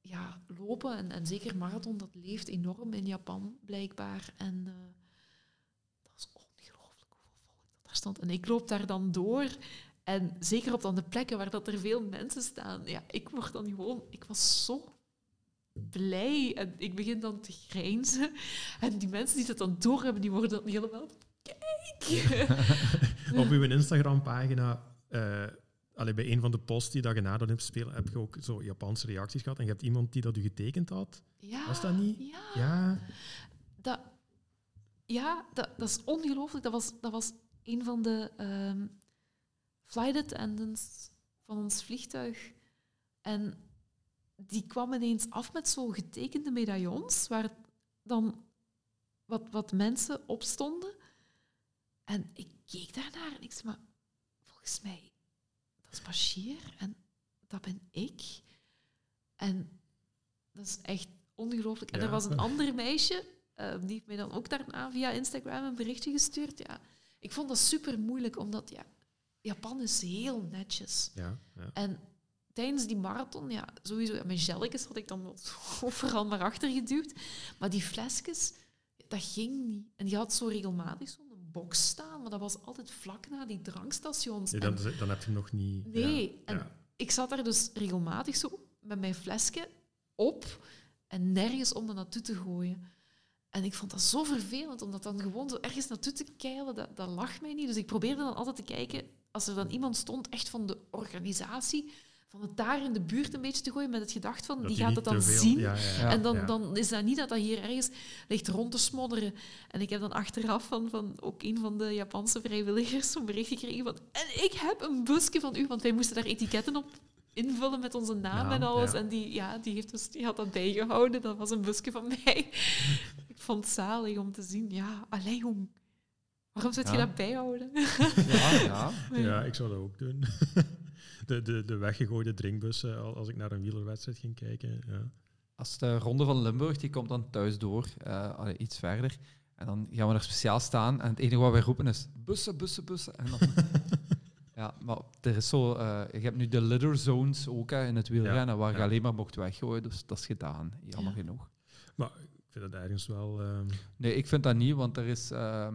ja, lopen en, en zeker marathon, dat leeft enorm in Japan blijkbaar. En eh, dat is ongelooflijk hoeveel volk dat daar stond. En ik loop daar dan door. En zeker op dan de plekken waar dat er veel mensen staan. Ja, ik word dan gewoon... Ik was zo blij. En ik begin dan te grijnzen. En die mensen die dat dan doorhebben, die worden dan helemaal... Kijk! Op uw Instagram-pagina, allee, bij een van de posts die dat je na de Olympische Spelen, heb je ook zo Japanse reacties gehad. En je hebt iemand die dat u getekend had. Ja, Was dat niet? Ja. Ja. Dat, ja, dat, dat is ongelooflijk. Dat was, dat was een van de ehm, flight attendants van ons vliegtuig. En die kwam ineens af met zo getekende medaillons, waar dan wat, wat mensen op stonden. En ik keek daarnaar en ik zei, maar volgens mij, dat is Bashir en dat ben ik. En dat is echt ongelooflijk. En Ja. er was een ander meisje, eh, die heeft mij dan ook daarna via Instagram een berichtje gestuurd. Ja, ik vond dat super moeilijk, omdat ja, Japan is heel netjes. Ja, ja. En tijdens die marathon, ja, sowieso, ja, mijn gelletjes had ik dan overal maar achter geduwd. Maar die flesjes, dat ging niet. En die had zo regelmatig zo'n box staan, maar dat was altijd vlak na die drankstations. Dan, dan heb je hem nog niet... Nee, en ik zat daar dus regelmatig zo met mijn flesje op en nergens om dat naartoe te gooien. En ik vond dat zo vervelend, om dat dan gewoon zo ergens naartoe te keilen, dat, dat lag mij niet. Dus ik probeerde dan altijd te kijken, als er dan iemand stond, echt van de organisatie, van het daar in de buurt een beetje te gooien, met het gedacht van, Dat die gaat het dan veel- zien. Ja, ja, ja. Ja. En dan, dan is dat niet dat dat hier ergens ligt rond te smodderen. En ik heb dan achteraf van, van ook een van de Japanse vrijwilligers zo'n bericht gekregen van en ik heb een busje van u, want wij moesten daar etiketten op invullen met onze naam en alles. En die, ja, die, heeft dus, die had dat bijgehouden. Dat was een busje van mij. Ik vond het zalig om te zien. Ja, alleen jong. Waarom zou je Ja. dat bijhouden? Ja, ja. Ja, ik zou dat ook doen. De, de, de weggegooide drinkbussen al- als ik naar een wielerwedstrijd ging kijken. Ja. Als de Ronde van Limburg, die komt dan thuis door, eh, iets verder. En dan gaan we er speciaal staan. En het enige wat wij roepen is bussen, bussen, bussen. En dan, ja, maar er is zo... eh, je hebt nu de litter zones ook hè, in het wielrennen, waar je ja. alleen maar mocht weggooien. Dus dat is gedaan, jammer Ja. genoeg. Maar vind dat ergens wel... ehm, Nee, ik vind dat niet, want er is... ehm,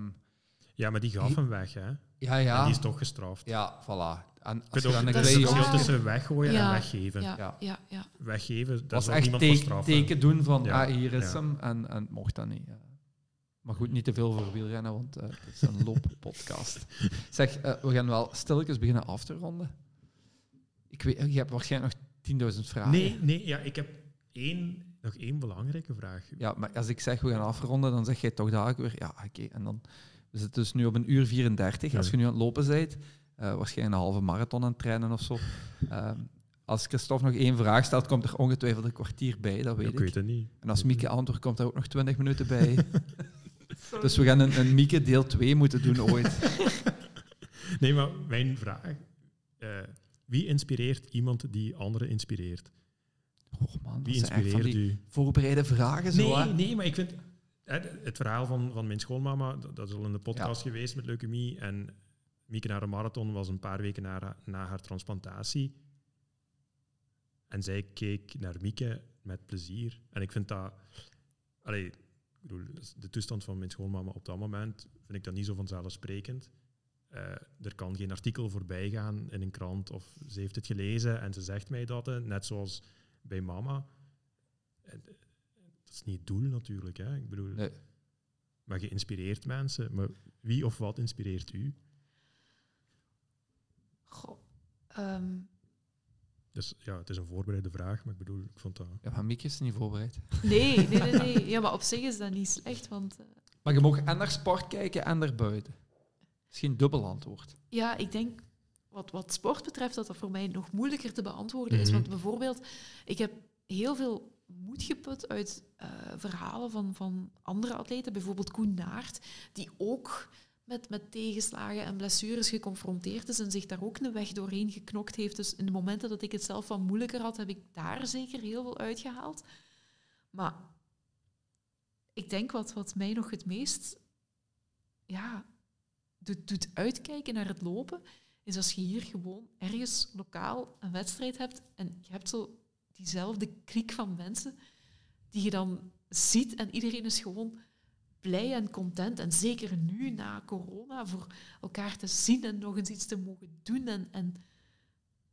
Ja, maar die gaf hem weg, hè. Ja, En ja. die is toch gestraft. Ja, voilà. En als je dan een is verschil tussen weggooien Ja. en weggeven. Ja, Ja. ja, ja. Weggeven, dat was zal echt niemand voor teken, teken doen van, Ja. ah, hier is Ja. hem, en, en mocht dat niet. Maar goed, niet te veel voor wielrennen, want eh, het is een looppodcast. zeg, eh, we gaan wel stilletjes beginnen af te ronden. Ik weet, je hebt waarschijnlijk nog 10.000 vragen. Nee, nee, ja, ik heb één, nog één belangrijke vraag. Ja, maar als ik zeg we gaan afronden, dan zeg jij toch dadelijk weer, ja, oké. En dan, we zitten dus nu op een uur 34. Als je nu aan het lopen bent, eh, waarschijnlijk een halve marathon aan het trainen of zo. Ehm, als Christophe nog één vraag stelt, komt er ongetwijfeld een kwartier bij, dat weet ik ik. weet het niet. En als Mieke antwoordt, komt er ook nog 20 minuten bij. dus we gaan een, een Mieke deel 2 moeten doen ooit. Nee, maar mijn vraag... eh, wie inspireert iemand die anderen inspireert? Oh man, Wie van inspireert u? voorbereide vragen zo. Nee, hè. nee, maar ik vind... hè, Het verhaal van, van mijn schoolmama, dat dat is al in de podcast geweest met leukemie. En Mieke naar de marathon was een paar weken na, na haar transplantatie. En zij keek naar Mieke met plezier. En ik vind dat... Allee, ik bedoel, de toestand van mijn schoolmama op dat moment vind ik dat niet zo vanzelfsprekend. Eh, er kan geen artikel voorbij gaan in een krant of ze heeft het gelezen en ze zegt mij dat, net zoals bij mama. En, dat is niet het doel natuurlijk. Hè. Ik bedoel, Nee. Maar je inspireert mensen. Maar wie of wat inspireert u? Goh, ehm, Dus ja, het is een voorbereide vraag, maar ik bedoel, ik vond dat... Ja, maar Mieke is niet voorbereid. nee, nee, nee, nee. Ja, maar op zich is dat niet slecht, want... eh, Maar je mag en naar sport kijken en naar buiten. Geen dubbel antwoord. Ja, ik denk wat, wat sport betreft dat dat voor mij nog moeilijker te beantwoorden is. Mhm. Want bijvoorbeeld, ik heb heel veel moed geput uit eh, verhalen van, van andere atleten, bijvoorbeeld Koen Naert, die ook met, met tegenslagen en blessures geconfronteerd is en zich daar ook een weg doorheen geknokt heeft. Dus in de momenten dat ik het zelf wat moeilijker had, heb ik daar zeker heel veel uitgehaald. Maar ik denk wat, wat mij nog het meest ja, doet, doet uitkijken naar het lopen, is als je hier gewoon ergens lokaal een wedstrijd hebt en je hebt zo diezelfde kliek van mensen die je dan ziet en iedereen is gewoon blij en content. En zeker nu, na corona, voor elkaar te zien en nog eens iets te mogen doen. En, en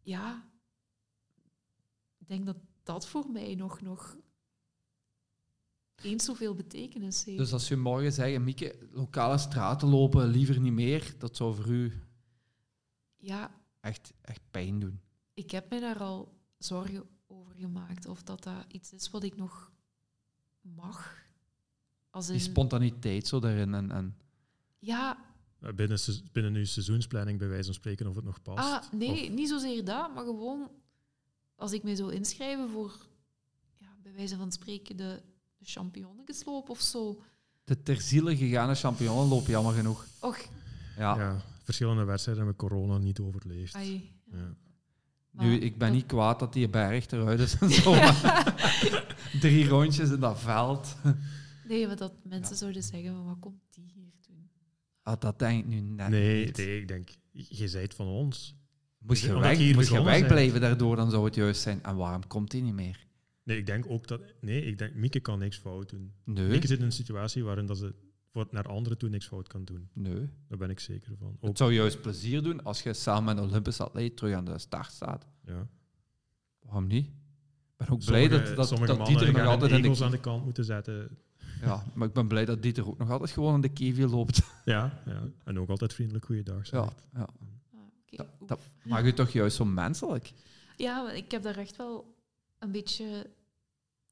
ja, ik denk dat dat voor mij nog, nog eens zoveel betekenis heeft. Dus als je morgen zegt, Mieke, lokale straten lopen, liever niet meer, dat zou voor u ja, echt, echt pijn doen. ik heb me daar al zorgen over gemaakt. Of dat dat iets is wat ik nog mag. Als Die spontaniteit zo daarin. En, en ja, Binnen, binnen uw seizoensplanning bij wijze van spreken of het nog past. ah, nee, Of- niet zozeer dat, maar gewoon als ik mij zou inschrijven voor, ja, bij wijze van spreken, de, de championnetjesloop of zo. de ter ziele gegaane loop jammer genoeg. Och, Ja. ja, verschillende wedstrijden hebben corona niet overleefd. ai. ja. Ja. Maar Nu, ik ben niet kwaad dat die berg eruit is en zo, drie rondjes in dat veld. Nee, maar dat mensen zouden zeggen, van, wat komt die hier doen? Ah, dat denk ik nu net Nee, niet. nee, ik denk, je zijt van ons. Moest je, weg, je moest je wegblijven daardoor, dan zou het juist zijn. En waarom komt hij niet meer? Nee, ik denk ook dat... Nee, ik denk, Mieke kan niks fout doen. Nee, Mieke zit in een situatie waarin dat ze voor, naar anderen toe niks fout kan doen. nee. Daar ben ik zeker van. Het zou juist plezier doen als je samen met een Olympisch atleet terug aan de start staat. ja. Waarom niet? Ik ben ook blij Sommige, dat, dat, sommige dat mannen Dieter nog altijd in de... aan de kant moeten zetten. Ja, maar ik ben blij dat Dieter ook nog altijd gewoon in de Kiwi loopt. Ja, ja. en ook altijd vriendelijk goeiedag Ja, zegt. ja. Ah, oké, Dat- maakt je toch juist zo menselijk? Ja, ik heb daar echt wel een beetje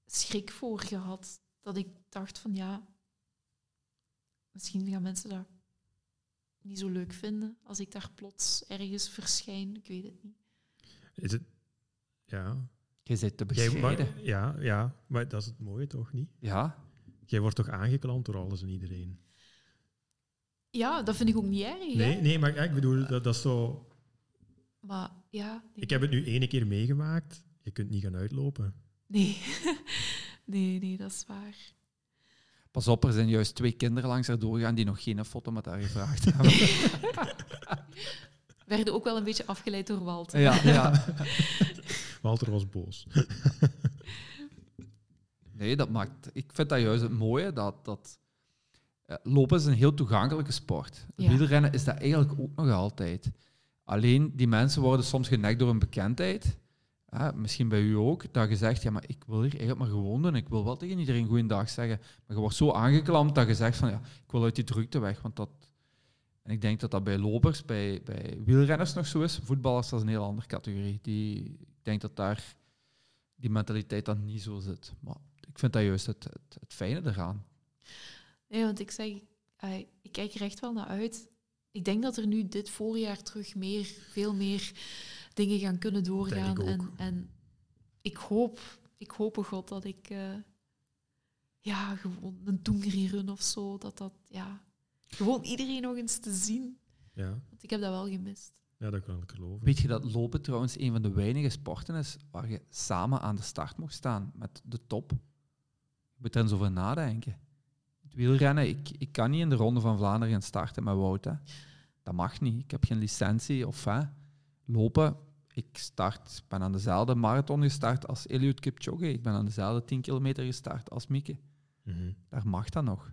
schrik voor gehad. Dat ik dacht van ja, misschien gaan mensen dat niet zo leuk vinden als ik daar plots ergens verschijn. Ik weet het niet. Is het... Ja. Je zit te Jij, bescheiden. maar, ja, ja, maar dat is het mooie toch niet? Ja, Jij wordt toch aangeklampt door alles en iedereen? Ja, dat vind ik ook niet erg. hè. Nee, nee maar ja, ik bedoel, dat, dat is zo... Maar ja, nee. Ik heb het nu ene keer meegemaakt. Je kunt niet gaan uitlopen. Nee. nee, nee, dat is waar. Pas op, er zijn juist twee kinderen langs haar doorgegaan die nog geen foto met haar gevraagd hebben. Werden ook wel een beetje afgeleid door Walter. ja, ja. Walter was boos. Nee, dat maakt... Ik vind dat juist het mooie, dat... dat Ja, lopen is een heel toegankelijke sport. Ja. Wielrennen is dat eigenlijk ook nog altijd. Alleen die mensen worden soms genekt door een bekendheid. Misschien bij u ook, dat je zegt, ja, maar ik wil hier eigenlijk maar gewoon doen. Ik wil wel tegen iedereen goeiedag zeggen. Maar je wordt zo aangeklampt dat je zegt van, ja, ik wil uit die drukte weg. Want dat... En ik denk dat dat bij lopers, bij, bij wielrenners nog zo is. Voetballers, dat is een heel andere categorie. Die, ik denk dat daar die mentaliteit dan niet zo zit. Maar ik vind dat juist het, het, het fijne eraan. Nee, want ik zeg, eh, ik kijk er echt wel naar uit. Ik denk dat er nu dit voorjaar terug meer, veel meer dingen gaan kunnen doorgaan. ik. En, en ik hoop, ik hoop op God dat ik eh, ja, gewoon een Toengri-run of zo, dat dat, ja, gewoon iedereen nog eens te zien. Ja, Want ik heb dat wel gemist. ja, dat kan ik geloven. Weet je dat lopen trouwens een van de weinige sporten is waar je samen aan de start mocht staan met de top? Je moet er eens over nadenken. Het wielrennen, ik, ik kan niet in de Ronde van Vlaanderen gaan starten met Wout. Hè. Dat mag niet. Ik heb geen licentie. Of hè. Lopen, ik start, ik ben aan dezelfde marathon gestart als Eliud Kipchoge. Ik ben aan dezelfde 10 kilometer gestart als Mieke. Mhm. Daar mag dat nog.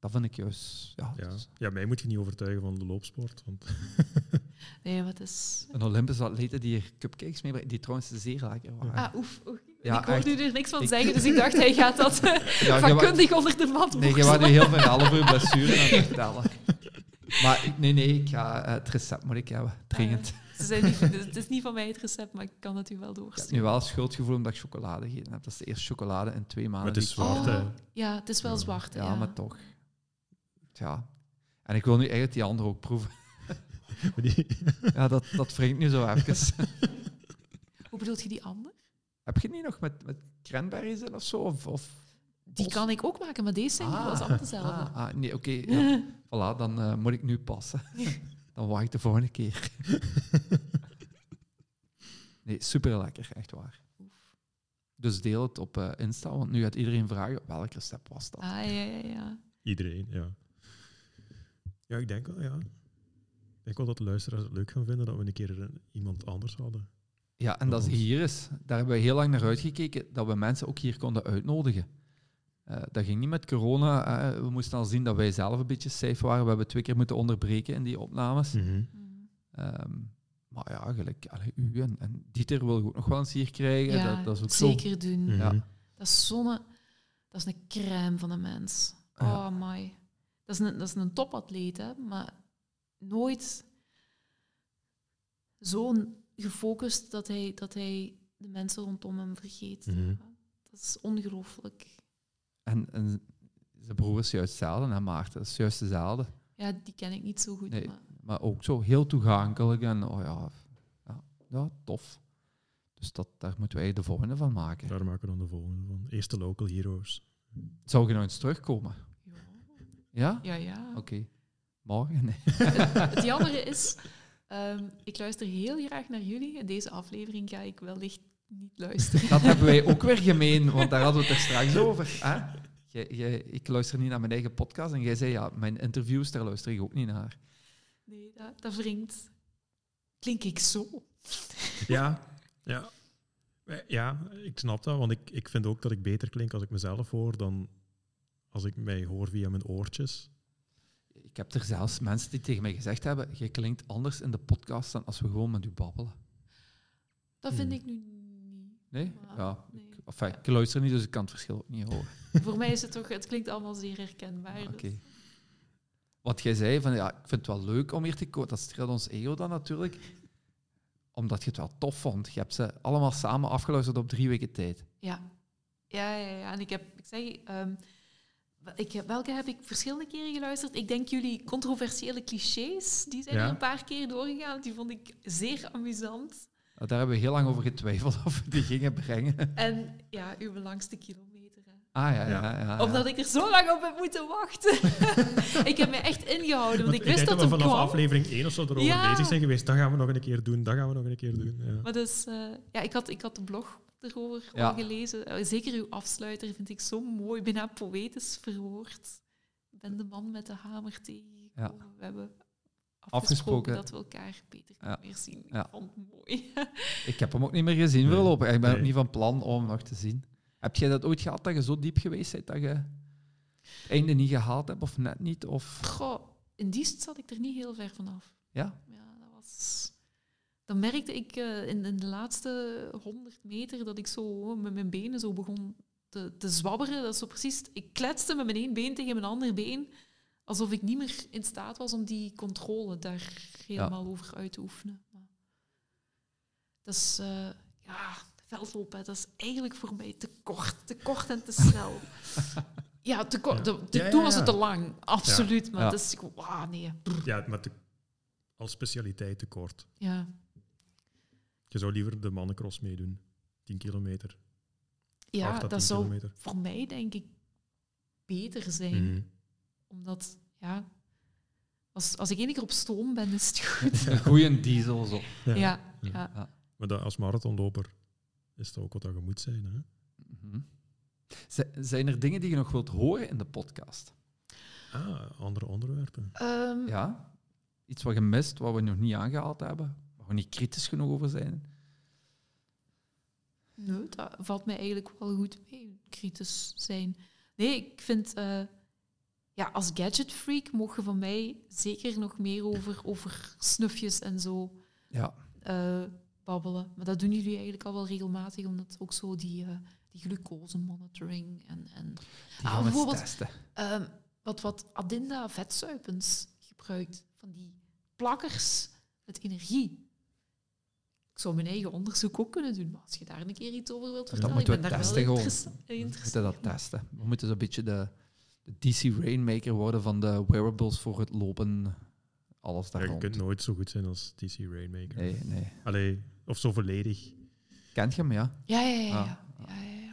Dat vind ik juist... Ja, Ja. dat is- ja, mij moet je niet overtuigen van de loopsport. Want Nee, wat is... Een Olympische atlete die hier cupcakes meebrengt, die trouwens zeer lekker waren. Ah, oef. oef. Ja, ik hoorde echt. er niks van Ik- zeggen, dus ik dacht, hij gaat dat eh, Ja, wa- vakkundig onder de mat Nee, je was nu heel verhaal over je blessure aan het vertellen. Maar ik- nee, nee, ik ga, eh, het recept moet ik hebben, dringend. Ze zijn niet, het is niet van mij het recept, maar ik kan het u wel Ik heb doorsturen. nu wel schuldgevoel omdat ik chocolade gegeten heb. Dat is de eerste chocolade in twee maanden. Maar het is zwart, hè. Oh, ja, het is wel Ja. zwart. Ja, Ja, maar toch. Ja. En ik wil nu eigenlijk die andere ook proeven. die, Ja, dat, dat wringt nu zo even. Hoe bedoelt je die ander? Heb je die nog met, met cranberries in of zo? Of, of Die kan ik ook maken, maar deze zijn wel allemaal dezelfde. Ah, ah, nee, oké. ja. Voilà, dan eh, moet ik nu passen. dan wacht ik de volgende keer. nee, super lekker, echt waar. Dus deel het op eh, Insta, want nu gaat iedereen vragen welk recept was dat. Ah, ja, ja, ja. iedereen, ja. Ja, ik denk wel, ja. Ik denk wel dat de luisteraars het leuk gaan vinden dat we een keer een- iemand anders hadden. Ja, en dat is hier is. Daar hebben we heel lang naar uitgekeken, dat we mensen ook hier konden uitnodigen. Eh, dat ging niet met corona. eh, we moesten al zien dat wij zelf een beetje safe waren. We hebben twee keer moeten onderbreken in die opnames. Mhm. Ehm, maar ja, gelijk, allee, u en, en Dieter wil ik ook nog wel eens hier krijgen. Ja, dat, dat is ook zo. zeker doen. Mhm. Ja. Dat is zonne... Dat is een crème van een mens. Ja. Oh, my. Dat is een, dat is een topatleet, hè, maar nooit zo gefocust dat hij, dat hij de mensen rondom hem vergeet. Mhm. Dat is ongelooflijk. En, en zijn broer is juist hetzelfde, hè, Maarten? Dat is juist dezelfde. Ja, die ken ik niet zo goed. Nee. Maar Maar ook zo heel toegankelijk en oh ja, ja, ja tof. Dus dat, daar moeten wij de volgende van maken. Daar maken we dan de volgende van. Eerste local heroes. Zou je nou eens terugkomen? ja, Ja? ja. ja. Oké. Morgen? Nee. Het jammere is, ehm, ik luister heel graag naar jullie. En deze aflevering ga ik wellicht niet luisteren. Dat hebben wij ook weer gemeen, want daar hadden we het er straks over. Hè? Jij- jij- ik luister niet naar mijn eigen podcast en jij zei, ja, mijn interviews, daar luister ik ook niet naar. Nee, dat, dat wringt. Klink ik zo? Ja, ja. Ja, ik snap dat, want ik, ik vind ook dat ik beter klink als ik mezelf hoor dan als ik mij hoor via mijn oortjes. Ik heb er zelfs mensen die tegen mij gezegd hebben, je klinkt anders in de podcast dan als we gewoon met u babbelen. Dat vind Hmm. ik nu niet. Nee? Maar, Ja. nee. Enfin, ik luister niet, dus ik kan het verschil ook niet horen. Voor mij is het toch, het klinkt allemaal zeer herkenbaar. Oké. dus- Wat jij zei, van ja, ik vind het wel leuk om hier te komen, dat streelt ons ego dan natuurlijk. Omdat je het wel tof vond. Je hebt ze allemaal samen afgeluisterd op drie weken tijd. Ja. Ja, ja, ja. En ik heb, ik zeg, ehm, ik heb, welke heb ik verschillende keren geluisterd? Ik denk jullie controversiële clichés, die zijn Ja. er een paar keer doorgegaan. Die vond ik zeer amusant. Daar hebben we heel lang over getwijfeld of we die gingen brengen. En ja, uw langste kilometer. Hè. Ah ja, ja, Ja. ja. ja. Omdat ik er zo lang op heb moeten wachten. ik heb me echt ingehouden, want ik wist denk dat we vanaf kwam. aflevering 1 of zo erover Ja. bezig zijn geweest. Dat gaan we nog een keer doen, dat gaan we nog een keer doen. Ja. Maar dus, eh, ja, ik had, ik had de blog erover Ja. al gelezen. Eh, Zeker uw afsluiter vind ik zo mooi, bijna poëtisch verwoord. Ik ben de man met de hamer tegengekomen. Ja. We hebben afgesproken, Afgesproken. dat we elkaar beter Ja. niet meer zien. Ja. Ik vond het mooi. Ik heb hem ook niet meer gezien Nee. voorlopig. Ik ben ook niet van plan om hem nog te zien. Heb jij dat ooit gehad, dat je zo diep geweest bent dat je... het einde niet gehaald hebt of net niet? Of, Goh, in die zat ik er niet heel ver vanaf. ja? Ja, dat was... Dan merkte ik eh, in, in de laatste 100 meter dat ik zo met mijn benen zo begon te, te zwabberen. Dat is zo precies... Ik kletste met mijn één been tegen mijn ander been, alsof ik niet meer in staat was om die controle daar helemaal over uit te oefenen. Maar dat is... eh, ja, veldlopen, dat is eigenlijk voor mij te kort. Te kort en te snel. Ja, te kort. Ja. De, de- Ja, ja, toen was het te lang. Absoluut. Maar Ja. dat is... Ah, nee. Ja, maar te, als specialiteit te kort. Ja. Je zou liever de mannencross meedoen. 10 kilometer. Ja, 8 à 10 dat zou kilometer. voor mij denk ik beter zijn. Mhm. Omdat, ja, als, als ik één keer op stoom ben, is het goed. Een goede diesel zo. Ja. ja, Ja. ja. Maar dat, als marathonloper is dat ook wat dat je moet zijn. Hè? Mhm. Zijn er dingen die je nog wilt horen in de podcast? Ah, andere onderwerpen. Ehm, Ja? Iets wat je mist, wat we nog niet aangehaald hebben? Waar we niet kritisch genoeg over zijn? Nee, dat valt mij eigenlijk wel goed mee, kritisch zijn. Nee, ik vind, eh, ja, als gadgetfreak mocht je van mij zeker nog meer over, over snufjes en zo Ja. eh, babbelen. Maar dat doen jullie eigenlijk al wel regelmatig, omdat ook zo die, eh die glucose monitoring en, en Ah, bijvoorbeeld- testen. Ehm, wat, wat Adinda vetsuipens gebruikt, van die plakkers met energie. Ik zou mijn eigen onderzoek ook kunnen doen, maar als je daar een keer iets over wilt vertellen, moeten ik we ben daar testen wel gewoon. We moeten dat testen. We moeten zo'n beetje de, de DC Rainmaker worden van de wearables voor het lopen. Alles daar Ja, je rond. kunt nooit zo goed zijn als DC Rainmaker. Nee, nee. Allee, of zo volledig. Kent je hem, ja? Ja, ja, ja. ja. Ah. ja, ja, ja.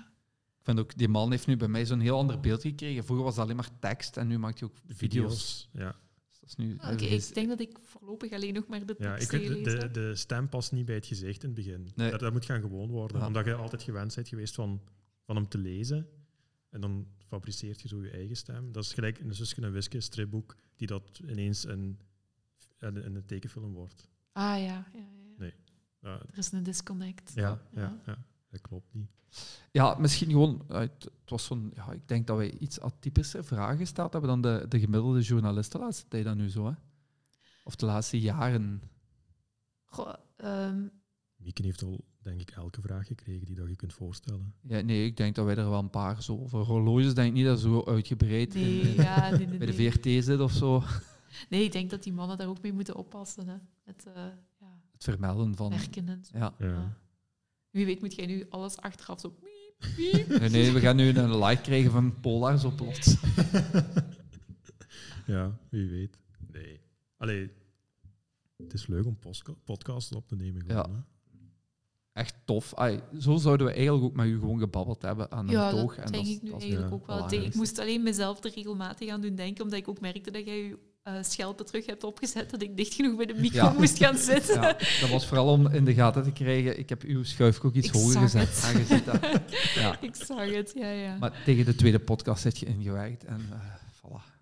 Ik vind ook, die man heeft nu bij mij zo'n heel ander beeld gekregen. Vroeger was het alleen maar tekst en nu maakt hij ook video's. Ja, Dus dat is nu, Ah, is- ik denk dat ik voorlopig alleen nog maar de ja ik tekst weet, gelezen de, heb. de stem past niet bij het gezicht in het begin. Nee. Dat, dat moet gaan gewoon worden. Ja. Omdat je altijd gewend bent geweest van, van hem te lezen. En dan fabriceert je zo je eigen stem. Dat is gelijk een Suske en Wiske stripboek, die dat ineens een, een, een tekenfilm wordt. Ah ja, ja, ja. Ja, er is een disconnect. ja, Ja. ja, ja, dat klopt niet. Ja, misschien gewoon, eh, het, het was zo'n, ja, ik denk dat wij iets atypischer vragen gesteld hebben dan de, de gemiddelde journalist de laatste tijd dan nu zo, hè? Of de laatste jaren. Goh, ehm, Mieke heeft al, denk ik, elke vraag gekregen die dat je kunt voorstellen. Ja, nee, ik denk dat wij er wel een paar zo. Voor horloges denk ik niet dat zo uitgebreid in- nee, in- ja, nee, nee, bij de nee. VRT zit of zo. Nee, ik denk dat die mannen daar ook mee moeten oppassen. Hè. Met eh, ja, Het vermelden van. merken en zo. Ja. Ja. Ja. Wie weet moet jij nu alles achteraf zo... piep, piep. Nee, nee, we gaan nu een like krijgen van Polar zo plots. Ja, wie weet. Nee. Allee, het is leuk om podcasts op te nemen. Gewoon, Ja. hè. Echt tof. Ai, zo zouden we eigenlijk ook met u gewoon gebabbeld hebben aan een Ja, toog. dat en denk ik nu eigenlijk ja, ook wel. Ik, moest alleen mezelf er regelmatig aan doen denken, omdat ik ook merkte dat jij je eh, schelpen terug hebt opgezet, dat ik dicht genoeg bij de micro Ja. moest gaan zitten. Ja, dat was vooral om in de gaten te krijgen. Ik heb uw schuifkoek iets Ik hoger gezet. Ah, dat. Ja. ik zag het, ja, ja. Maar tegen de tweede podcast zit je ingewerkt. En eh, voilà.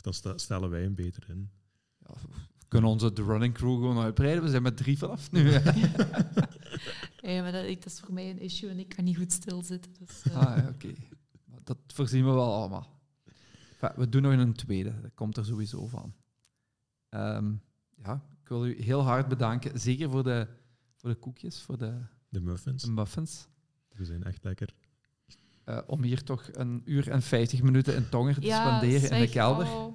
Dan stellen wij hem beter in. Ja, we kunnen onze The Running Crew gewoon uitbreiden. We zijn met drie vanaf nu. ja maar dat, dat is voor mij een issue en ik kan niet goed stilzitten. Dus, eh, Ah, ja, oké. Dat voorzien we wel allemaal. Enfin, we doen nog een tweede. Dat komt er sowieso van. Ehm, ja, ik wil u heel hard bedanken. Zeker voor de, voor de koekjes, voor de, De muffins, de muffins. die zijn echt lekker. Eh, om hier toch een uur en 50 minuten in Tonger te ja, spenderen in de kelder. oh.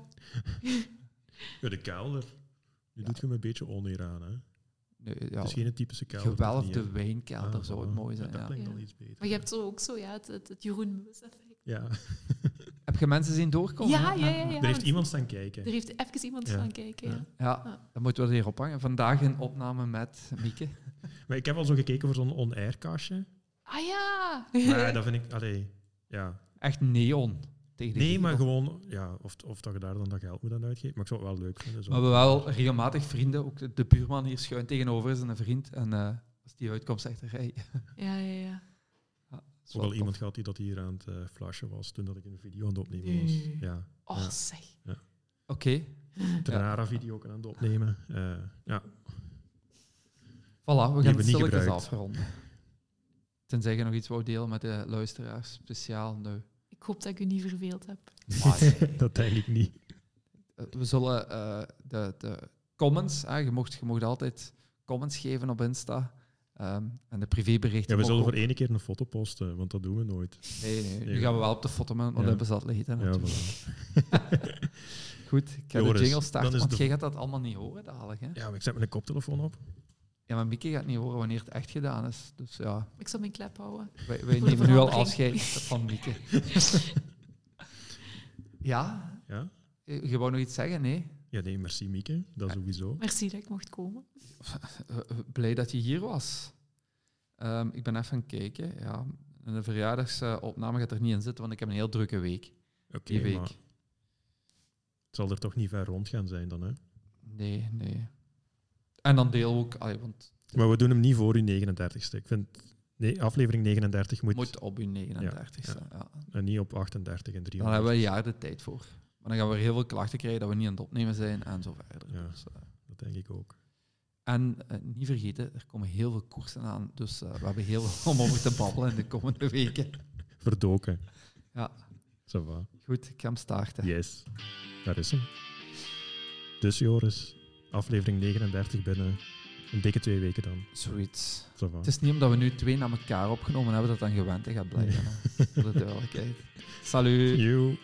Ja, de kelder. Nu doet je me een beetje oneer aan. Hè? Nee, ja, Het is geen typische kelder. gewelfde niet, wijnkelder Ah, zou het mooi Ja, zijn. dat Ja. klinkt Ja. al iets beter. Maar je hebt zo ook zo ja, het, het, het Jeroen Meus effect. Ja, Heb je mensen zien doorkomen? Ja, ja, ja, ja. er heeft iemand staan kijken. Er heeft even iemand Ja. staan kijken. Ja. Ja. Ja, Ja. dan moeten we er hier ophangen. Vandaag een opname met Mieke. Maar ik heb al zo gekeken voor zo'n on-air kastje. Ah ja! Maar dat vind ik... Allee, ja. Echt neon. Tegen de Nee, maar gewoon... Ja, of, of dat je daar dan dat geld moet aan uitgeven. Maar ik zou het wel leuk vinden. Zo. Maar we hebben wel regelmatig vrienden. Ook de, de buurman hier schuin tegenover is een vriend. En eh, als die uitkomt, zegt hij... Hey, Ja, ja, ja. ja, ook wel iemand gehad die dat hier aan het eh, flashen was toen dat ik een video aan het opnemen was. Nee. Ja. Oh, Ja. zeg. tof. Oké, Trenara-video ook aan het opnemen. Eh, ja. voilà. We gaan hebben het niet stilletjes gebruikt. afronden. Tenzij je nog iets wou delen met de luisteraars. Speciaal nu. Ik hoop dat ik u niet verveeld heb. Dat denk ik niet. Eh, we zullen eh, de, de comments, hè, je, mocht, je mocht altijd comments geven op Insta. ehm, en de privéberichten. Ja, we zullen voor één keer een foto posten, want dat doen we nooit. Nee, nee, nu gaan we wel op de foto met een atleet. hè, Ja, voilà. Goed, ik ga Joris, de jingle starten, is want de- jij gaat dat allemaal niet horen dadelijk. Hè? ja, maar ik zet mijn koptelefoon op. Ja, maar Mieke gaat niet horen wanneer het echt gedaan is. Dus ja, Ik zal mijn klep houden. wij, de nemen nu al afscheid van Mieke. ja, Ja? je wou nog iets zeggen? Nee? Ja, nee, merci Mieke. Dat sowieso. Merci dat ik mocht komen. Blij dat je hier was. Ehm, ik ben even gaan kijken. Ja, een verjaardagsopname gaat er niet in zitten, want ik heb een heel drukke week. Oké, Die week. maar het zal er toch niet ver rond gaan zijn dan, hè? Nee, nee. En dan deel ook, allee, want Maar we doen hem niet voor uw 39ste. Ik vind, nee, aflevering 39 moet, moet op uw 39 e Ja, en niet op 38 en 300. Dan hebben we een jaar de tijd voor. Maar dan gaan we heel veel klachten krijgen dat we niet aan het opnemen zijn en zo verder. Ja. Dus, eh, Dat denk ik ook. en eh, niet vergeten, er komen heel veel koersen aan. Dus eh, we hebben heel veel om over te babbelen in de komende weken. Verdoken. Ja. Va. Goed, ik ga hem starten. Yes. Daar is hem. Dus Joris, aflevering 39 binnen een dikke twee weken dan. Zoiets. Het is niet omdat we nu twee na elkaar opgenomen hebben dat dan gewend gaat blijven. Voor de duidelijkheid. Salut. You.